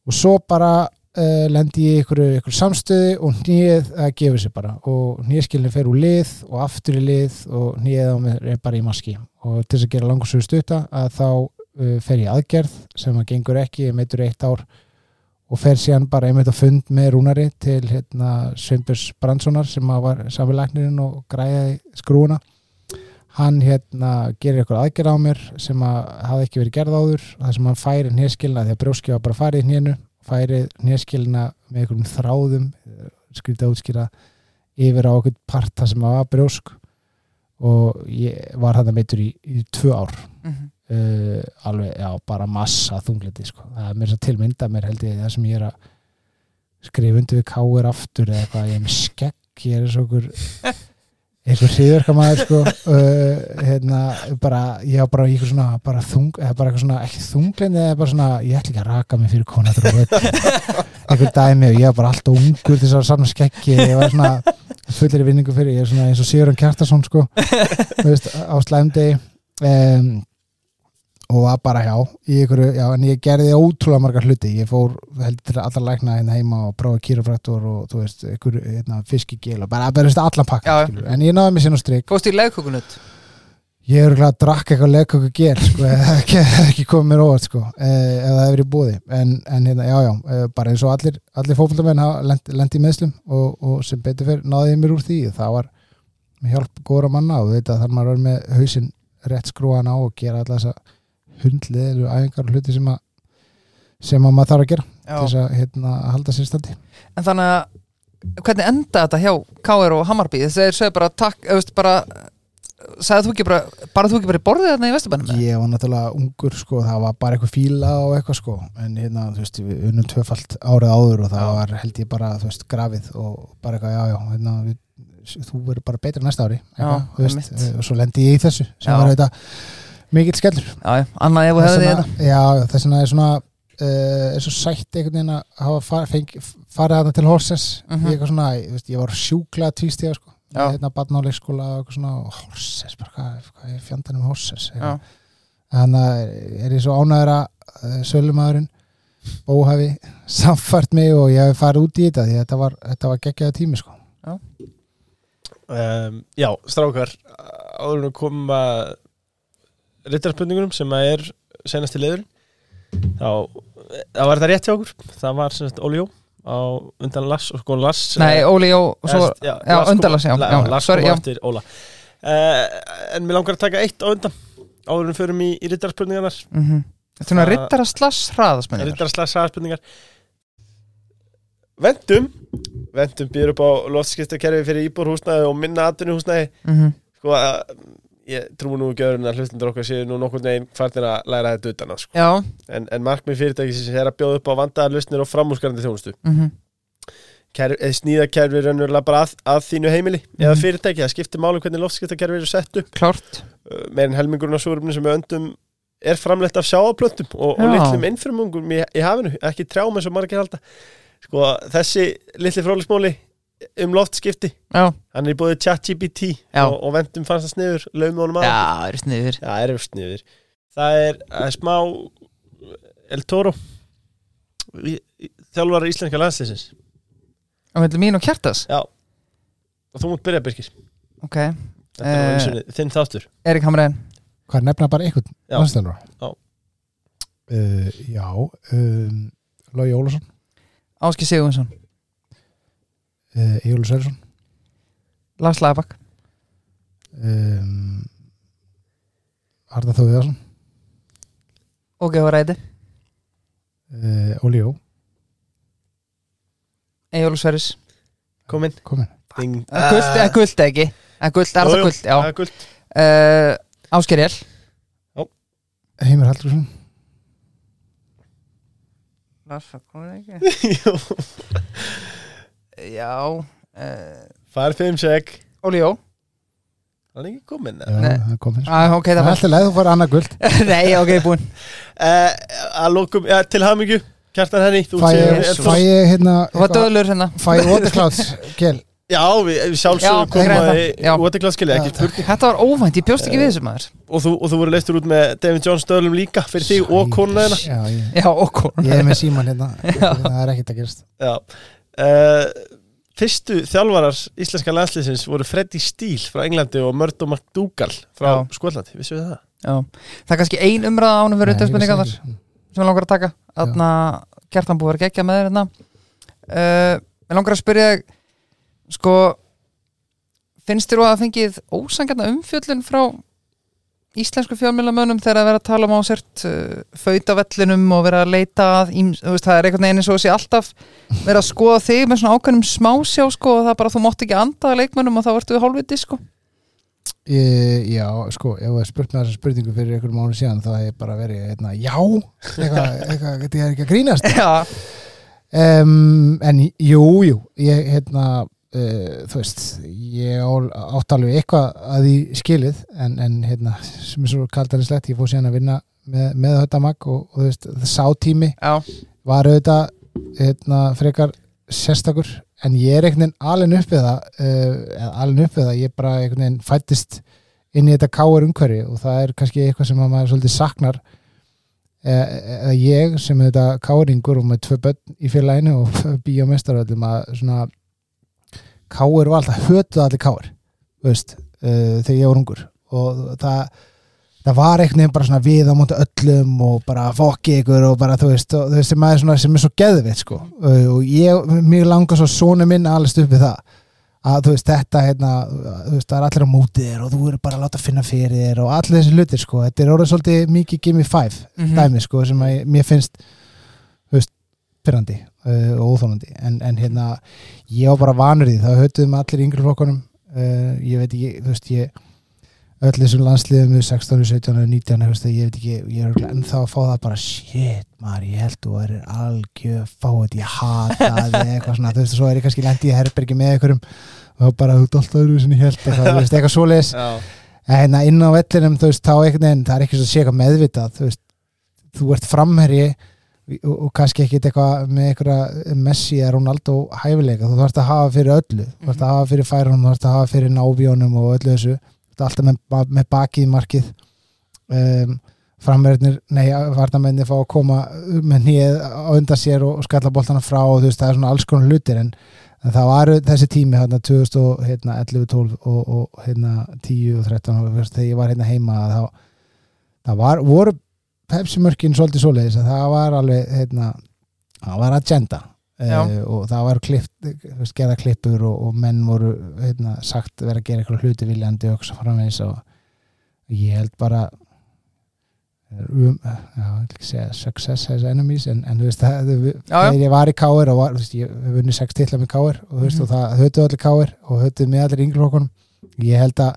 Og svo bara uh, lendi ég einhverju, einhverju samstöði og nýið að gefa sér bara. Og nýjaskilin fer úr lið og aftur í lið og nýið á mér er bara í maski. Og til þess að gera langarsögu stutta að þá uh, fer ég aðgerð sem að gengur ekki, meitur eitt ár og fer síðan bara einmitt að fund með Rúnari til hérna, Sveinbjörns Brandssonar sem var samfélagnirinn og græði skrúuna hann hérna gerir eitthvað aðgerð á mér sem að hafði ekki verið gerð áður. Það sem hann færi því að brjóski var bara farið hnénu færi hneskilina með einhverjum þráðum skrítið að útskýra yfir á okkur parta sem var brjósk og ég var hann að meitur í, í tvö ár.
Mhm.
Uh, alveg, já, bara massa þunglindi sko. það er mér svo tilmynda mér held ég það sem ég er að skrifa undir við káir aftur eða eitthvað, ég er með skegg ég er eins og okkur einhver hriðverkamæður sko. Uh, hérna, bara, ég var bara eitthvað svona bara þung, eða bara eitthvað svona ekki þunglindi eða bara svona, ég ætla ekki að raka mig fyrir konatur og einhver dæmi og ég var bara alltaf ungur þess að sanna skeggi ég var svona, fullir í vinningu fyrir, ég er svona eins og Sigurðan Kjartason sko, þú veist, á slæmdegi um, og var bara hjá ykkur, já, en ég gerði ótrúlega margar hluti, ég fór heldur til allra lækna hérna heima og prófa kýrafrættur og þú veist, ykkur hérna, fiskigil og bara, bara allan pakka,
Já,
en ég náði mér sinna strik.
Fórstu í legkökunut?
Ég er örugglega að drakka eitthvað leggköku ger sko, eða ekki, ekki komið mér óvart sko, ef það hefur í búði en, en hérna, já, já, eh, bara eins og allir allir fótboltamenn hafa lent, í meðslum og, og sem betur fyrir náði ég mér úr því. Það var með hjálp góra manna og þetta þarf maður að vera með hausinn rétt skrúan á og gera alltaf þessa hundliðilu æfingar og hluti sem að sem að maður þarf að gera til
Já.
þess að, hérna, að halda sér standi
En þannig að hvernig enda þetta hjá K.R. og Hammarby þeir sögðu bara takk, eða veist bara þú ekki bara, bara þú ekki bara í borðið þarna í Vesturbænum
Ég var náttúrulega ungur sko, það var bara eitthvað fíla og eitthvað sko en hérna, þú veist, við unnum tvöfalt árið áður og það
Já.
var held ég bara, þú veist, grafið og bara eitthvað, já, já, hérna, við, þú verður bara betra næsta ári, eitthvað, veist, og svo lendi ég í þessu sem
Já.
var þetta mikill skellur.
Já, já, annað ef þú hefði þetta.
Já, já, þess vegna er svona uh, er svo sætt einhvern veginn að hafa far, feng, farið að það til Horses
Mhm.
ég, eitthvað svona, ég, veist, ég var sjúklega tvístíða sko,
Já.
ég hérna barn á leikskóla og eitthvað svona, og Horses, bara hvað, hvað er fjandanum Horses?
Já,
þannig að er ég svo ánæður að uh, sölumæðurinn óhafi samfært mig og ég hef farið út í þetta því að þetta var, þetta var geggjaða tími sko.
um, Já, strákar áður að koma rittarspurningunum sem að er senast í leiður þá, það var þetta rétt hjá okkur? Það var sem sagt Óli Jó á undan Lass og sko Lass
nei,
eh,
Óli Jó svo,
já,
já, undan Lars, já,
La-
já,
Lars
sorry,
kom eftir Óla. Uh, en mér langar að taka eitt á undan áður en förum í, í rittarspurningarnar
mhm. Þetta er svona
Það-
rittara slass hraðasmenningar
Rittarslags hraðspurningar Vendum Vendum býður upp á loftskiptakerfi fyrir íbúrhúsnæði og minna atvinnuhúsnæði.
Mhm.
sko að ég trú nú ekki öðrun að hlustundur okkar séu nú nokkur neginn farnir að læra þetta utan að sko.
Já,
en, en markmið fyrirtækisins er að bjóða upp á vandaðar lusnir og framúskarandi þjónustu.
Mhm,
Kerf, eða sníða kerfi raunverulega bara að, að þínu heimili eða
Mhm.
fyrirtæki, það skiptir máli hvernig loftskiptakerfi eru sett upp.
Klárt.
Uh, meir en helmingurinn af súrumni sem við öndum er framleitt af sjáaplöntum og, og litlum innframungum í, í hafinu, ekki trjám eins og margir halda. Sko, þessi litli frólismóli um loftskipti.
Já,
hann er í bóði ChatGPT og, og vendum fannst það sniður, laumum honum að
já, er sniður
Já, er sniður það er, það er smá El Toro í- í- íslenska landsliðsins.
Á melli mín og kjartas
Já, og þú mútt byrja Birkir
Ok,
Þetta er
Eh.
eins og þinn þáttur.
Erik Hamræn
hvað er nefna bara einhvern
Já.
landstælur
Já.
uh, já um, Lói Ólafsson.
Áski Sigurðsson
uh, Egil Sölsson
Lars Lagebakk
um, Arda Þóðiðarsson
og Gefa Ræði
uh, Óli Jó.
Egil Sverris.
Komin.
Guld, guld ekki? Guld, er
jú,
guld, já.
Guld.
uh, Ásker Jell
Heimir Haldursson
Lars, það komið ekki. Já uh,
Fær fimm sek.
Óli Jó
Hann er ekki komin
Já,
Nei.
það er komin
ah, Ok,
Það
það
er
var
alltaf leið þú fara annað guld.
Nei, ok, búinn.
Uh, Að lókum, ja, til hamingju Kjartan henni þú
Fæ ég,
er-
fæ ég hérna
Það var döðlur hérna.
Fæ ég waterclouds Kjell?
Já, við, við
Já,
sjálfsögum
greiði
komaði
það. Já.
Waterglass-skili, ekki spurning.
Þetta var óvænt, ég bjóst ekki við þessu maður.
og þú, og þú voru leistur út með David Jones stöðlum líka fyrir þig og konuna þeirna
Já, ég,
Já, og kon
ég er með síman hérna. Það er ekkert að gerast.
Já uh, Fyrstu þjálfarar íslenska landsliðsins voru Freddy Steele frá Englandi og Murdo McDougall frá
Já.
Skotlandi, vissu við það?
Já, það er kannski ein umræða ánum fyrir
vissi
þar sem ég langar að taka. Þarna, Kjartan búið að gegja með þér hérna. Uh, Ég langar að spyrja sko finnst þér að það fengið ósangjarna umfjöllun frá íslensku fjölmjölamönnum þegar að vera að tala um á sért uh, föt á vellinum og vera að leita að veist, það er einhvern veginn eins og sé alltaf vera að skoða þig með svona ákveðnum smásjá sko og það er bara þú mátt ekki anda að leikmönnum og þá ertu við hálfviti sko.
Ég, já, sko, ef þú hefði spurt með þessa spurningu fyrir einhverjum mánu síðan þá hef ég bara verið, hérna, já eitthvað, eitthvað, þetta er ekki að grínast. Um, en jú, jú ég, hérna, uh, þú veist ég á- átti alveg eitthvað að því skilið en, en hérna, sem er svo kaldarinslegt ég fór síðan að vinna með, með þetta mag og, og þú veist, það sá tími
já,
var auðvitað hérna, frekar sérstakur en ég er einhvern veginn alveg upp við það uh, eða alveg upp við það, ég bara einhvern veginn fættist inn í þetta káir umhverfi og það er kannski eitthvað sem að maður svolítið saknar. Eða ég sem er þetta káringur og með tvö börn í félaginu og bíómestaröldum að svona káir var alltaf hötuð allir káir veist, uh, þegar ég var ungur. Og það það var einhvern veginn bara svona við á móti öllum og bara fokki ykkur og bara þú veist, og, sem, er svona, sem er svo geðvitt sko. Uh, og ég, mér langar svo svona minn alveg við það. Að þú veist þetta hérna, þú veist það er allir á mótið þér og þú eru bara að láta finna fyrir þér og allir þessi hlutir sko, þetta er orðið svolítið mikið gimme five
Mhm.
dæmi sko sem að mér finnst þú veist, pyrrandi uh, og óþólandi en, en hérna ég var bara vanur því, það höfðum allir yngri flokkunum. Uh, ég veit ekki, þú veist ég öll þessum landsliðum við 16, 17, 19 þú veist, ég veit ekki, ég er ennþá að fá það bara shit maður, ég held þú er algjör fáið, ég hata þig eitthvað svona, þú veist, svo er ég kannski lendi í herbergi með einhverjum. Og bara þú alltaf öðru sinni held eitthvað, þú veist, eitthvað svoleiðis.
Já,
en hérna inn á vellinum, þú veist, þá einhvern veginn það er ekki svo að sé eitthvað meðvitað þú veist, þú ert framherji og, og kannski ekki eitthvað með einhverja Messi eða Ronaldo hæfileika. Þú þarfst að hafa fyrir öllu. Þú þarfst að hafa fyrir færunum, þú þarfst að hafa fyrir nábjónum og öllu þessu, þú ert alltaf með, með bakið markið. Um, framverðinir, nei, varnamenni fá að koma með nýð á undan sér og skalla boltana frá og þú veist, það er svona alls konar hlutir en, en það var þessi tími hérna 2011, 12 og, og hérna 10 og 13 og veist, þegar ég var hérna heima þá, það var, voru pepsimörkin svolítið svoleiðis að það var alveg hérna, það var agenda
Já.
uh, og það var veist, gerða klippur og, og menn voru hérna, sagt vera að gera eitthvað hluti viljandi og ég held bara um, já, ég vil ekki segja success has enemies en, en þú veist það,
Já, já.
þegar ég var í káir og var, veist, ég vunni sex titla með káir og þú veist,
Mhm.
og það höfðu allir káir og höfðu með allir yngri okkur ég held að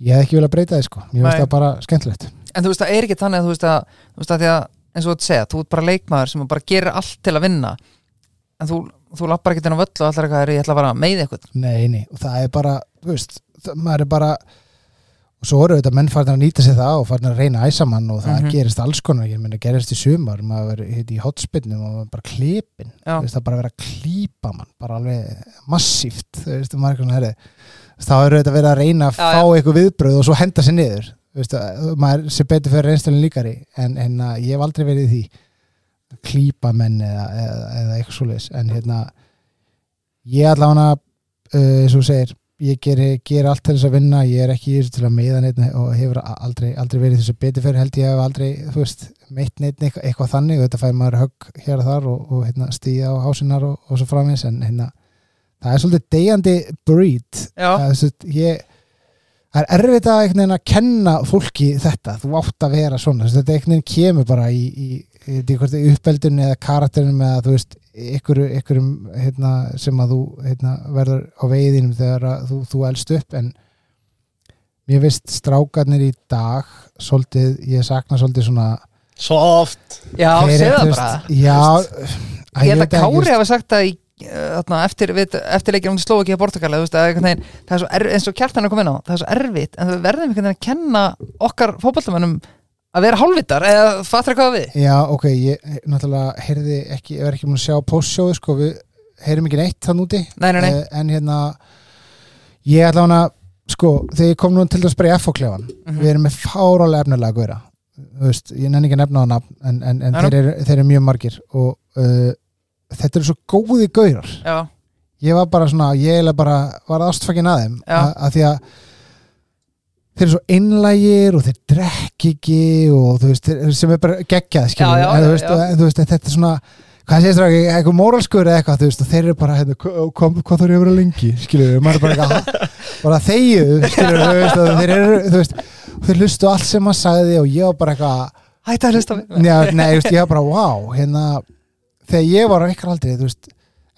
ég hef ekki viljað breyta því sko, ég veist það bara skemmtilegt
en þú veist það er ekki þannig að þú veist að, þú veist að því að eins og þú ert segja, þú ert bara leikmaður sem bara gerir allt til að vinna. En þú, þú lappar ekki þennan völl og allar eitthvað er ég ætla að fara með eitthvað.
Nei, nei, og það er bara, þú veist það, maður er bara og svo eru þetta menn farin að nýta sér það og farin að reyna æsamann og það
Mhm.
gerist alls konar, ég meina gerist í sumar maður er hitt í hotspinnum og maður bara klipin
Já.
veist það bara vera að klípa mann bara alveg massíft þú veist, maður er þá eru þetta verið að reyna að
Já,
fá eitthvað viðbröð og svo henda sér niður þú veist, að- maður sé betur fyrir reynstælinn líkari en, en að ég hef aldrei verið í því. Að klípa menn eða, eða, eða eitthvað svoleiðis. En hérna ég allavega uh, eins og þú segir ég ger, ger allt til þess að vinna. Ég er ekki í þessu til að meiða neitt og hefur aldrei, aldrei verið í þessu betur fyrir held ég hef aldrei, þú veist, meitt neitt eitthvað, þannig. Og þetta fær maður högg hér og þar og, og hérna, stíða á hásinnar og, og svo framins en hérna, það er svolítið deyjandi breed. Svo- ég það er erfitt að einhvern veginn að kenna fólki þetta, þú átt að vera svona. Þess að þetta einhvern veginn kemur bara í, í, í, í, í uppeldunni eða karakterinum eða þú veist, ykkur, ykkurum hérna, sem að þú hérna, verður á veiðinum þegar að þú, þú elst upp. En mér veist strákarnir í dag svolítið, ég sakna svolítið svona
soft.
Já,
veist,
bara.
já, að
Ég held
veit
að Kári hafa sagt það í þarna, eftir, eftir leikir um Slovaki og Portugal það er eins og kjartan er komin á það er svo erfitt, en við verðum einhvern veginn að kenna okkar fótballtamönnum að vera hálfvitar, eða fattar hvað við?
Já, ok, ég náttúrulega heyrði ekki, ég er ekki múin að sjá postsjóðu sko, við heyrim ekki neitt þann úti.
Nei, nei, nei,
Eh, en hérna ég ætla hana, sko þegar ég kom nú til að spara í FO-klefan
Mhm.
við erum með fárálega efnilega að góra þú veist, ég nenni ekki að nefna á nafn en, en, en þeir, eru, þeir eru mjög margir og uh, þetta eru svo góði gaurar.
Já,
ég var bara svona, ég eiginlega bara var ástfækin að þeim. Að, að því að þeir eru svo einlægir og þeir drekk ekki og þú veist, sem er bara geggjað skilur,
Já, já,
en, þú veist, en þú veist, þetta er svona hvað segist það, eitthvað móralskur eða eitthvað þú veist, og þeir eru bara, hérna, hvað, þarf ég að vera lengi? Skilur, maður er bara eitthvað bara þegju, skilur, þú veist, þeir eru þú veist, þeir hlustu allt sem maður sagði og ég var bara eitthvað
hætti að hlusta á mig.
Nei, þú ég var bara, wow hérna, þegar ég var á ykkar aldrei þú veist,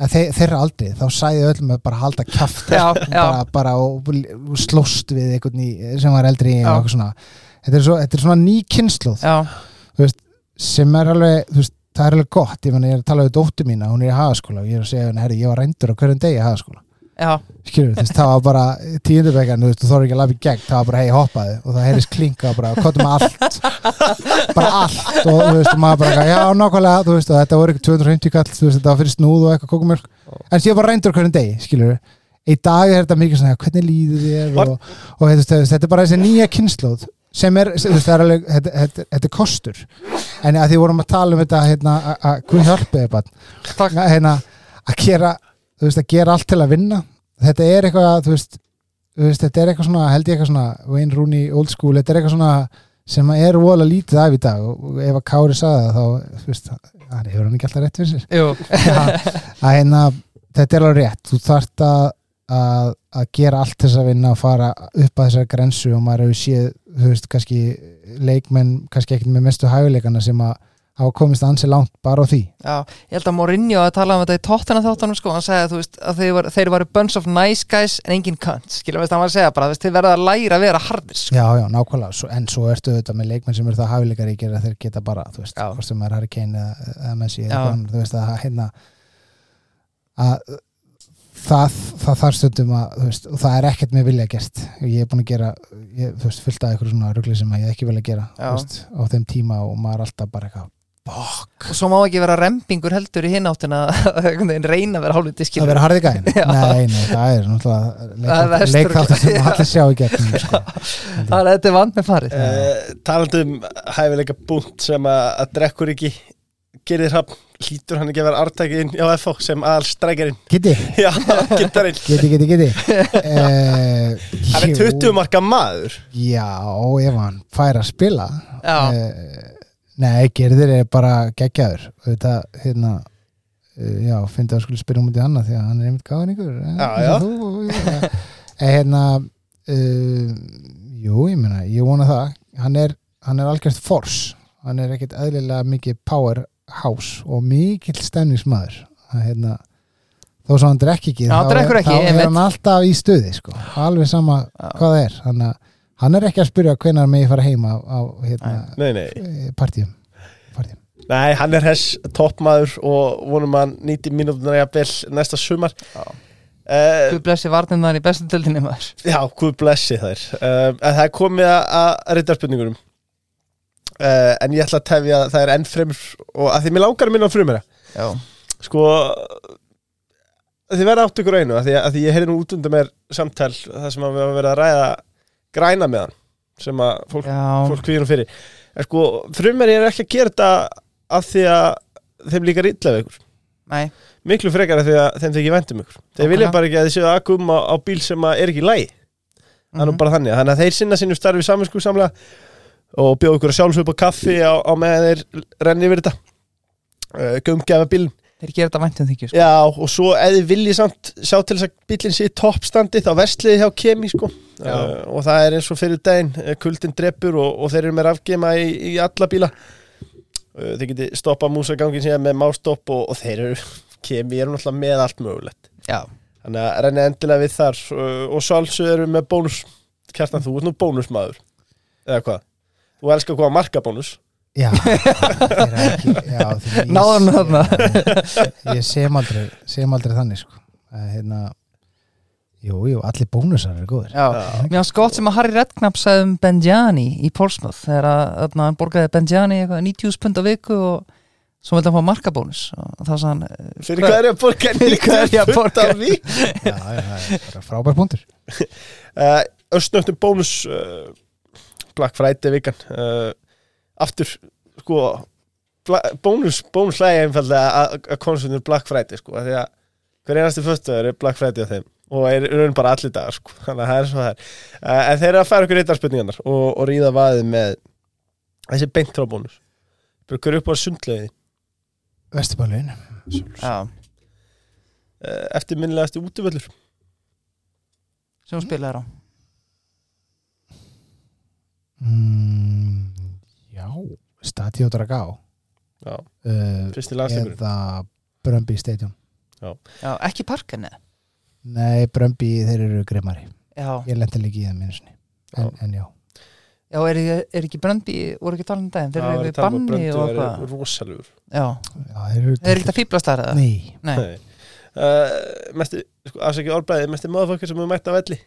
að þe þeirra aldrei þá sæði öllum að bara halda
já.
bara, bara og, og slóst við einhvern sem var eldri þetta er, svo, þetta er svona ný kynnslóð sem er alveg, veist, það er alveg gott. Ég, meni, ég er að tala við dóttur mína, hún er í hagaskóla og ég er að segja henni, herri, ég var reyndur á hverjum degi í hagaskóla skilur, veist, það var bara tíundubekkan, þú veist, þú þorður ekki að lafa í gegn það var bara, hei, hoppaði, og það heyrðist klinka bara, kottum allt, bara allt og þú veist, og maður bara, já, nákvæmlega þú veist, og þetta voru ekki 250 kall þú veist, þetta var fyrir snúð og eitthvað kókumjölk en síðan bara reyndur hvernig degi, skilur í dag er þetta mikið svona, hvernig líður þér og, og þú veist, þetta er bara þessi nýja kynnslóð sem er, þú veist, það er alveg þetta, þetta, þetta er kostur. En að því vorum að tala um þetta, hérna, að- að hérna, að gera þú veist, að gera allt til að vinna þetta er eitthvað, þú veist, þú veist þetta er eitthvað svona, held ég eitthvað svona Wayne Rooney old school, þetta er eitthvað svona sem er vola lítið af í dag og ef að Kári sagði það þá, þú veist það hefur hann ekki alltaf rétt fyrir sér? Að hérna, þetta er alveg rétt. Þú þarft að, að, að gera allt þess að vinna og fara upp að þessar grensu og maður hefur séð þú veist, kannski leikmenn kannski ekkert með mestu hæfileikana sem að hafa komist ansi langt bara á því.
Já, ég held að Mourinho að tala um þetta í tóttina þáttunum sko, hann segja veist að þeir, var, þeir varu bunch of nice guys en engin cunt, skilur veist hann var að segja bara, veist, þeir verða að læra að vera hardir sko.
Já, já, nákvæmlega, svo, en svo ertu þetta með leikmenn sem eru það hafileikaríkir að þeir geta bara, þú veist, hvort sem er Harry Kane eða, eða Messi, eða annað, þú veist, að hérna að það, það þarf stundum að, veist, og það er ekkert með vilja gert, ég er búin að gera ég, þú veist, fullt af eitthvað svona rugli sem ég ekki vilja gera, veist, á þeim tíma og maður er alltaf bara eitthvað, bók
og svo má ekki vera rempingur heldur í hinn áttina að reyna að vera hálfviti
að
skilur
vera harði gæn, nei, nei, það er náttúrulega
Það
leikþáttur sem allir sjá í gegnum, sko.
það er þetta vand með farið
uh, talandi um hæfileika búnt sem að, að drekkur ekki gerir hafn, hlýtur hann ekki að vera artækin á FH sem aðal strækjarinn
Gitti,
já, getarinn
gitti, gitti, gitti uh,
hann er 20 marka maður.
Já, ef hann fær að spila.
Já.
Eh, Nei, gerðir er bara geggjaður. Þetta, hérna uh, Já, finnst að skulle spyrja um út í annað því að hann er einmitt gáðningur
Já, já.
En hérna uh, Jú, ég meina, ég vona það. Hann er, hann er algjört force Hann er ekkert eðlilega mikið powerhouse og mikill stemningsmaður. Að hérna þó svo hann drekk ekki
Já,
þá,
drekkur
er,
ekki,
þá er
einmitt.
hann alltaf í stuði sko. alveg sama hvað það er. Hann, hann er ekki að spyrja hvenær megi fara heima á, hérna,
nei, nei,
partíum. Partíum.
Nei, hann er hess toppmaður og vonum að hann nýti mínútunar jafnvel næsta sumar.
Já.
uh,
Guð blessi varnirnar í bestu töldinni maður.
Já, guð blessi þær. Uh, En það er komið að, að rittarspurningunum uh, En ég ætla að tefja að það er enn fremur Og að því mér langar að minna á frumera.
Já,
Sko að Þið verða átt ykkur einu að því, að því ég heyrði nú út undan mér samtal Það sem að við hafa verið að ræða græna með hann Sem að fólk, fólk kvíðum fyrir. En sko, frumeri er ekki að gera þetta Af því að þeim líka illa við ykkur.
Nei,
Miklu frekar af því að þeim þykir vendum ykkur. Þeir vilja
Nákvæmlega.
bara ekki að þið séu aðgum á, á bíl sem að er ekki það er nú
Mhm.
bara þannig, þannig að þeir sinna sínum starfi saminsku samlega og bjóða ykkur að sjálfsög upp á kaffi á, á meðan þeir renni yfir þetta. Uh, gömgjafa bílinn
þeir gera þetta væntum þykju sko.
já, og svo þið viljið samt sjá til þess að bílinn sé í toppstandi þá versliði hjá kemi sko. Uh, og það er eins og fyrir daginn uh, kuldin drepur og, og þeir eru með rafgema í, í alla bíla. Uh, þeir geti stoppað músagangin síðan með mástopp og, og þeir eru kemi eru náttúrulega með allt mögulegt.
Já,
Þannig að renni endilega við þar uh, og sálsög við með bónus. Kjartan, þú ert nú bónusmaður. Eða hvað? Þú elskar hvað markabónus
já, ekki, já
hann þarna.
ég sem aldrei sem aldrei þannig sko að, hérna, jú, jú, allir bónusar eru góður
já Mér fannst gott sem að Harry Redknapp sagði um Benjani í Portsmouth þegar að, að hann borgaði Benjani eitthvað 90 pund á viku og svo vildi hann fá markabónus og þá sagði hann eh,
Fyrir hvað er ég að borga
Fyrir hvað er ég að borga?
Því?
já, já, það er bara frábær punktur
Uh, Östnöftum bónus uh, Black Friday vikan uh, Aftur sko bónus, bónus hlægi einfallega að að konsumentur Black Friday sko af því að hver einasti föstuður er Black Friday á þeim og er í raun bara allir dagar sko þannig að það er svo það er. Uh, en þeir eru að færa okkur rittarspurningarnar og, og ríða vaðið með þessi beintrá bónus. Brukur upp á sundlegin
Vesturbálin
Já,
uh, eftirminnilegasti útivöllur.
Sem hún spilaði á.
Mm, já, Stati og Dragá
Já,
uh,
fyrsti landsleikurinn.
eða Brömbi Stadium.
Já, ekki parkinni
nei, Brömbi þeir eru grimmari.
Já,
ég lendi líka í einu sinni. En, en já,
já er, er ekki Bröndby, voru ekki talað um daginn? Þeir
Já,
eru
við um
banni og eitthvað.
eru rosalegur.
Já,
já þeir eru
þeir eru ekki að fýblast þar eða?
nei,
Nei,
uh, Mestu sko, afsækja orðbæði, mest er maðurfokkar sem við mætt á velli?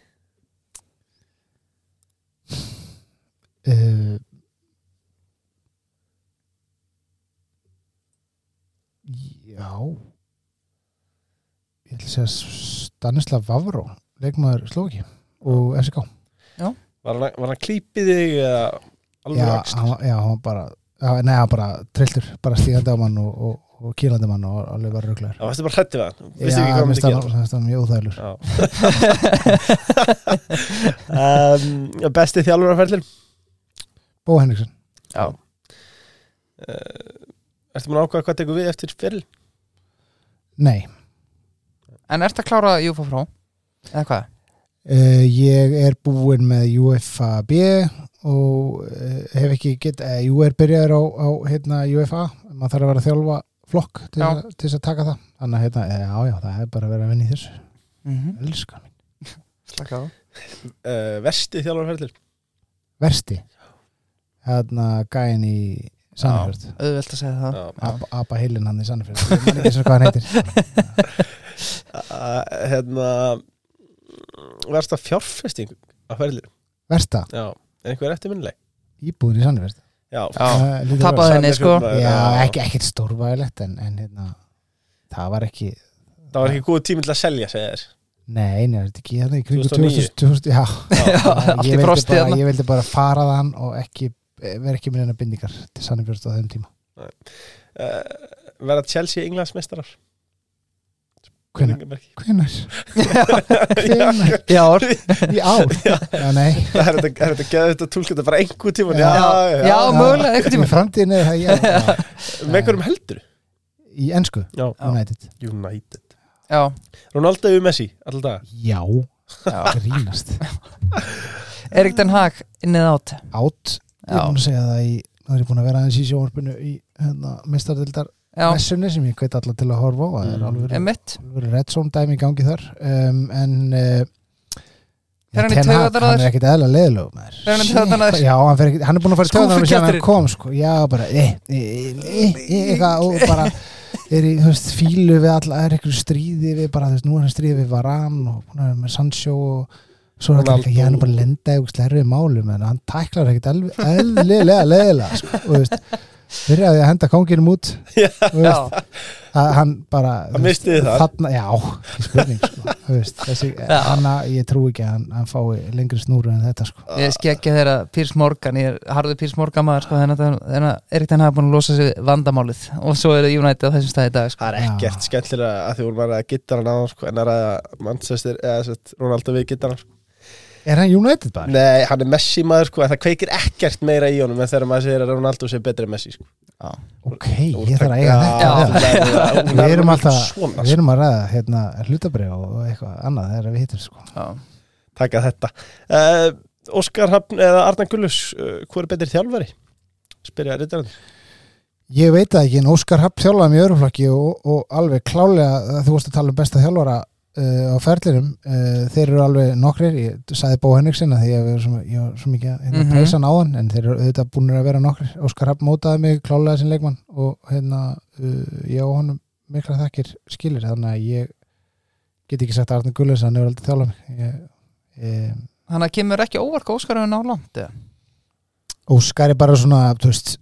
Uh, Já. Ég ætla að segja Stanislav Vavró leikmaður Slóki og FCK
Var hann, var hann klípið þig eða alveg
Já, var- já, hann var bara já, Nei, hann bara trilltur, bara stígandi á mann og, og, og kýlandi mann og alveg var rugglegur
Já, varstu bara hrætti við hann? Vistu
Já,
ekki hvað
mér
hann
mjög úþægilur
um, Besti þjálfurarferðlir
Bó Henriksson
Já. Uh, Ertu maður ákvæða hvað tekur við eftir feril?
Nei,
En ert að klára Júfa frá? Eða hvað?
uh, ég er búinn með UFA B og uh, hef ekki get, uh, jú er byrjaður á, á hérna, UFA, maður þarf að vera að þjálfa flokk til, að, til þess að taka það þannig að hérna, eh, já, já, það er bara að vera að vinna í þessu
Mm -hmm.
elskar mín,
Slaka á
Uh, versti þjálfurarferðlir?
versti hérna gæin í Sannfjörð
Auðvelt að segja það.
Abba, Heilin hann í Sannfjörð ég man ekki sem hvað hann heitir.
Hérna Versta fjárfesting á ferðlir?
versta,
Já, er einhver eftirminnileg?
íbúðin í Sannfjörð
Já,
Já, tapaði henni sko.
já, ekki, ekkert stórvægilegt en, en hérna, það var ekki
Það var ekki góð tími til að selja, segja þér.
Nei, nei, þetta ekki hérna í kringu
2009.
2000, 2000, já,
Já, allt í frosti þarna.
ég vildi bara fara þann og ekki vera ekki með hennar bindingar til Sannibjörst á þeim tíma.
Uh, Verða Chelsea englandsmeistarar?
Hvenær?
Spurningamerki.
Hvenær? Hvenær?
Já,
Í ár? Já, nei.
Það er þetta- er þetta geða þetta tólk þetta bara einhver tíma
Já.
já, mögulega einhvern
Í
tíma
framtíðin er það já, já.
Með einhverjum heldur?
Í ennsku,
Já,
United.
United.
Já,
Ronaldo yfir Messi, alltaf dag
Já,
já.
Grínast.
Erik Den Haag innið átt
Átt, ég er búin að segja það í Það er ég búin að vera aðeins í sjónvarpinu í hérna, mistardildar messunni sem ég hveit alla til að horfa á það er alveg
emitt
alveg red zone dæmi í gangi þar um, en uh,
hann
hann
þér?
er ekkit eðla
hann þér?
já, hann, fer, ekkit- hann er búin að fara í mér síðan hann kom sko. já, bara eh, eh, eitthvað og bara er í fílu við alla, er eitthvað stríði við bara, þú veist, nú er hann stríði við Varan og að vera með Sancho og svo er þetta já, hann er bara að lenda eitthvað slerfið málum en hann tæklar ekkit eðlilega leðilega sko, og þú veist byrjaði að henda konginum út
Já.
og þú veist, að hann bara
Hann misti
þarna, já, ekki spurning sko, þú veist, þessi,
Já.
hann, ég trú ekki að hann, hann fái lengri snúru en þetta sko.
Ég skekja þeirra Pírs Morgan Ég er harður Pírs Morgan maður sko, Þannig að Erik Haag er búin að losa sig við vandamálið Og svo er það United á þessum stæði í dag sko.
Það er ekkert skemmtilega að því vorum að gittar hann á sko, en að ræða Manchester eða sett, Ronaldo við gittar hann sko.
Er hann United bara?
Nei, hann er Messi maður sko, en það kveikir ekkert meira í honum en þegar maður segir að Ronaldo sé betri en Messi sko.
ok, ég þarf að eiga
Já,
þetta
Já.
hún
við
er
erum alltaf við erum að ræða hérna, hlutabrið og eitthvað annað þegar við hittum sko.
Já.
taka þetta uh, Óskar Hafn eða Arnar Gullus uh, hvað er betri þjálfari? spyrja rittarinn
ég veit það ekki, en Óskar Happ þjálfaði mjög öruflokki og, og alveg klálega þú varst að tala um besta þjálfara á ferlinum, uh, þeir eru alveg nokkrir, ég sagði Bó Henriksen að því að ég var svo, mikið að hérna,
Mhm.
preysa hann á hann, en þeir eru auðvitað búin að vera nokkrir, Óskar Happ mótaði mig klálega sem leikmann og hérna uh, ég á honum mikla þakkir skilir, þannig að ég get ekki sagt að Arnar Gullus hann hefur aldrei þjálfað mig
Þannig að kemur ekki óvarka Óskar að ná langt eða?
Óskar er bara svona, þú veist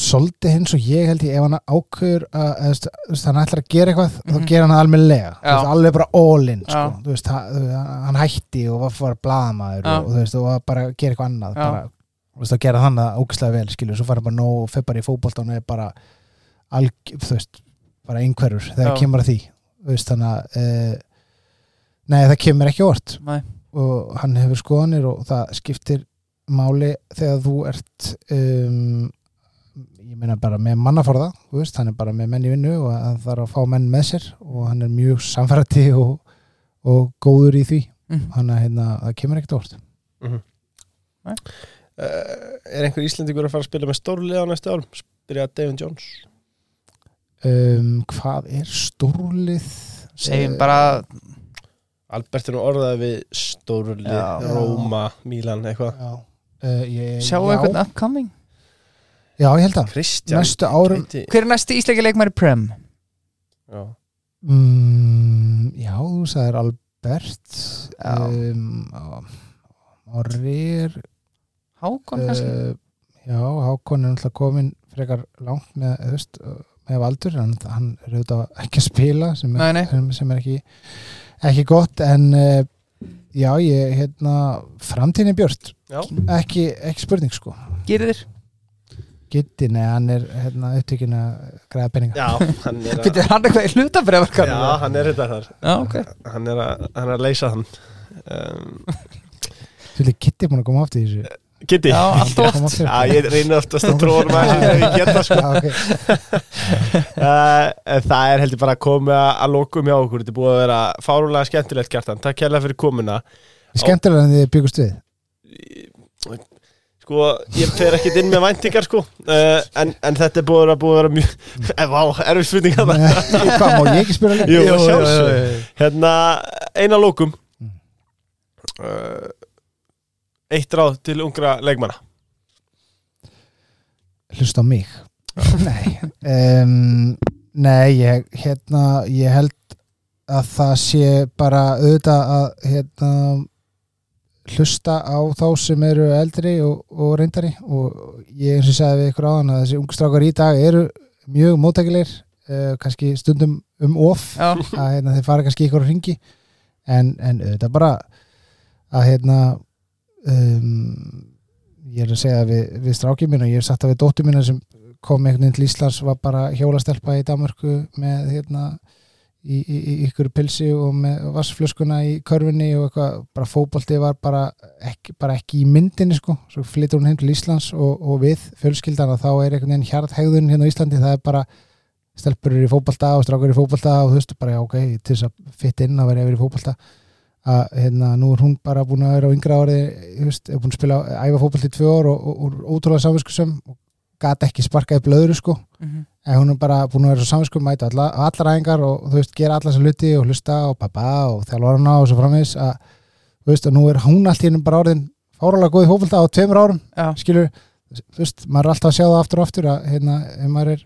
svolítið hins og ég held ég ef hann ákveður að, hann ætlar að gera eitthvað
Mhm.
þá gera hann
Já.
veist, alveg bara all in sko. Hann, hann hætti og var
Já.
og, þú veist, og bara að gera eitthvað annað bara, veist, að gera hann það ógæslega vel skilur, svo fara bara nóg og bara í fótboltan og er bara alg, bara einhverjur þegar kemur að því þannig að uh, nei, það kemur ekki orð
Nei.
og hann hefur skoðanir og það skiptir máli þegar þú ert um, ég meina bara með mannaforða þú veist, hann er bara með menn í vinnu og hann þarf að fá menn með sér og hann er mjög samfærati og, og góður í því.
Mm.
hann að hérna, það kemur ekkert orð
uh, er einhver Íslendingur að fara að spila með stórlið á næstu árum? spyrja David Jones.
Um, hvað er stórlið?
Segjum
Eh,
bara
Albert er nú orðað við stórlið. Róma, Mílan, eitthvað.
Já, uh, ég,
Sjáu
já,
eitthvað upcoming
já, ég held að
Kristján
næstu árum.
Hver er næsti ísleiki leikmæri Prem?
Já.
mm, já, þú sagðir Albert
Já.
um, Orri er
Hákon kannski
uh, já, Hákon er náttúrulega komin frekar langt með, þú veist, með valdur hann, hann er auðvitað ekki að spila sem er,
Nei, nei.
Sem, er ekki ekki gott en uh, já, ég, hérna framtíðin er björt,
Já,
ekki, ekki spurning sko
Gerir þér
Gitti, nei, hann er hérna upptökin að græða peninga.
Já, hann er að,
Býttu hann eitthvað í hlutabrefar
já, hann er þetta þar.
Já, ok.
Hann er að, hann er að leysa hann. Um,
Þú veit, Gitti er búin að koma aftur í þessu?
Kitty
Já, allt of
Koma aftur.
Já, ég reynir oftast að tróða með þessu þegar ég geta sko.
Já, ok.
uh, en Það er heldur bara að koma að lokum hjá okkur. Þetta er búið að vera fárúlega skemmtilegt kjartan. Takk kærlega fyrir komuna.
Skemmtilega en þið byggust við
Sko, ég fer ekkert inn með væntingar sko. Uh, en, en þetta er búið að, búið að vera mjög eh, Vá, erfið spurning að það
Hvað, má ég ekki spila leik?
Jú, sjálfsög Hérna, eina lokum.
Mm.
uh, Eitt ráð til ungra leikmanna.
Hlusta á mig? Nei um, Nei, ég, hérna, ég held að það sé bara auðvitað að hérna, hlusta á þá sem eru eldri og, og reyndari. Og ég eins og sagði við ykkur áðan að þessi ungstrákar í dag eru mjög móttækilegir uh, kannski stundum um of
Já,
að hérna, þeir fara kannski ykkur að ringi en, en auðvitað bara að hérna um, ég er að segja við, við strákið mín og ég hef sagt að við dóttur mína sem kom einhvern veginn til Íslands var bara hjólastelpa í Danmörku með hérna í, í, í ykkur pilsi og með vassflöskuna í körfunni og eitthvað bara fótbolti var bara ekki, bara ekki í myndinni sko, svo flytur hún heim til Íslands og, og við fjölskyldana þá er einhvern veginn hjarthegðun hérna á Íslandi. Það er bara stelpur eru í fótbolta og strákur í fótbolta og þú veist bara já ok, til þess að fitt inn að vera yfir í fótbolta. Að hérna nú er hún bara búin að vera á yngra ári þú veist, er búin að spila æfa fótbolta í tvö ár og, og, og ótrúlega samvinskusum og gata ekki sparkaði blöðru sko.
Mhm.
En hún er bara búin að vera svo samvinskum mæta alla, allar æfingar og þú veist, gera allar sem luti og hlusta og pappa og þjálfarana og svo framvegis að þú veist, og nú er hún allt í hennum bara orðin fáralega góð í fótbolta á tveimur árum
já,
skilur, þú veist, maður er alltaf að sjá það aftur og aftur að hérna, ef maður er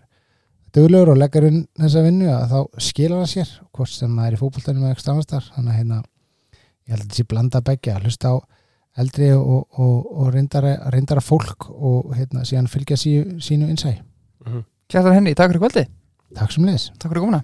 duglegur og leggur inn þessa vinnu að þá skilur það sér, hvort sem maður er í fótboltanum eða annars þar, þannig að hérna ég held að sé blanda begja, að hlusta á eldri og, og, og reyndara, reyndara fólk og hérna síðan fylgja sí, sínu innsæ
Kjartan Henni, takk fyrir kvöldi
Takk sem leðis
Takk fyrir komuna